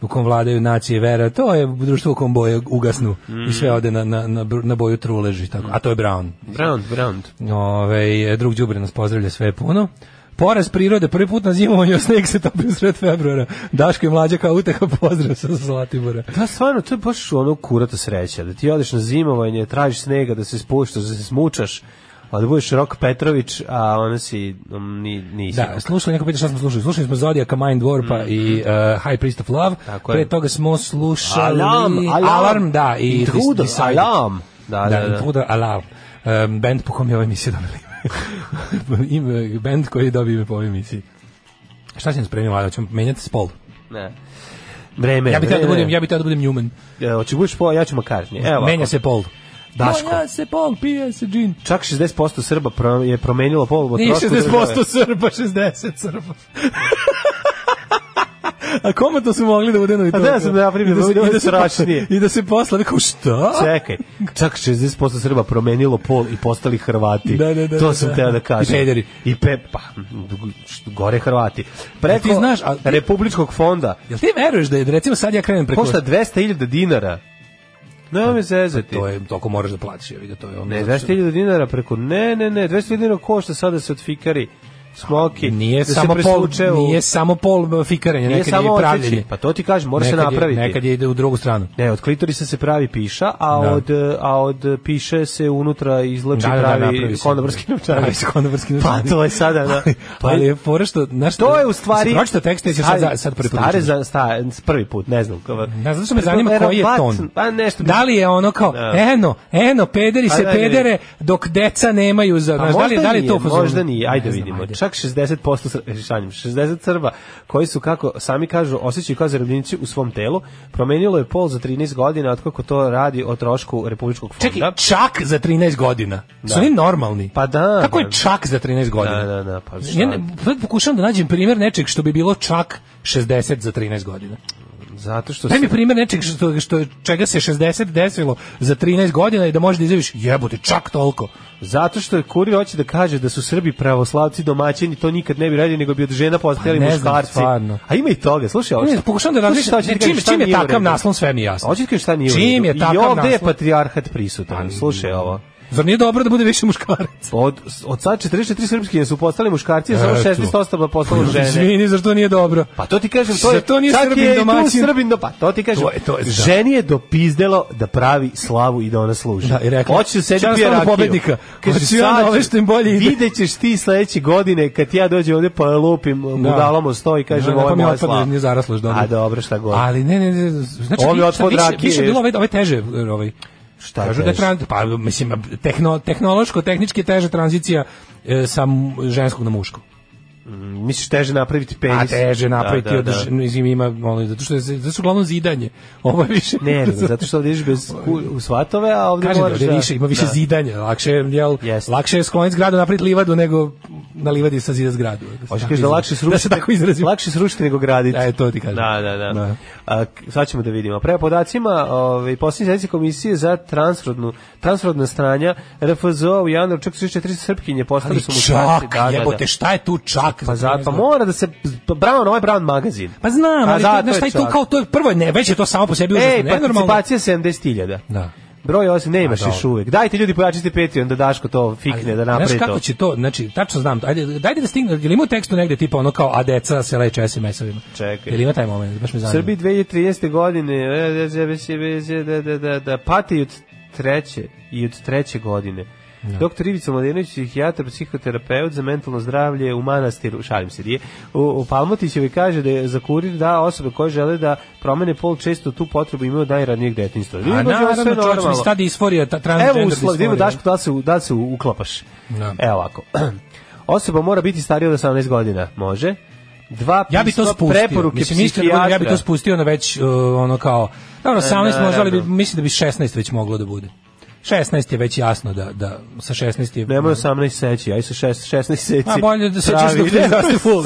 u kom vladaju nacije vera, to je društvo u kom boje ugasnu mm. i sve mm. ode na, na, na, na boju truleži, tako. a to je Brown. Brown, Brown. Ove, drug Đubre nas pozdravlja sve puno. Poraz prirode, prvi put na zimovanju, sneg se topi u sred februara. Daško i mlađa kao uteha, pozdrav sa Zlatibora. Da, stvarno, to je baš ono kurata sreća, da ti odeš na zimovanje, tražiš snega, da se spuštaš, da se smučaš, a da budeš Rok Petrović, a ona si um, ni, nisi. Da, slušali, neko pita šta smo slušali. Slušali smo Zodijaka, Mind Warpa mm. i uh, High Priest of Love. Tako je. Pre toga smo slušali... Alarm, alarm. alarm da. I Intruder, alarm. Da, da, da. da. Intruder, alarm. Um, band po kom je ova emisija dobila ime. Uh, band koji je dobio ime po ovoj emisiji. Šta si nam spremio, Vlada? Ćemo menjati spol? Ne. Vreme, ja bih tada da budem, ja bih tada da budem human. Ja, hoćeš budeš po, ja ću makar. Evo. Menja se pol. Daško. Ja se pol, pija se džin. Čak 60% Srba je promenilo pol. Nije 60% Srba, 60 Srba. A kome to su mogli da udenu i to? A da sam da primim, da, da, da se račnije. I da se da da da posla, neko šta? Čekaj, čak 60% Srba promenilo pol i postali Hrvati. Da, da, da. To sam da, teo da kažem. I pederi. I pe, pa, gore Hrvati. Preko ti znaš, a, ti, Republičkog fonda. Jel ti veruješ da je, recimo sad ja krenem preko... Košta 200.000 dinara Ne, da, da me pa zezati. To je, toliko moraš da plaćaš, vidi to je ono. Ne, 200.000 dinara preko, ne, ne, ne, 200.000 dinara košta sada se od fikari. Smoki. Nije da samo pol, nije samo pol fikaranje, nije nekad samo je pravljenje. Pa to ti kažem, mora se napraviti. Je, nekad je ide u drugu stranu. Ne, od klitorisa se pravi piša, a da. od a od piše se unutra izlači da, da, da, pravi kondobrski novčanik. Pravi se kondobrski da, da, novčanik. Pa to je sada, da. pa je fora što, znaš, to je u stvari Pročita tekst i sad sad Stare za sta, prvi put, ne znam. Ne znam što me zanima koji je ton. Pa nešto. Da li je ono kao eno, eno pederi pa, se pedere dok deca nemaju za, pa da li da li to Možda nije, ajde vidimo. Čak čak 60% šanjem, 60 Srba koji su kako sami kažu osjećaju kao zarobljenici u svom telu, promenilo je pol za 13 godina od kako to radi o trošku Republičkog fonda. Čekaj, čak za 13 godina? Da. Su oni normalni? Pa da. Kako je da. čak za 13 da, godina? Da, da, da. Pa ja ne, pa pokušam da nađem primer nečeg što bi bilo čak 60 za 13 godina. Zato što Daj mi primjer nečeg što, što čega se 60 desilo za 13 godina i da može da izjaviš jebote čak toliko. Zato što je kurir hoće da kaže da su Srbi pravoslavci domaćini, to nikad ne bi radili nego bi od žena postajali pa muškarci. Znam, A ima i toga, slušaj, hoće. Ne, pokušavam da razmišljam, da ne, čim, čim, čim je takav naslon sve mi jasno. Hoćeš da kažeš šta nije. Čim je takav I ovde je patrijarhat prisutan. Pa slušaj ovo. Zar nije dobro da bude više muškarac? Od, od sad 44 srpskinje su postali muškarci, a samo 16% postalo žene. Izvini, zašto nije dobro? Pa to ti kažem, to je, to nije srbin je domaćin. Srbin do, pa to ti kažem, to je, to je, da. ženi je dopizdelo da pravi slavu i da ona služi. Da, i rekla, Hoće sebi pije rakiju. pobednika. Kaže, Hoću ja ove što im bolje ide. Videćeš ti sledeće godine, kad ja dođem ovde pa lupim da. budalom o sto i kažem, da, da, ovo je pa moja slava. Ne zarasloš dobro. A dobro, šta god. Ali ne, ne, ne, znači, ovo je otpod rakije. Više bilo ove teže, ovaj Šta Kažu da trans, pa mislim tehno, tehnološko tehnički teže tranzicija e, sa ženskog na muško. Mm, misliš teže napraviti penis? A teže da, napraviti, da, da, održ, da. Izvim, ima, molim, zato što je, zato su uglavnom zidanje. Ovo je više... Ne, ne, zato što ovdje ideš bez u svatove, a ovdje Kažem moraš da... više, ima više da. zidanja, lakše, jel, yes. lakše je skloniti zgradu, napraviti livadu, nego na livadi sa zida zgradu. Hoćeš da, da lakše srušiti, da se da da tako izrazim. Lakše srušiti nego graditi. Da, to ti kažem. Da, da, da. da. A, sad ćemo da vidimo. Prema podacima ove, ovaj, posljednje sedmice komisije za transrodnu, transrodna stranja RFZO u januaru čak 304 srpkinje postali su muškarci. Čak, da, da, da, jebote, šta je tu čak? Pa, zato, pa mora da se, pa Brown, ovaj Brown magazin. Pa znam, pa ali to, šta je tu kao, to je prvo, ne, već je to samo po sebi e, užasno, Ej, participacija 70.000. Da. Broj 8 nemaš još uvek. Dajte ljudi pojačite Patreon onda Daško to fikne, da napravi to. kako će to, znači, tačno znam, ajde, dajde da stigne, je li ima u tekstu negde tipa ono kao, a deca se leče SMS-ovima? Čekaj. Je ima taj moment, baš me zanima. Srbi 2013. godine, da, da, da, da, da, da, da, pati od treće i od treće godine No. Da. Doktor Ivica Mladenović, psihijatar, psihoterapeut za mentalno zdravlje u manastiru, šalim se, je, u, u Palmotićevi kaže da je za kurir da osobe koje žele da promene pol često tu potrebu imaju da najranijeg detinjstva. A da naravno, čovječ mi stadi isforija, transgender Evo, usla, evo Daško, da se, da se da uklapaš. No. Evo ovako. Osoba mora biti starija od 18 godina. Može dva ja bi to spustio. preporuke mislim, mislim, ja bi to spustio na već uh, ono kao dobro 18 ja, možda ali mislim da bi 16 već moglo da bude 16 je već jasno da da sa 16 je Nemoj 18 seći, aj sa 16 seći. A pa, bolje da sećaš dok ne raste da ful.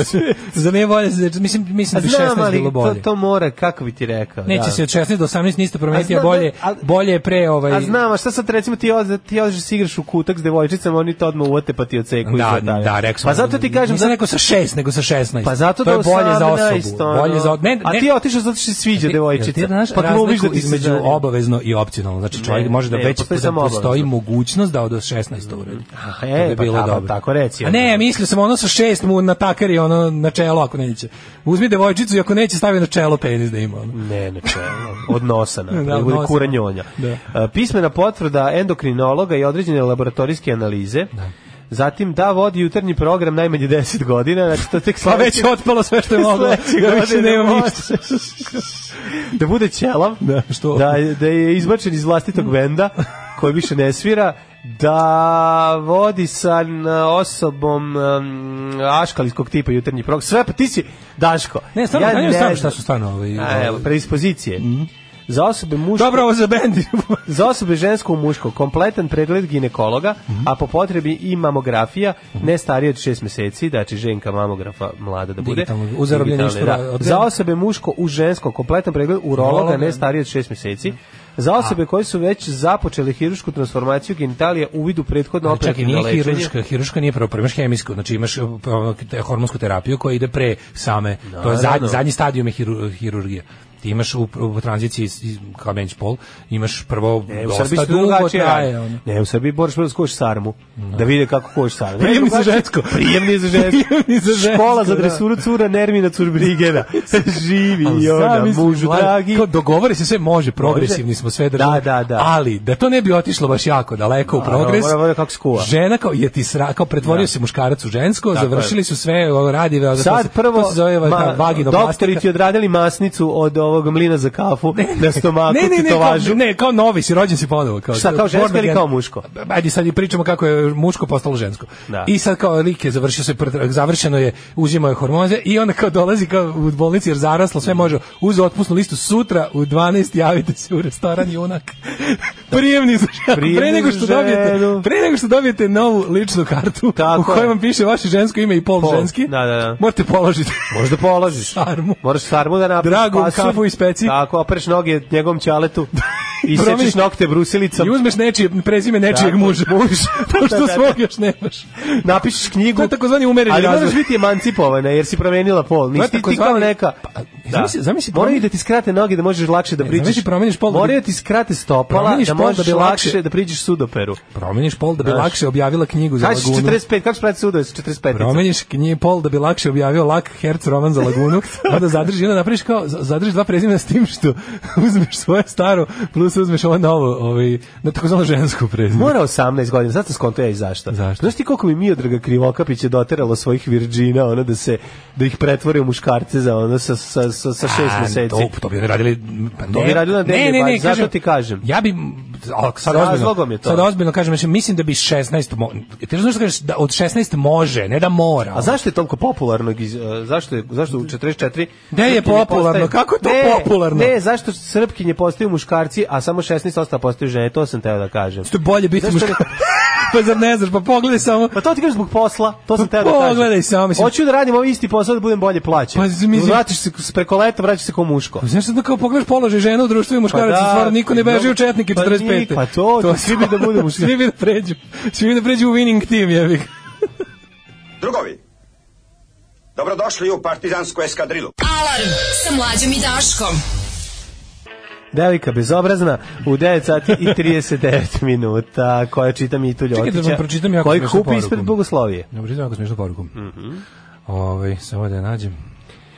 Za me bolje da mislim mislim da bi 16 bilo bolje. To, to mora kako bi ti rekao. Neće da. se od 16 do 18 ništa promeniti, a, a bolje a, da, bolje je pre ovaj. A znam, a šta sad recimo ti odeš ti odeš igraš u kutak s devojčicama, oni te odmah uote pa ti odsekuju da, da, da, rekao Pa zato ti kažem da neko sa 6 nego sa 16. Pa zato to je bolje za osobu. Bolje za ne, A ti otišao zato što se sviđa devojčica. Pa klubiš da između obavezno i opcionalno. Znači čovjek može da već pa sam da postoji mogućnost da od 16 uradi. Aha, e, to bi e, pa bilo Tako reci. A ne, mislio sam ono sa 6 mu na takari ono na čelo ako neće. Uzmi devojčicu i ako neće stavi na čelo penis da ima ono. Ne, na čelo. Od nosa na. da, da bude kuranjonja. Da. Pismena potvrda endokrinologa i određene laboratorijske analize. Da Zatim da vodi jutarnji program najmanje 10 godina, znači to tek sledeći... Pa već je otpalo sve što je moglo, ja da više nemam ništa. da bude ćelav, da, što? Da, da je izbačen iz vlastitog benda, koji više ne svira, da vodi sa osobom um, aškalijskog tipa jutarnji program. Sve, pa ti si Daško. Ne, stvarno, ja ne, ne znam šta su stvarno. Ovaj, ovaj... A, evo, predispozicije. Mm -hmm za osobe muško... Dobro, ovo za bendi. za osobe žensko u muško, kompletan pregled ginekologa, mm -hmm. a po potrebi i mamografija, mm -hmm. ne starije od 6 meseci, znači ženka mamografa mlada da bude. Digitalno, da. Za osobe muško u žensko, kompletan pregled urologa, ne starije od 6 meseci. Mm -hmm. Za osobe koje su već započeli hirušku transformaciju genitalija u vidu prethodno znači, operativno lečenje. Čekaj, nije hiruška, hiruška nije prvo imaš hemijsku, znači imaš uh, uh, hormonsku terapiju koja ide pre same, no, to je da, da, zadnji, da. zadnji stadijum je hiru, hirurgija ti imaš u, u tranziciji iz, kao bench pol, imaš prvo ne, dosta u Srbiji dugo traje. Ono. Ne, u Srbiji moraš prvo da skoš sarmu, no. Da. da vide kako koš sarmu. Prijemni za žensko. Prijemni za žensko. Prijemni za žensko. Škola za da. dresuru cura Nermina Curbrigena. Živi i ona, mužu dragi. Kao dogovore se sve može, progresivni smo sve države. Da, da, da, da. Ali, da to ne bi otišlo baš jako daleko u progres. Mora, mora kako skuva. Žena kao, je ti sra, kao pretvorio se muškarac u žensko, završili su sve radive. Sad prvo, vagino Doktori ti odradili masnicu od ovog mlina za kafu na stomaku ne, ne, ne, kao, ne, kao novi si, rođen si ponovo. Kao, Šta, kao žensko ili kao muško? Ajde, sad pričamo kako je muško postalo žensko. Da. I sad kao lik završio se, završeno je, uzimao je hormone i onda kao dolazi kao u bolnici jer zaraslo, sve može, uz otpusnu listu sutra u 12 javite se u restoran junak. Prijemni za ženu. Pre nego što dobijete, pre nego što dobijete novu ličnu kartu Tako u kojoj vam piše vaše žensko ime i pol, pol. ženski. Da, da, da. možete položiti. Možda polažiš. Sarmu. Moraš sarmu da napišeš. Dragu kafu i speci. Tako, opereš noge njegovom ćaletu. I sečeš nokte brusilicom. I uzmeš nečije, prezime nečijeg muža. Muž. to što da, svog još nemaš. Napišeš knjigu. To je takozvani umereni razvoj. Ali moraš biti emancipovana jer si promenila pol. Nisi ti, kao neka... Pa, zamisli, da. zamisli, moraju da ti skrate noge da možeš lakše da e, priđeš. Zamisli, promeniš pol. Da moraju da ti skrate stopala da, da možeš da bi lakše da priđeš sudoperu. Promeniš pol da bi lakše objavila knjigu za lagunu. Kaži 45, kako sprati sudo 45? Promeniš knjige pol da bi lakše objavio lak herc roman za lagunu. Onda zadrži, onda napraviš kao, zadržiš dva prezimena s tim što uzmeš svoje staro plus se uzmeš ovo novo, ovaj, na takozvano žensku prezime. Mora 18 godina, zato da skonto ja i zašto. Zašto? Znaš ti koliko mi Miodraga Krivokapić je doteralo svojih virđina, ona da se, da ih pretvore u muškarce za ono, sa, sa, sa, sa šest meseci. To, to bi radili... Pa to bi radili na ne, ne, ne, zato ti kažem. Ja bi, sad ozbiljno, je to. sad ozbiljno kažem, znači, mislim da bi 16, mo, ti znaš da kažeš da od 16 može, ne da mora. A zašto je toliko popularno, zašto je, zašto u 44? Da je popularno, kako to popularno? Ne, zašto srpkinje postaju muškarci, a samo 16 ostala postaju žene, to sam teo da kažem. Što je bolje biti muškarac. pa zar ne znaš, pa pogledaj samo. Pa to ti kažeš zbog posla, to sam pa teo da kažem. Pogledaj samo, mislim. Hoću da radim ovaj isti posao da budem bolje plaćen. Pa mislim, vratiš se preko leta, vraćaš se kao muško. Pa, znaš da kao pogledaš položaj žena u društvu i muškaraca, pa da, stvarno niko ne pa beži u četnike 45. Pa, pa to, to svi bi da budu muškarci. svi bi da pređu. Svi bi da pređu u winning team, jebi. Drugovi, dobrodošli u partizansku eskadrilu. Alarm sa mlađom i Daškom devojka bezobrazna u 9 sati i 39 minuta, koja čita Mitu da Ljotića. Čekaj da vam pročitam jako koji kupi poruku. ispred bogoslovije. Dobro, pročitam jako smiješnu poruku. Mm -hmm. Ove, ovaj, samo da je nađem.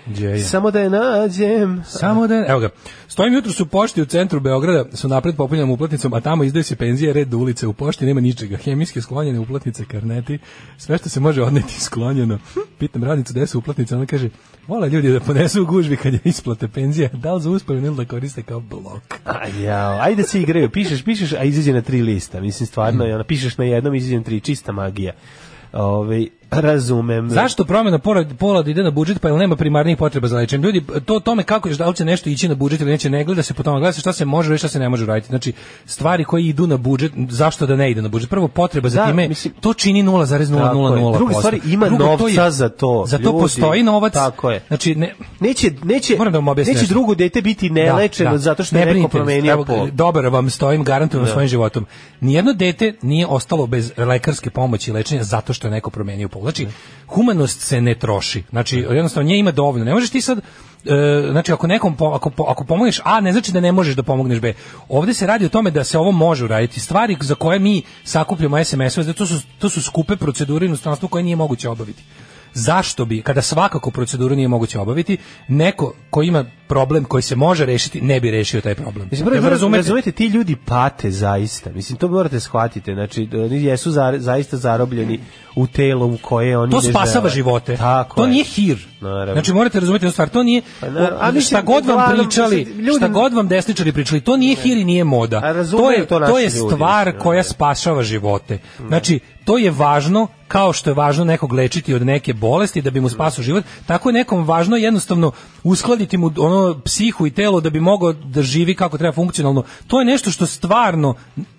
Djeja. Samo da je nađem. Samo da je, evo ga. Stojim jutro su pošti u centru Beograda, su napred popunjam uplatnicom, a tamo izdaju se penzije, red do ulice, u pošti nema ničega. Hemijske sklonjene uplatnice, karneti, sve što se može odneti sklonjeno. Pitam radnicu gde su uplatnice, ona kaže, vola ljudi da ponesu u gužvi kad je isplate penzija, da li za uspavljeno ili da koriste kao blok. A ja, ajde da se igraju, pišeš, pišeš, a izađe na tri lista, mislim stvarno, mm. ona, pišeš na jednom, izađe na tri, čista magija. Ove, ovaj, Razumem. Zašto promena pola, pola da ide na budžet, pa jel nema primarnih potreba za lečenje? Ljudi, to tome kako je da li nešto ići na budžet ili neće, ne gleda se po tome, gleda se šta se može i šta se ne može raditi. Znači, stvari koje idu na budžet, zašto da ne ide na budžet? Prvo, potreba za da, time, mislim, to čini 0,000%. Druga stvari, ima drugo, novca to je, za to. Za to ljudi, postoji novac. Tako je. Znači, ne, neće, neće, da neće nešto. drugo dete biti da, nelečeno da, da, zato što ne neko promenio pol. Dobar vam stojim, garantujem da. svojim životom. Nijedno dete nije ostalo bez lekarske pomoći i lečenja zato što je neko promenio lepo. Znači, humanost se ne troši. Znači, jednostavno, nje ima dovoljno. Ne možeš ti sad, e, znači, ako nekom, po, ako, ako pomogneš A, ne znači da ne možeš da pomogneš B. Ovde se radi o tome da se ovo može uraditi. Stvari za koje mi sakupljamo SMS-ove, to su, to su skupe procedure u inostranstvu koje nije moguće obaviti zašto bi, kada svakako proceduru nije moguće obaviti, neko ko ima problem koji se može rešiti, ne bi rešio taj problem. Mislim, prvo, razumete? razumete, ti ljudi pate zaista. Mislim, to morate shvatiti. Znači, jesu za, zaista zarobljeni u telo u koje oni To spasava žele. živote. Tako to je. nije hir. Naravno. Znači, morate razumeti jednu stvar. To nije, pa, naravno, a, šta god vam pričali, ljudi... šta god vam desničari pričali, to nije hir i nije moda. To je, to, to je stvar ljudi, koja spašava živote. Znači, to je važno kao što je važno nekog lečiti od neke bolesti da bi mu spasio život, tako je nekom važno jednostavno uskladiti mu ono psihu i telo da bi mogao da živi kako treba funkcionalno. To je nešto što stvarno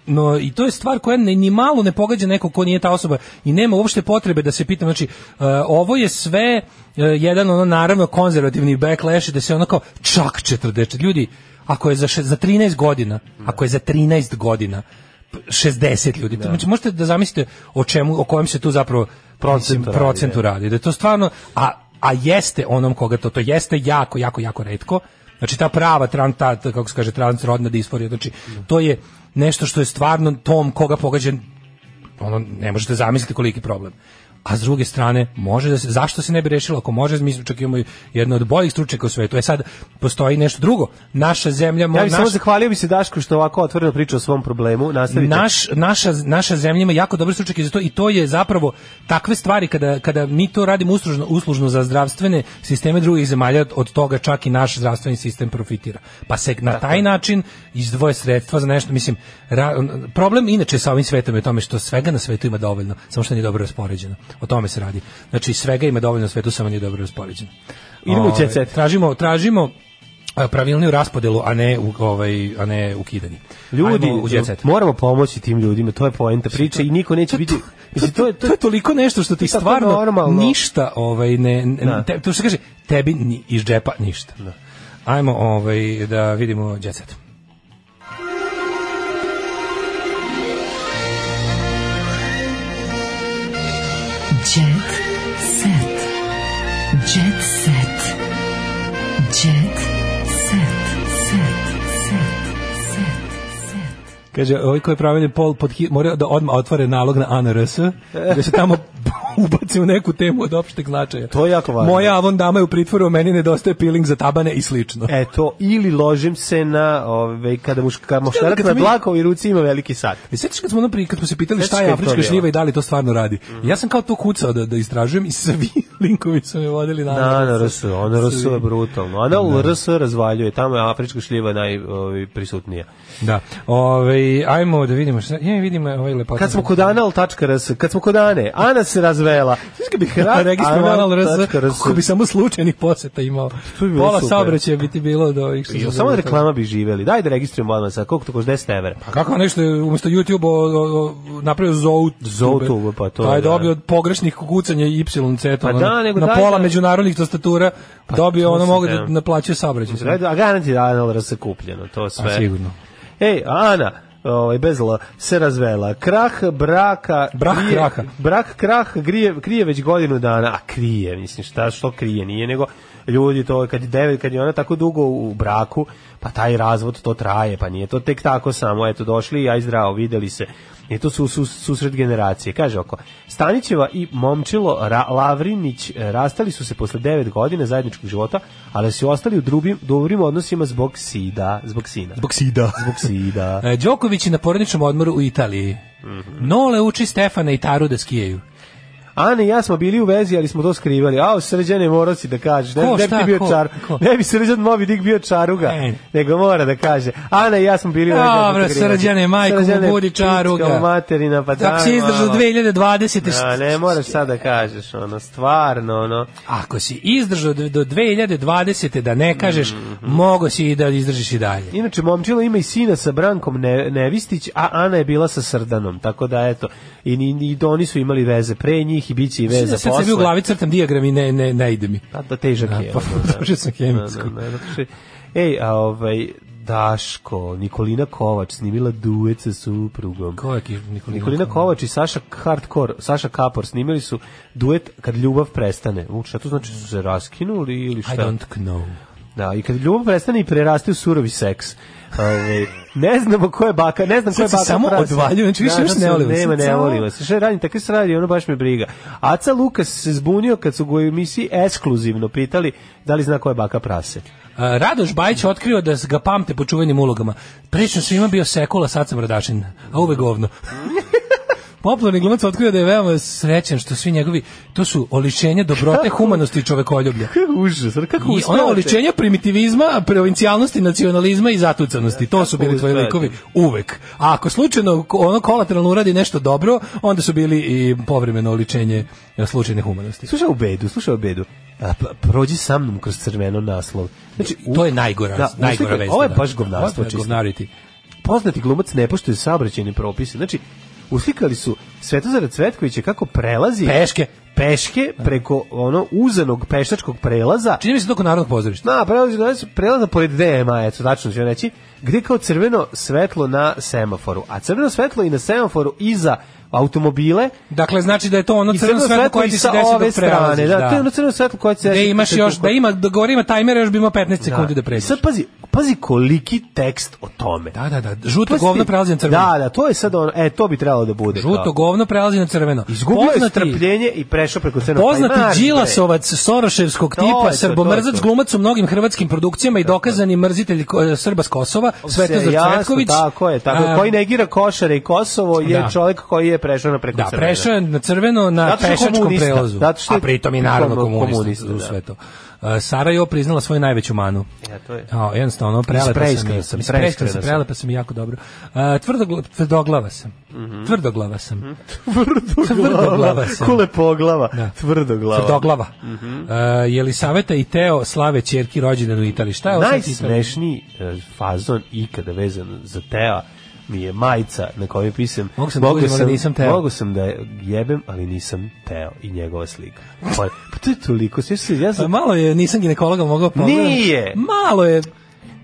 no, i to je stvar koja ne, ni malo ne pogađa nekog ko nije ta osoba i nema uopšte potrebe da se pitam, znači uh, ovo je sve uh, jedan ono naravno konzervativni backlash da se ono kao čak 40 ljudi ako je za, še, za 13 godina, ako je za 13 godina 60 ljudi. Da. Znači, možete da zamislite o čemu, o kojem se tu zapravo da procentu, mislim, procentu radi. radi. Da je to stvarno, a, a jeste onom koga to, to jeste jako, jako, jako redko. Znači, ta prava, tran, ta, kako se kaže, transrodna disforija, znači, da. to je nešto što je stvarno tom koga pogađen, ono, ne možete zamisliti koliki problem a s druge strane može da se, zašto se ne bi rešilo ako može mi čak imamo jedno od boljih stručnjaka u svetu e sad postoji nešto drugo naša zemlja mo, ja bi naš, samo zahvalio bi se Daško što ovako otvoreno priča o svom problemu nastavite naš, naša, naša zemlja ima jako dobre stručnjake za to i to je zapravo takve stvari kada, kada mi to radimo uslužno, uslužno za zdravstvene sisteme drugih zemalja od toga čak i naš zdravstveni sistem profitira pa se na taj način izdvoje sredstva za nešto mislim ra, problem inače sa ovim svetom je tome što svega na svetu ima dovoljno samo što nije dobro raspoređeno O tome se radi. Znači, svega ima dovoljno na svetu, samo nije dobro raspoređeno. Idemo u cecet. Tražimo, tražimo e, pravilniju raspodelu, a ne u, ovaj, a ne ukidanje. Ljudi, Ajmo u moramo pomoći tim ljudima, to je poenta priče i niko neće biti... To, to, to, je toliko nešto što ti stvarno normalno. ništa, ovaj, ne, ne da. te, to što kaže, tebi ni, iz džepa ništa. Da. Ajmo ovaj, da vidimo džecet. Kaže, ovaj koji je praviljen pol pod mora da odmah otvore nalog na ANRS, da se tamo ubacimo neku temu od opšteg značaja. To je jako važno. Moja avon dama je u pritvoru, meni nedostaje peeling za tabane i slično. Eto, ili ložim se na, ove, kada muška, muškarak na i ruci ima veliki sat. I e, sećaš kad smo, napri, kad smo se pitali šta je afrička šljiva i da li to stvarno radi. Mm. Ja sam kao to kucao da, da istražujem i svi linkovi su me vodili na Na, na RS, ona RS je brutalno. A na da. RS razvaljuje, tamo je afrička šljiva najprisutnija. Ovaj, da. Ove, ovaj, ajmo da vidimo šta, ja vidimo ovaj lepota. Kad smo kod anal.rs, kad smo kod Ane, Ana se razvela, Sve bi registrovan RS, kako bi samo slučajnih poseta imao. Pola saobraćaja bi ti bilo do ovih što. Samo da reklama bi živeli. Daj da registrujemo odmah sa koliko to košta 10 evra. Pa kako nešto umesto YouTube napravio Zout Zoutube pa to. Taj pa da. dobio od pogrešnih kucanja Y C pa da, nego na pola da- međunarodnih tastatura pa dobio ono mogu da, da naplaćuje saobraćaj. A garanti da RS kupljeno, to pa sve. A Sigurno. Ej, Ana, ovaj bez l, se razvela. Krah braka, brak krije, kraka. Brak krah grije, krije već godinu dana, a krije, mislim šta što krije, nije nego ljudi to kad je kad je ona tako dugo u braku, pa taj razvod to traje, pa nije to tek tako samo, eto došli i aj zdravo, videli se. I to su, su susret generacije. Kaže oko, Stanićeva i Momčilo Ra Lavrinić e, rastali su se posle 9 godina zajedničkog života, ali su ostali u drugim, dobrim odnosima zbog sida, zbog sina. Zbog sida. Zbog sida. E, Đoković je na porodičnom odmoru u Italiji. Mm -hmm. Nole uči Stefana i Taru da skijaju. Ana i ja smo bili u vezi, ali smo to skrivali. A, srđane, moroci da kažeš. Ne, ko, ne bi bio čar. Ne bi srđan Moby Dick bio čaruga. E. Nego mora da kaže. Ana i ja smo bili u vezi. Dobro, srđane, majko mu budi čaruga. Srđane, materina, pa tako. Tako da, si izdržao 2020. Ja, da, ne moraš sad da kažeš, ono, stvarno, ono. Ako si izdržao do 2020. da ne kažeš, mm -hmm. mogo si i da izdržiš i dalje. Inače, momčilo ima i sina sa Brankom ne, Nevistić, a Ana je bila sa Srdanom, tako da, eto, i, i, i oni su imali veze pre njih inhibicije i veza da posle. Sad se u glavi crtam dijagram i ne, ne, ne ide mi. Pa da težak da, je. Pa, da, sam da. hemijsku. Ej, a ovaj, Daško, Nikolina Kovač snimila duet sa suprugom. Ko je Nikolina, Nikolina Kovač i Saša Hardcore, Saša Kapor snimili su duet kad ljubav prestane. U, šta to znači su se raskinuli ili šta? I don't know. Da, i kad ljubav prestane i preraste u surovi seks. Ove, ovaj, ne znamo ko je baka, ne znam ko je baka. samo odvalju, znači više da, ne volim. Nema, ne volim vas. je radim, tako se radi, ono baš me briga. Aca Lukas se zbunio kad su go u emisiji ekskluzivno pitali da li zna ko je baka prase. Radoš Bajić otkrio da ga pamte po čuvenim ulogama. Prilično svima bio sekula, sad sam radašin, a uvek govno. Popularni glumac otkrio da je veoma srećan što svi njegovi to su oličenje dobrote, humanosti i čovekoljublja. Kako užas, kako I ono oličenja primitivizma, provincijalnosti, nacionalizma i zatucanosti. To su bili tvoji likovi uvek. A ako slučajno ono kolateralno uradi nešto dobro, onda su bili i povremeno oličenje e, slučajne humanosti. Slušaj u bedu, slušaj u bedu. A, pa, prođi sa mnom kroz crveno naslov. Znači, u... to je najgora, da, najgora veza. Da. Ovo je baš govnarstvo, Poznati glumac ne poštuje saobraćajne propise. Znači, uslikali su Svetozar Cvetković je kako prelazi peške peške da. preko ono uzanog pešačkog prelaza. Čini mi se to narodnog pozorišta. Na, da, prelazi prelaza, da, prelaza pored DMA, eto, tačno ću reći, gde kao crveno svetlo na semaforu. A crveno svetlo i na semaforu iza automobile. Dakle znači da je to ono crveno svetlo koje ti se desi ove dok strane, da, da, to je ono crveno svetlo koje se desi. imaš još da ima da ima tajmer još bi imao 15 sekundi da pređeš. Sad pazi, pazi koliki tekst o tome. Da, da, da. Žuto pazi, govno prelazi na crveno. Da, da, to je sad ono, e to bi trebalo da bude. Žuto govno govno prelazi na crveno. Izgubio je strpljenje i prešao preko crnog. Poznati Đilasovac Soroševskog tipa, srbomrzac glumac u mnogim hrvatskim produkcijama i dokazani mrzitelj Srba s Kosova, Svetozar Cvetković. Tako je, tako a, koji negira košare i Kosovo je da. čovjek koji je prešao na preko da, crveno. Da, prešao je na crveno na pešačkom prelazu. A pritom i naravno komunista, komunista u da. sve Eh, Sarajevo priznala svoju najveću manu. Ja, to je. A, jednostavno, prelepa sam. sam prelepa sam, prelepa sam jako dobro. A, eh, tvrdo, tvrdoglava sam. Mm -hmm. Tvrdoglava sam. Mm -hmm. tvrdoglava. sam. Kule poglava. Da. Tvrdoglava. Tvrdoglava. Mm -hmm. A, i Teo slave čerki rođendan u Italiji. Šta je Najsmešniji eh, fazon ikada vezan za Teo mi je majica na kojoj pisam. Mogu sam, da mogu sam, nisam teo. Mogu sam da jebem, ali nisam teo i njegova slika. Pa, pa to je toliko, sve se ja sam... Pa malo je, nisam ginekologa mogao pogledati. Nije! Malo je...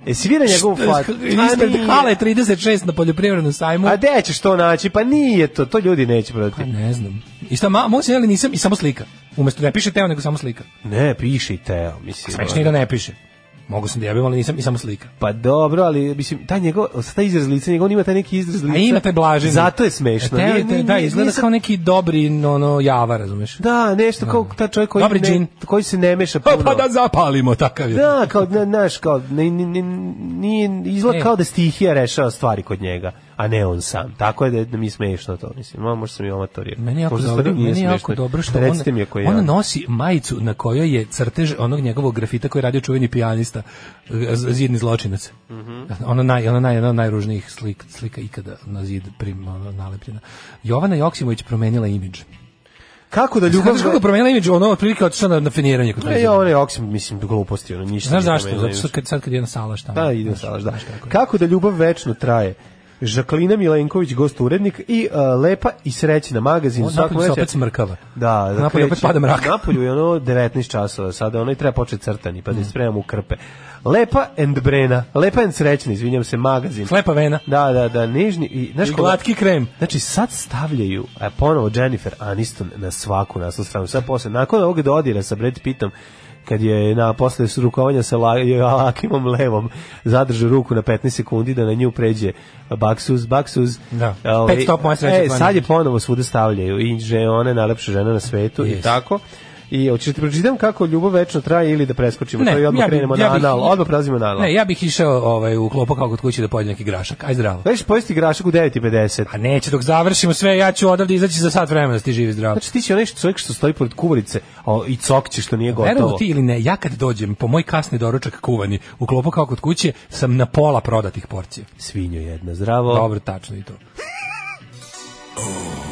E si vidio njegovu fatu? Ispred hale 36 na poljoprivrednom sajmu. A gde ćeš to naći? Pa nije to, to ljudi neće prodati. Pa ne znam. I šta, mogu se, ali nisam, i samo slika. Umesto ne piše teo, nego samo slika. Ne, piše i teo, mislim. Smešno i da ne piše. Mogu sam da jebim, ali nisam i samo slika. Pa dobro, ali mislim taj njegov, taj izraz lica, njegov ima taj neki izraz lica. A ima taj blažen. Zato je smešno. E, te, da, izgleda nisam... kao neki dobri ono java, razumeš? Da, nešto da. kao ta čovjek koji dobri ne, koji se ne meša pa, puno. Pa da zapalimo takav je. Da, kao naš kao ne, ne, ne, nije izgleda e. kao da stihija rešava stvari kod njega a ne on sam. Tako je da, da mi je smešno to, mislim. Ma, možda sam i omatorio. Meni je jako dobro, meni je jako dobro što on, je on ja. nosi majicu na kojoj je crtež onog njegovog grafita koji je radio čuveni pijanista, zidni zločinac. Mm -hmm. Ona naj, ona naj, ona najružnijih slik, slika ikada na zid prim, ono, nalepljena. Jovana Joksimović promenila imidž. Kako da ljubav... Znaš kako promenila image ono otprilike otišla na, na feniranje kod Ne, ja, ono je oksim, mislim, gluposti, ono ništa. Znaš zašto? Zato što kad, sad kad je na salaš tamo. Da, ide na salaš, da. Kako da ljubav večno traje? Žaklina Milenković, gost urednik i uh, lepa i srećna magazin. On napolju se opet smrkava. Da, da napolju opet pada mrak. Napolju je ono 19 časova, sada ono i treba početi crtani, pa da mm. da spremamo u krpe. Lepa and Brena, Lepa and srećna, izvinjam se, magazin. Lepa vena. Da, da, da, nižni i, znaš, I glatki krem. Znači, sad stavljaju a, e, ponovo Jennifer Aniston na svaku naslu stranu. Sad posle, nakon ovog dodira sa Brad Pittom, kad je na posle rukovanja sa Lakimom levom zadrži ruku na 15 sekundi da na nju pređe Baksuz, Baksuz. Da. Ove, ovaj, Pet stop E, sad je ponovo svude stavljaju i že ona je najlepša žena na svetu yes. i tako. I hoćete da pročitam kako ljubav večno traje ili da preskočimo, ne, to i odmah ja bi, krenemo ja na anal, odmah prelazimo na anal. Ne, ja bih išao ovaj u klopu kako kod kuće da pojedem neki grašak. Aj zdravo. Veš pojesti grašak u 9:50. A neće dok završimo sve, ja ću odavde izaći za sat vremena da ti živi zdravo. Znači ti si onaj čovjek što stoji pored kuvarice a, i cokće što nije gotovo. Verujem ti ili ne, ja kad dođem po moj kasni doručak kuvani u klopu kako kod kuće sam na pola prodatih porcija. Svinjo jedna, zdravo. Dobro, tačno i to.